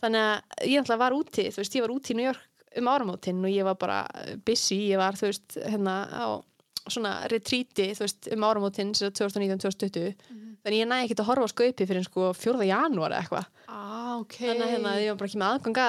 Þannig að ég náttúrulega var úti þú veist, ég var úti í New York um áramótin og ég var bara busy, ég var þú veist, hérna á svona retreati, þú veist, um áramótin sem sagt 2019-2020 þannig ég næði ekkert að horfa á skaupi fyrir sko 4. janúar eða eitthvað. Ah, ok. Þannig að hérna, ég var bara ekki með aðganga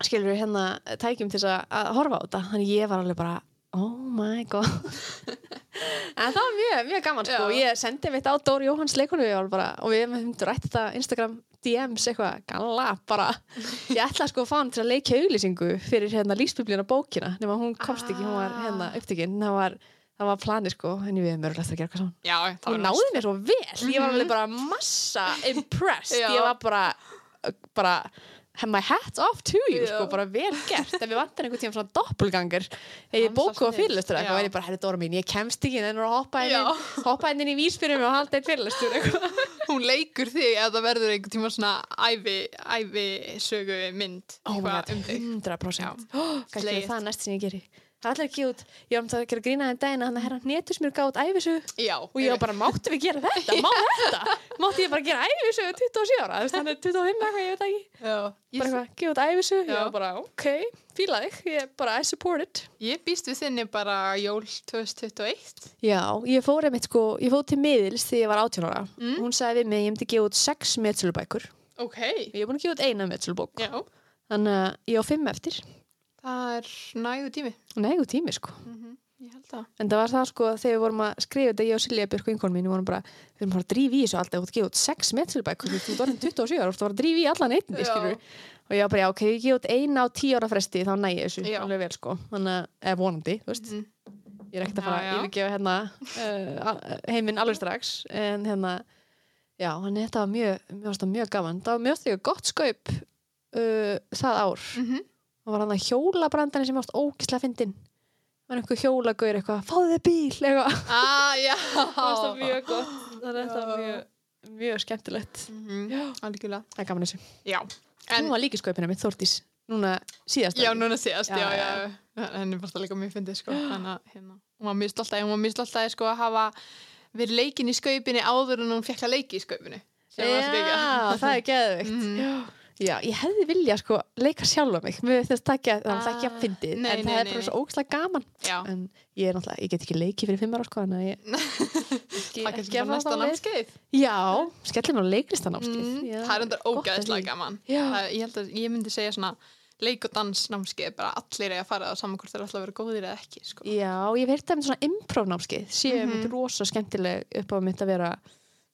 skilur hérna tækjum til að, að horfa á þetta. Þannig ég var alveg bara oh my god. En það var mjög, mjög gaman sko. Ég sendi mitt á Dóri Jóhanns leikonu bara, og við höfum rætt þetta Instagram DMs eitthvað, galla bara. Ég ætla sko að fá hann til að leikja auglýsingu fyrir hérna lífsbiblíuna bókina nema hún komst ekki, hún var hérna upptökin það var, það var planið sko en við höfum örgulega eftir að gera eitthvað svona já, það var náði mér svo vel. Ég var alveg bara massa impressed. Já. ég var bara bara have my hat off to you sko, bara vel gert. Ef við vantar einhvern tíma svona doppelganger ef ég Hann bóku svo á fyrirlestur snill. eitthvað ég bara, herri Dóra mín, ég kemst ekki en að hoppa inn, inn í vísbyrjum og halda einn fyrirlestur eitthvað. hún leikur þig að það verður einhvern tíma svona ævi, ævi sögu mynd oh eitthvað um þig 100% kannski Slegið. er það er allir ekki út, ég var um það að gera grína en daginn að herra hnetus mér gátt æfisu já, og ég var bara, máttu við gera þetta? Má þetta? Máttu ég bara gera æfisögu 27 ára? Er 25 eitthvað, ég veit ekki. já. Bara eitthvað, gefa út æfisögu. Ég Já. var bara, ok, fíla þig. Ég bara, I support it. ég býst við þinni bara jól 2021 Já, ég fór einmitt sko, ég fór til miðils þegar ég var 18 ára. Mm. Hún sagði við mig, ég myndi gefa út 6 metsulubækur. ok, Ég er búin að gefa út eina metsulubók. já, Þannig að ég á 5 eftir. Það er nægu tími og tími sko. ég held það En það var það sko, þegar við vorum að skrifa þetta, ég og Silja Björk vinkonu mín, við vorum bara, við vorum bara að drífa í þessu alltaf, þú ert að gefa út 6 metsulubækur, þú ert orðin 27 ára, þú ert að drífa í allan einn, Já. skilur og ég var bara, já, ok, ég gefa út eina á 10 ára fresti, þá næ ég þessu, Já. alveg vel sko, þannig að, eða vonandi, þú veist, Mhm. ég er ekkert að fara að yfirgefa hérna uh, heiminn alveg strax, en hérna, já, þannig þetta var mjög, mjög, mjög, mjög gaman, það var mjög gott skaup uh, það ár, Mhm. Og var hann að hjólabrandarinn sem ást ógislega fyndin var einhver hjólagaur eitthvað fáðu þið bíl eitthvað. Ah, já. Það var mjög gott. Þannig að þetta var mjög, mjög skemmtilegt. Mhm, algjörlega. Það er gaman þessu. Já, en, hún var líka skaupina mitt Þórtís núna síðast Já, núna síðast, Já, já, já, já, henni fannst það líka mjög fyndið, sko, hérna, hún var mjög stolt að, hún var mjög stolt að, sko, að hafa verið leikin í skaupinni áður en hún fekk að leiki í geggjað. já, það er geðvikt Mhm. já, ég hefði vilja sko leika sjálfa mig mér þess það ekki að það er ekki að Ah, fyndið nei, en það er bara svo ógslag gaman Já, en ég er náttúrulega, ég get ekki leikið fyrir fimm ára sko en ég ekki, það er kannski að næsta námskeið. já, skellin á leiklistanámskeið Mm, Já, það er að ógæðislega gaman. Já. Það, ég að ég myndi segja svona leik og dans námskeið, bara allir eiga að fara það saman hvort þeir ætla að vera góðir eða ekki, sko. Já, ég hef heyrt að með svona improv-námskeið séu Mhm. mitt rosa skemmtileg upp á mitt að vera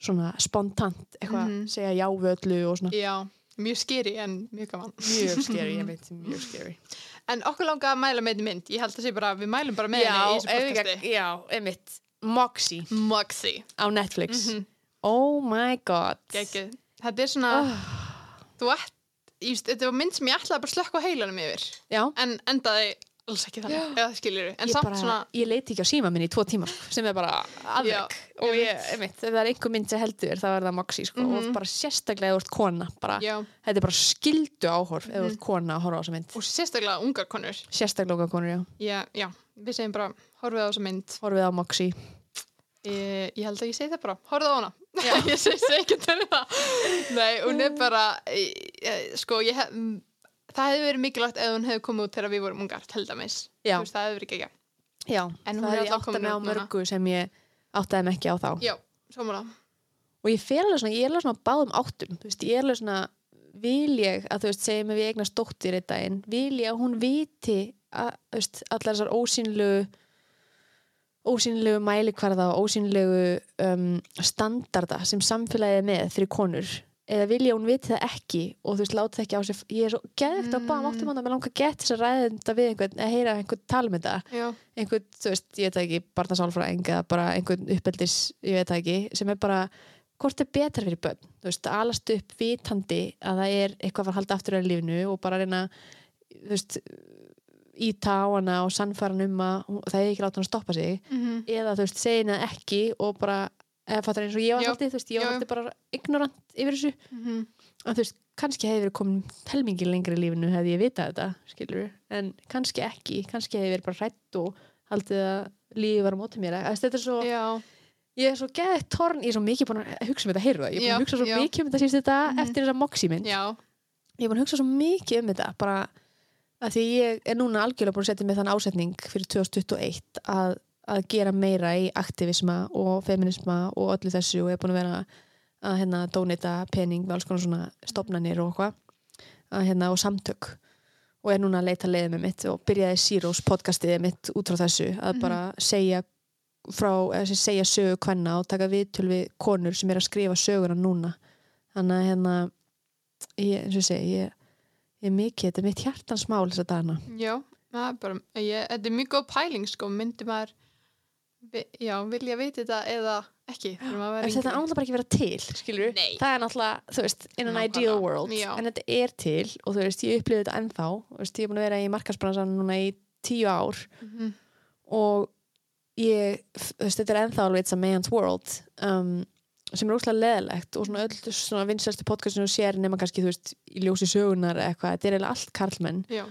svona spontant, eitthvað, Mhm. segja já við öllu og svona Já, mjög skeri en mjög gaman. mjög scary, ég veit, mjög scary En okkur langar að mæla með einni mynd, ég held að sé bara, við mælum bara með henni í þessu podcasti. já, einmitt Moxie Moxie. á Netflix Mhm. Oh my god Gekkið. Þetta er svona, oh, þú veist, þetta var mynd sem ég ætlaði bara að slökka á heilanum yfir. Já, En endaði alls ekki þannig, eða skiljur En ég bara, svona, ég leiti ekki á síma minni í tvo tíma sko, sem er bara Já, aðveg og ég, einmitt, ef það er einhver mynd sem heldur þá er það Moxie, sko, Mhm. og bara sérstaklega þú ert kona, bara, já, þetta er bara skildu áhorf ef þú Mhm. ert kona að horfa á þessa mynd og sérstaklega ungar konur. sérstaklega okkar konur, já, Já, já, við segjum bara, horfið á þessa mynd. horfið á Moxie Ég, ég held að ég segi það bara, horfið á hana. ég segi ekki til það. Nei, hún er bara, e, e, sko, ég hef, það hefði verið mikilvægt ef hún hefði komið út þegar við vorum ungar, til dæmis. Já. Þú veist, það hefði verið ekki. Já, En það alltaf átta komin mig á út núna. mörgu sem ég áttaði mig ekki á þá Já, og ég fer alveg svona, ég er alveg svona báðum áttum þú veist, ég er alveg svona vil ég að þú veist, segjum að við eignast dóttir einn daginn, vil ég að hún viti að, þú veist, allar þessar ósýnlegu ósýnlegu mælikvarða og ósýnlegu um, standarda sem samfélagið er með fyrir konur eða vil ég að hún viti það ekki og þú veist, láti það ekki á sig ég er svo geðvikt á báðum áttum að mér langar að geta þess að ræða þetta við einhvern, að heyra einhvern tala um einhvern, þú veist, ég veit það ekki barnasálfræðing eða bara einhvern uppeldis ég veit það ekki, sem er bara hvort er betra fyrir börn, þú veist, alast upp vitandi að það er eitthvað að halda aftur í lífinu og bara reyna þú veist, íta á hana og sannfæra hann um að það er ekki láta hann að stoppa sig. Og bara, eða fattar eins og ég var alltaf þú veist, ég var alltaf bara ignorant yfir þessu. Mhm, en þú veist, kannski hefði verið komin helmingi lengri í lífinu hefði ég vitað þetta, skilur en kannski ekki, kannski hefði verið bara hrætt og haldið að lífið var á móti mér. Æst, þetta er svo, já, ég er svo geðið torn ég er svo mikið búin að hugsa um þetta, heyrðu það ég er búin að hugsa svo já. mikið um þetta síðust þetta Mhm. eftir þessa moxi mynd. Já, ég er búin að hugsa svo mikið um þetta bara að því ég er núna algjörlega búin að setja með þann ásetning fyrir 2021 að, að gera meira í aktivisma og feminisma og öllu þessu og ég er búin að vera að hérna dónita pening með alls konar svona stofnanir og eitthvað að hérna og samtök. Og er núna að leita leiðið með mitt og byrjaði Zeros podcastið mitt út frá þessu að Mhm. bara segja frá, eða sem segja sögu kvenna og taka viðtöl við konur sem er að skrifa söguna núna. Þannig að hérna ég, eins og ég segi, ég, ég er mikið þetta er mitt hjartans mál þess að dana já það er bara, ég, þetta er mjög góð pæling sko, myndi maður já, vilja vita þetta eða ekki? Þetta ánlega bara ekki vera til, skilur Nei. það er náttúrulega, þú veist, in an Nákvæmlega. ideal world. Já. en þetta er til og þú veist, ég upplifði þetta ennþá. Þú veist, ég er búin að vera í markarsbransan núna í tíu ár. Mhm. og ég, þú veist, þetta er ennþá alveg it's a man's world um, sem er óslega leðilegt og svona öll svona vinsælstu podcastinu sér nema kannski, þú veist, í ljósi sögunar eða eitthvað, þetta er eiginlega allt karlmenn. Já,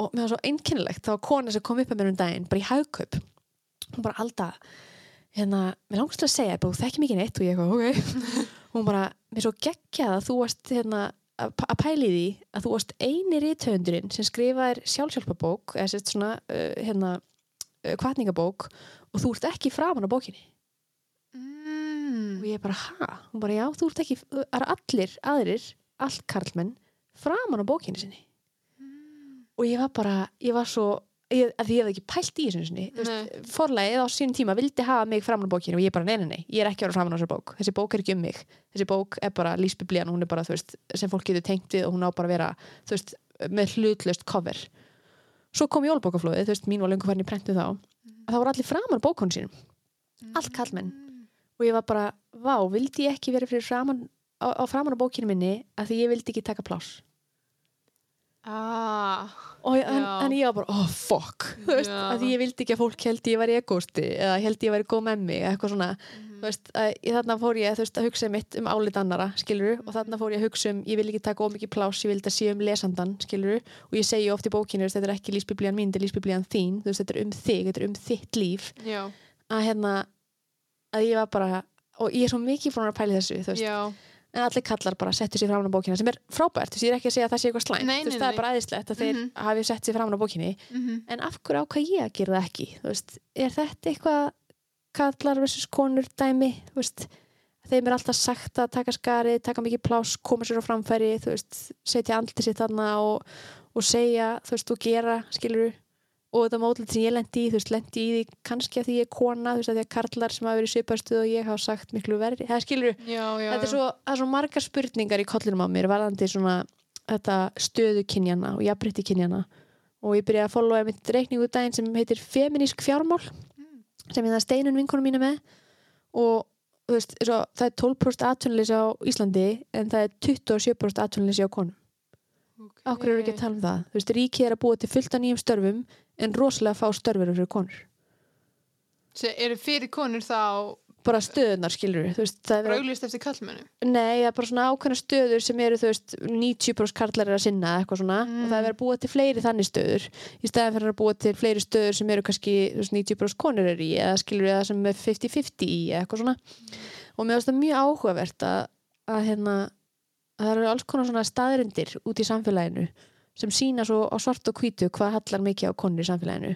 og mér var svo einkennilegt, það var kona sem kom upp að mér um daginn, bara í haugkaup hún bara alltaf hérna, mér langast til að segja, þú þekki mikið neitt og ég eitthvað, ok hún bara, mér svo geggjað að þú varst hérna, að pæli því að þú varst eini rithöfundurinn sem skrifaðir sjálfsjálfabók eða sérst svona uh, hérna, uh, kvartningabók og þú ert ekki framan á bókinni mm. og ég bara, ha? hún bara, já, þú ert ekki eru allir aðrir, allt karlmenn framan á bókinni sinni og ég var bara, ég var svo ég, að því ég hef ekki pælt í þessu forlegið á sínum tíma vildi hafa mig framan á bókinu og ég bara, nei, nei, nei, ég er ekki vera framan á þessar bók. Þessi bók er ekki um mig, þessi bók er bara lísbiblían og hún er bara, þú veist, sem fólk getur tengt við og hún á bara að vera, þú veist, með hlutlaust cover. Svo kom jólbókaflóðið, þú veist, mín var farin í prentu þá. Að það voru allir framan á bókunum sínum. Allt kallmenn. og ég var bara, vá, vildi ég ekki vera fyrir framan á, á framan á bókinu minni að því ég vildi ekki taka pláss ah, og ég, en, en ég var bara, oh fuck. Þú veist, Já. að ég vildi ekki að fólk held ég væri egosti eða held ég væri góð með mig eitthvað svona, Mhm. þú veist, að, þarna fór ég veist, að hugsa mitt um álit annara skiluru, og þarna fór ég að hugsa um, ég vil ekki taka ómikið pláss, ég vildi að sé um lesandan skiluru, og ég segi oft í bókinu þetta er ekki lísbiblían mín, þetta er lísbiblían þín. Þú veist, þetta er um þig, þetta er um þitt líf. Já, að hérna að ég var bara, og ég er svo mikið frá að pæla í þessu, þú veist, já en allir kallar bara settu sér fram á bókina sem er frábært, þú veist, ég er ekki að segja að það sé eitthvað slæmt. Nei, þú veist, nei, það nei. er bara æðislegt að þeir Mhm. hafi sett sér fram á bókinni. Mm en af hverju ákvað ég að gera það ekki? Veist, er þetta eitthvað kallar versus konur dæmi? Veist, þeim er alltaf sagt að taka skarið, taka mikið pláss, koma sér á framfæri veist, setja andlið sitt þarna og, og segja, þú veist, og gera skilur og þetta mótlit sem ég lendi í, þú veist, lendi í því kannski að því ég er kona, þú veist, að því að karlar sem hafa verið svipastuð og ég hafa sagt miklu verri það skilur, já, já, þetta er svo, er svo margar spurningar í kollinum á mér varðandi svona þetta stöðu kynjana og jafnbrytti kynjana og ég byrjaði að followa mitt reikningu daginn sem heitir Feminísk fjármál sem ég það steinun vinkonum mína með. Og þú veist, svo, það er 12% atvinnleysi á Íslandi en það er 27% atvinnleysi á konum okay. Akkur eru ekki að tala um það? Þú veist, ríkið er að búa til fullt af nýjum störfum en rosalega fá störfur fyrir konur. Se, eru fyrir konur þá bara stöðunar skilur það er verið að brauglist eftir kallmennu Nei, það er bara svona ákveðna stöður sem eru, veist, 90% karlar er að sinna svona. Mm. og það er verið að búa til fleiri þannig stöður. Í staðan fyrir að búa til fleiri stöður sem eru kannski veist, 90% konur er í eða skilur eða sem er 50-50 í svona. Og mér finnst það mjög áhugavert að, að hérna það eru alls konar svona staðrindir út í samfélaginu sem sína svo á svart og hvítu hvað hallar mikið á konur í samfélaginu.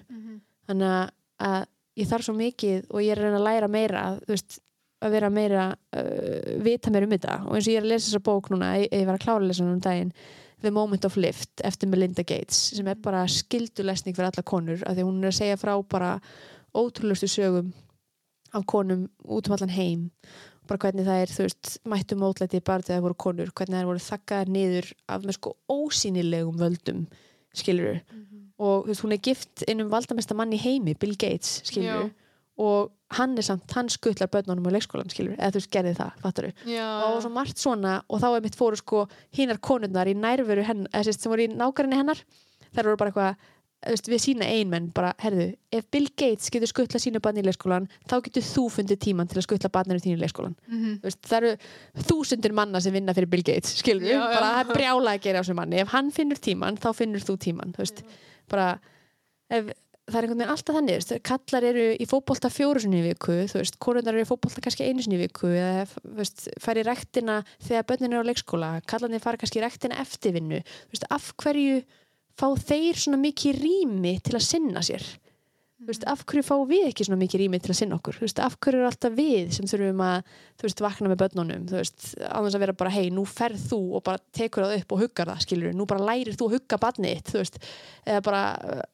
Þannig að, að ég þarf svo mikið og ég er að reyna að læra meira veist, að vera meira uh, vita mér um þetta. Og eins og ég er að lesa þessa bók núna ég, ég var að klára að lesa hana um daginn The Moment of Lift eftir Melinda Gates sem er bara skildulesning fyrir alla konur af því hún er að segja frá bara ótrúlustu sögum af konum út um allan heim bara hvernig það er, þú veist, mættu mótlæti bara þegar það voru konur, hvernig það voru þakkaðar niður af með sko ósýnilegum völdum, skilur og þú veist, hún er gift innum valdamesta mann í heimi, Bill Gates, skilur Já. og hann er samt, hann skutlar börnunum á leikskólan, skilur, eða þú veist, gerði það, fattar já, og svo margt svona og þá er mitt fóru sko hinnar konurnar í nærveru hennar, eða sérst sem voru í nágræni hennar þær voru bara eitthvað þú veist, við sína einmenn bara, herðu, ef Bill Gates getur skuttla sínu barni í leikskólan þá getur þú fundið tíman til að skuttla barninu þínu í leikskólan Mhm. Þú veist, það eru þúsundir manna sem vinna fyrir Bill Gates skilur Já, já. bara það er brjála að gera á þessu manni. Ef hann finnur tíman, þá finnur þú tíman þú veist, bara ef, það er einhvern veginn alltaf þannig, veist, kallar eru í fótbolta fjóru sinni í viku, þú veist, konundar eru í fótbolta kannski einu sinni í viku eða þú veist, fara í rektina þegar börnin eru á leikskóla, kallarnir fara kannski í rektina eftir vinnu, þú veist, af hverju fá þeir svona mikið rými til að sinna sér? Þú veist, af hverju fá við ekki svona mikið rými til að sinna okkur, veist, af hverju eru alltaf við sem þurfum að, veist, vakna með börnunum? Veist, annars að vera bara, hei, nú ferð þú og bara tekur það upp og huggar það, skilur nú bara lærir þú að hugga barnið eða bara,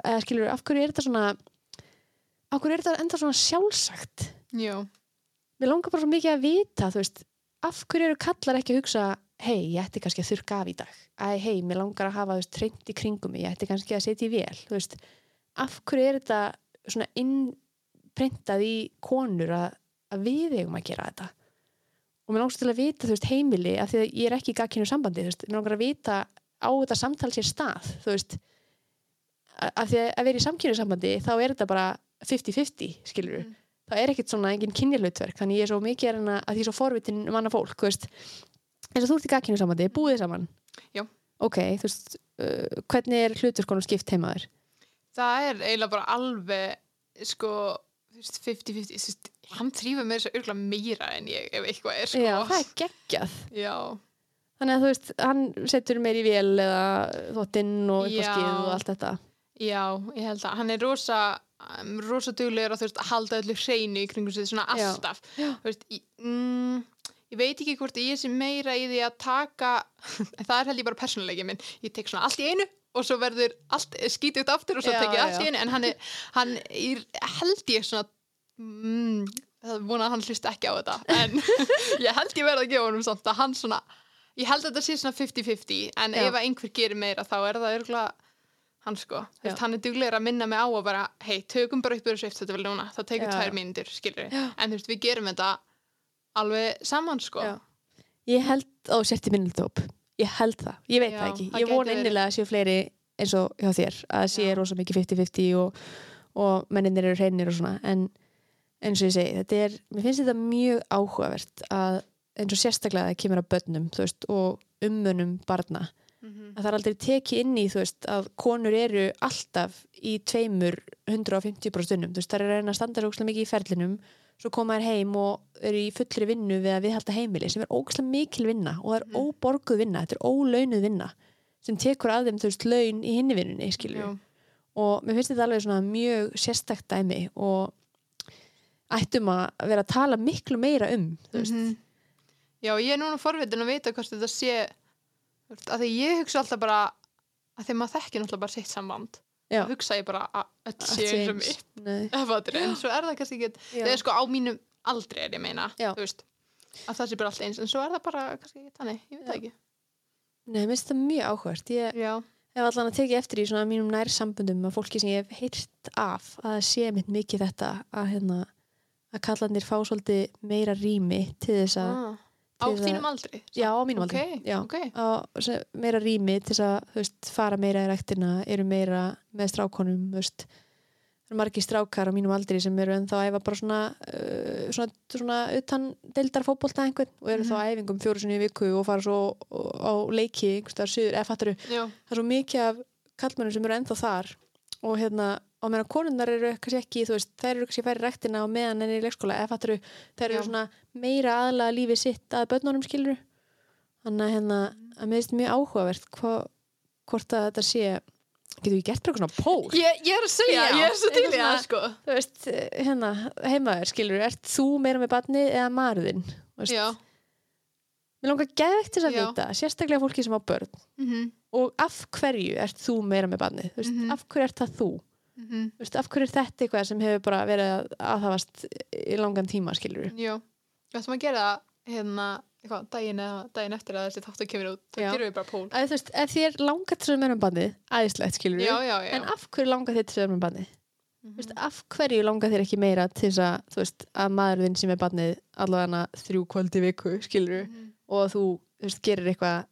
eða skilur, af hverju er þetta svona af hverju er þetta enda svona sjálfsagt? Já, mér langar bara svo mikið að vita, af hverju eru kallar ekki að hugsa hei, ég ætti kannski að þurrka af í dag. Æ, hei, mér langar að hafa, veist, treynd í kringum mig. Ég ætti kannski að setja í vel, veist. Af hverju er þetta svona innprintað í konur að, að við eigum að gera þetta? Og mér langar til að vita, veist, heimili af því að ég er ekki í gagkinu sambandi, mér langar að vita á þetta samtal sér stað af því að vera í samkynnu sambandi þá er þetta bara 50-50, skilur Mm. það er ekkert svona engin kynjarlautverk þannig ég er svo mikið að því svo forvitin um annað fólk, veist eins og þú ert í gagkinu búið þið saman Já. ok, þú veist, uh, hvernig er hlutverkonum skipt heimaður? það er eiginlega bara alveg sko, þú veist, 50-50 þú veist, hann þrýfa með þess að örgla meira en ég ef eitthvað er sko Já, það er geggjað já, þannig að þú veist, hann setur meir í vél eða þóttinn og Já. uppvaskið og allt þetta já, ég held að hann er rosa um, rosa duglegur að þú veist, halda öllu hreinu í kringum sig svona alltaf Já. Þú veist, ég, mm, ég veit ekki hvort ég sé meira í því að taka það er held ég bara persónuleiki minn ég tek svona allt í einu og svo verður allt skítið út aftur og svo tek ég allt í einu en hann er, hann er held ég svona mm, það vona að hann hlust ekki á þetta en ég held ég verða að gefa honum samt að hann svona ég held að þetta sé svona 50-50 en Já. ef einhver gerir meira þá er það örgulega hann sko, Já. hann er duglegur að minna mig á að bara, hei, tökum bara upp þessu eftir þetta vel núna, það tekur tvær mínútur, skilur Já. en þú veist, við gerum þetta alveg saman, sko. Já. Ég held á sért í minnutóp ég held það, ég veit Já, það ekki. það ég von innilega að séu fleiri eins og hjá þér að það sé Já. rosa mikið 50-50 og, og menninir eru hreinir og svona. En eins og ég segi, þetta er mér finnst þetta mjög áhugavert að eins og sérstaklega að það kemur að börnum veist, og ummunum barna Mhm. að það er aldrei tekið inn í veist, að konur eru alltaf í tveimur 150% stundum, þú veist, það er að reyna að standa svo mikið í ferlinum, svo koma þær heim og eru í fullri vinnu við að viðhalda heimili sem er ógæslega mikil vinna og það er Mhm. óborguð vinna, þetta er ólaunuð vinna sem tekur að þeim, þú veist, laun í hinni vinnunni, skilur Já. og mér finnst þetta alveg svona mjög sérstakt dæmi og ættum að vera að tala miklu meira um, veist, Mhm. Já, ég er núna forvitin að vita hvort þetta sé að því ég hugsa alltaf bara að þegar maður þekkir náttúrulega bara sitt samband Já. hugsa ég bara að öll Allt sé sé eins og eins. mitt. Ef fattar, en svo er það kannski ekki það er sko á mínum aldrei er ég meina veist, að það sé bara allt eins. En svo er það bara kannski ekki þannig, ég veit það ekki. Nei, mér finnst það mjög áhugavert. Ég Já, hef allan að tekið eftir í svona mínum nær sambundum að fólki sem ég hef heyrt af að það sé mitt mikið þetta að hérna að kallandir fá svolítið meira rými til þess að ah. Á að- þínum aldri já, á mínum ok, aldri já, ok. Á, sem- meira rými til að fara meira í rektina eru meira með strákonum veist. Það eru margir strákar á mínum aldri sem eru ennþá að æfa bara svona uh, svona, svona utan deildar fótbolta einhvern og eru þá Mhm. á æfingum fjóru sinni í viku og fara svo á leiki eða fattaru það er svo mikið af kallmennum sem eru ennþá þar og hérna og meðan konunnar eru kannski ekki, þú veist, þær eru kannski færi rektina á meðan enn í leikskóla eða fattur þær eru Já. svona meira aðlaga lífið sitt að börnunum skilur þannig að hérna, að mér finnst mjög áhugavert hva, hvort að þetta sé getur við gert eitthvað svona pól ég, ég er að segja, Já, ég er svo til í það sko. þú veist, hérna, heimaður skilur ert þú meira með barnið eða Þú veist, Já, mér langar geðvegt til þess að Já. vita sérstaklega fólki sem á börn. Mhm, og af hverju ert þú meira með barnið Þú veist, Mhm. af hverju ert það þú mhm. Þú veist, af hverju er þetta eitthvað sem hefur bara verið að aðhafast í langan tíma, skilur Já, við ætlum að gera það hérna, eitthvað, daginn eða daginn eftir að þessi þáttu kemur út, þá gerum við bara pól. Að þú veist, ef þér langar til þess að vera með bandið æðislegt, skilur já en af hverju langar þér til þess að vera með bandið Mhm. þú veist, af hverju langar þér ekki meira til þess að, þú veist, að maðurinn sem er bandið allavega þrjú kvöldi viku, skilur Mhm. og að þú, þú veist, gerir eitthvað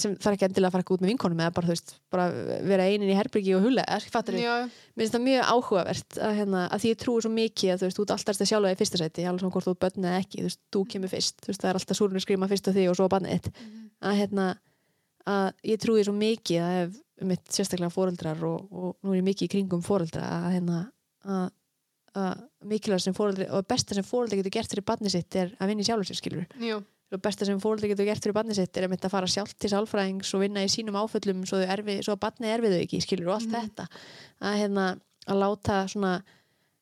sem þarf ekki endilega að fara ekki út með vinkonum eða bara, veist, bara vera einin í herbyrgi og hula, Mér finnst það mjög áhugavert að, hérna, að því ég trúi svo mikið að þú veist, þú ert alltaf að sjálfa í fyrsta sæti, alveg svona hvort þú eða ekki, þú veist, þú kemur fyrst, þú það er alltaf súrunni skrýma fyrst á því og svo bannið Mhm. að hérna, að ég trúi svo mikið að ef mitt sérstaklega fóreldrar og, og nú er ég mikið í kringum fóreldra að hérna að, að mikilvægt sem fóreldri og besta sem fóreldri getur gert fyrir barni sitt er að vinna í sjálfur sér skilur jú, og besta sem fóreldri getur gert fyrir barni sitt er að mynda að fara sjálft til sálfræðings og vinna í sínum áföllum svo, erfi, svo að barni erfið þau ekki skilur og allt Mhm. þetta. Að, hérna, að láta svona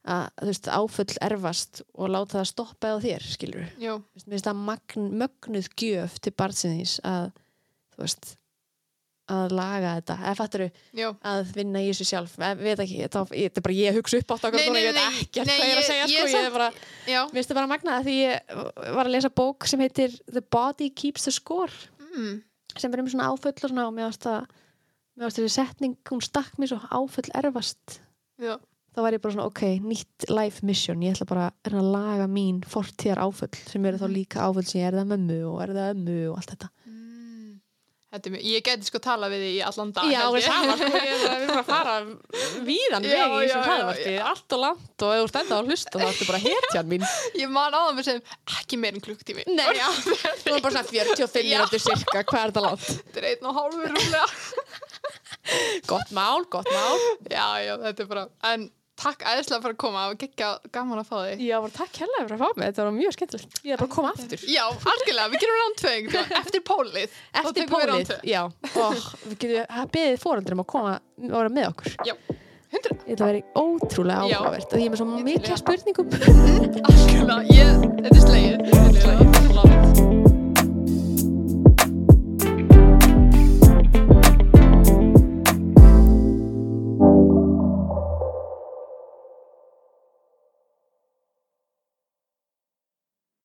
að veist, áföll erfast og láta það stoppa á þér skilur jú, mér finnst það magn, mögnuð gjöf til barnsins að þú veist að laga þetta, eða fattur jú. Að vinna í þessu sjálf, ég veit ekki þetta þetta er bara ég að hugsa upp núna, nei, ég veit nei, hvað ég er að segja sko, ég er bara, mér finnst það bara magna því ég var að lesa bók sem heitir The Body Keeps the Score. Mm, sem er um svona áföll og svona og mér varst að mér varst þessi setning, hún stakk mér svo áföll erfast. Já, þá var ég bara svona, ok, nýtt life mission. Ég ætla bara að laga mín fortíðar áföll sem eru þá Mhm. líka áföll sem ég er það mömmu og er það ömmu og allt þetta. Mm. Þetta mjög, ég geti sko tala við þig í allan dag Já, við saman, sko, ég við erum að fara víðan Já, veg í þessum já. allt og langt og ef þú stendar að hlusta þá ertu bara hetjan mín. Ég man á það með sem ekki meir en klukktími Nei, já, þú er bara svona 45 Já. minútur cirka, hvað er þetta langt? Þetta er einn og hálfur rúmlega. Gott mál, gott mál. Já, já, þetta er bara En takk æðislega fyrir að koma og geggja gaman að fá þig. Já, bara takk hérlega fyrir að fá mig, þetta var mjög skemmtilegt. Ég er bara að koma aftur. Já, algjörlega, við gerum rándfeng eftir pólið Eftir pólið, já. Og við getum beðið fóröldrum að koma og vera með okkur. Já, hundra Þetta verið ótrúlega áhugavert og ég er með svo það. spurningum Algjörlega, ég, þetta er slegið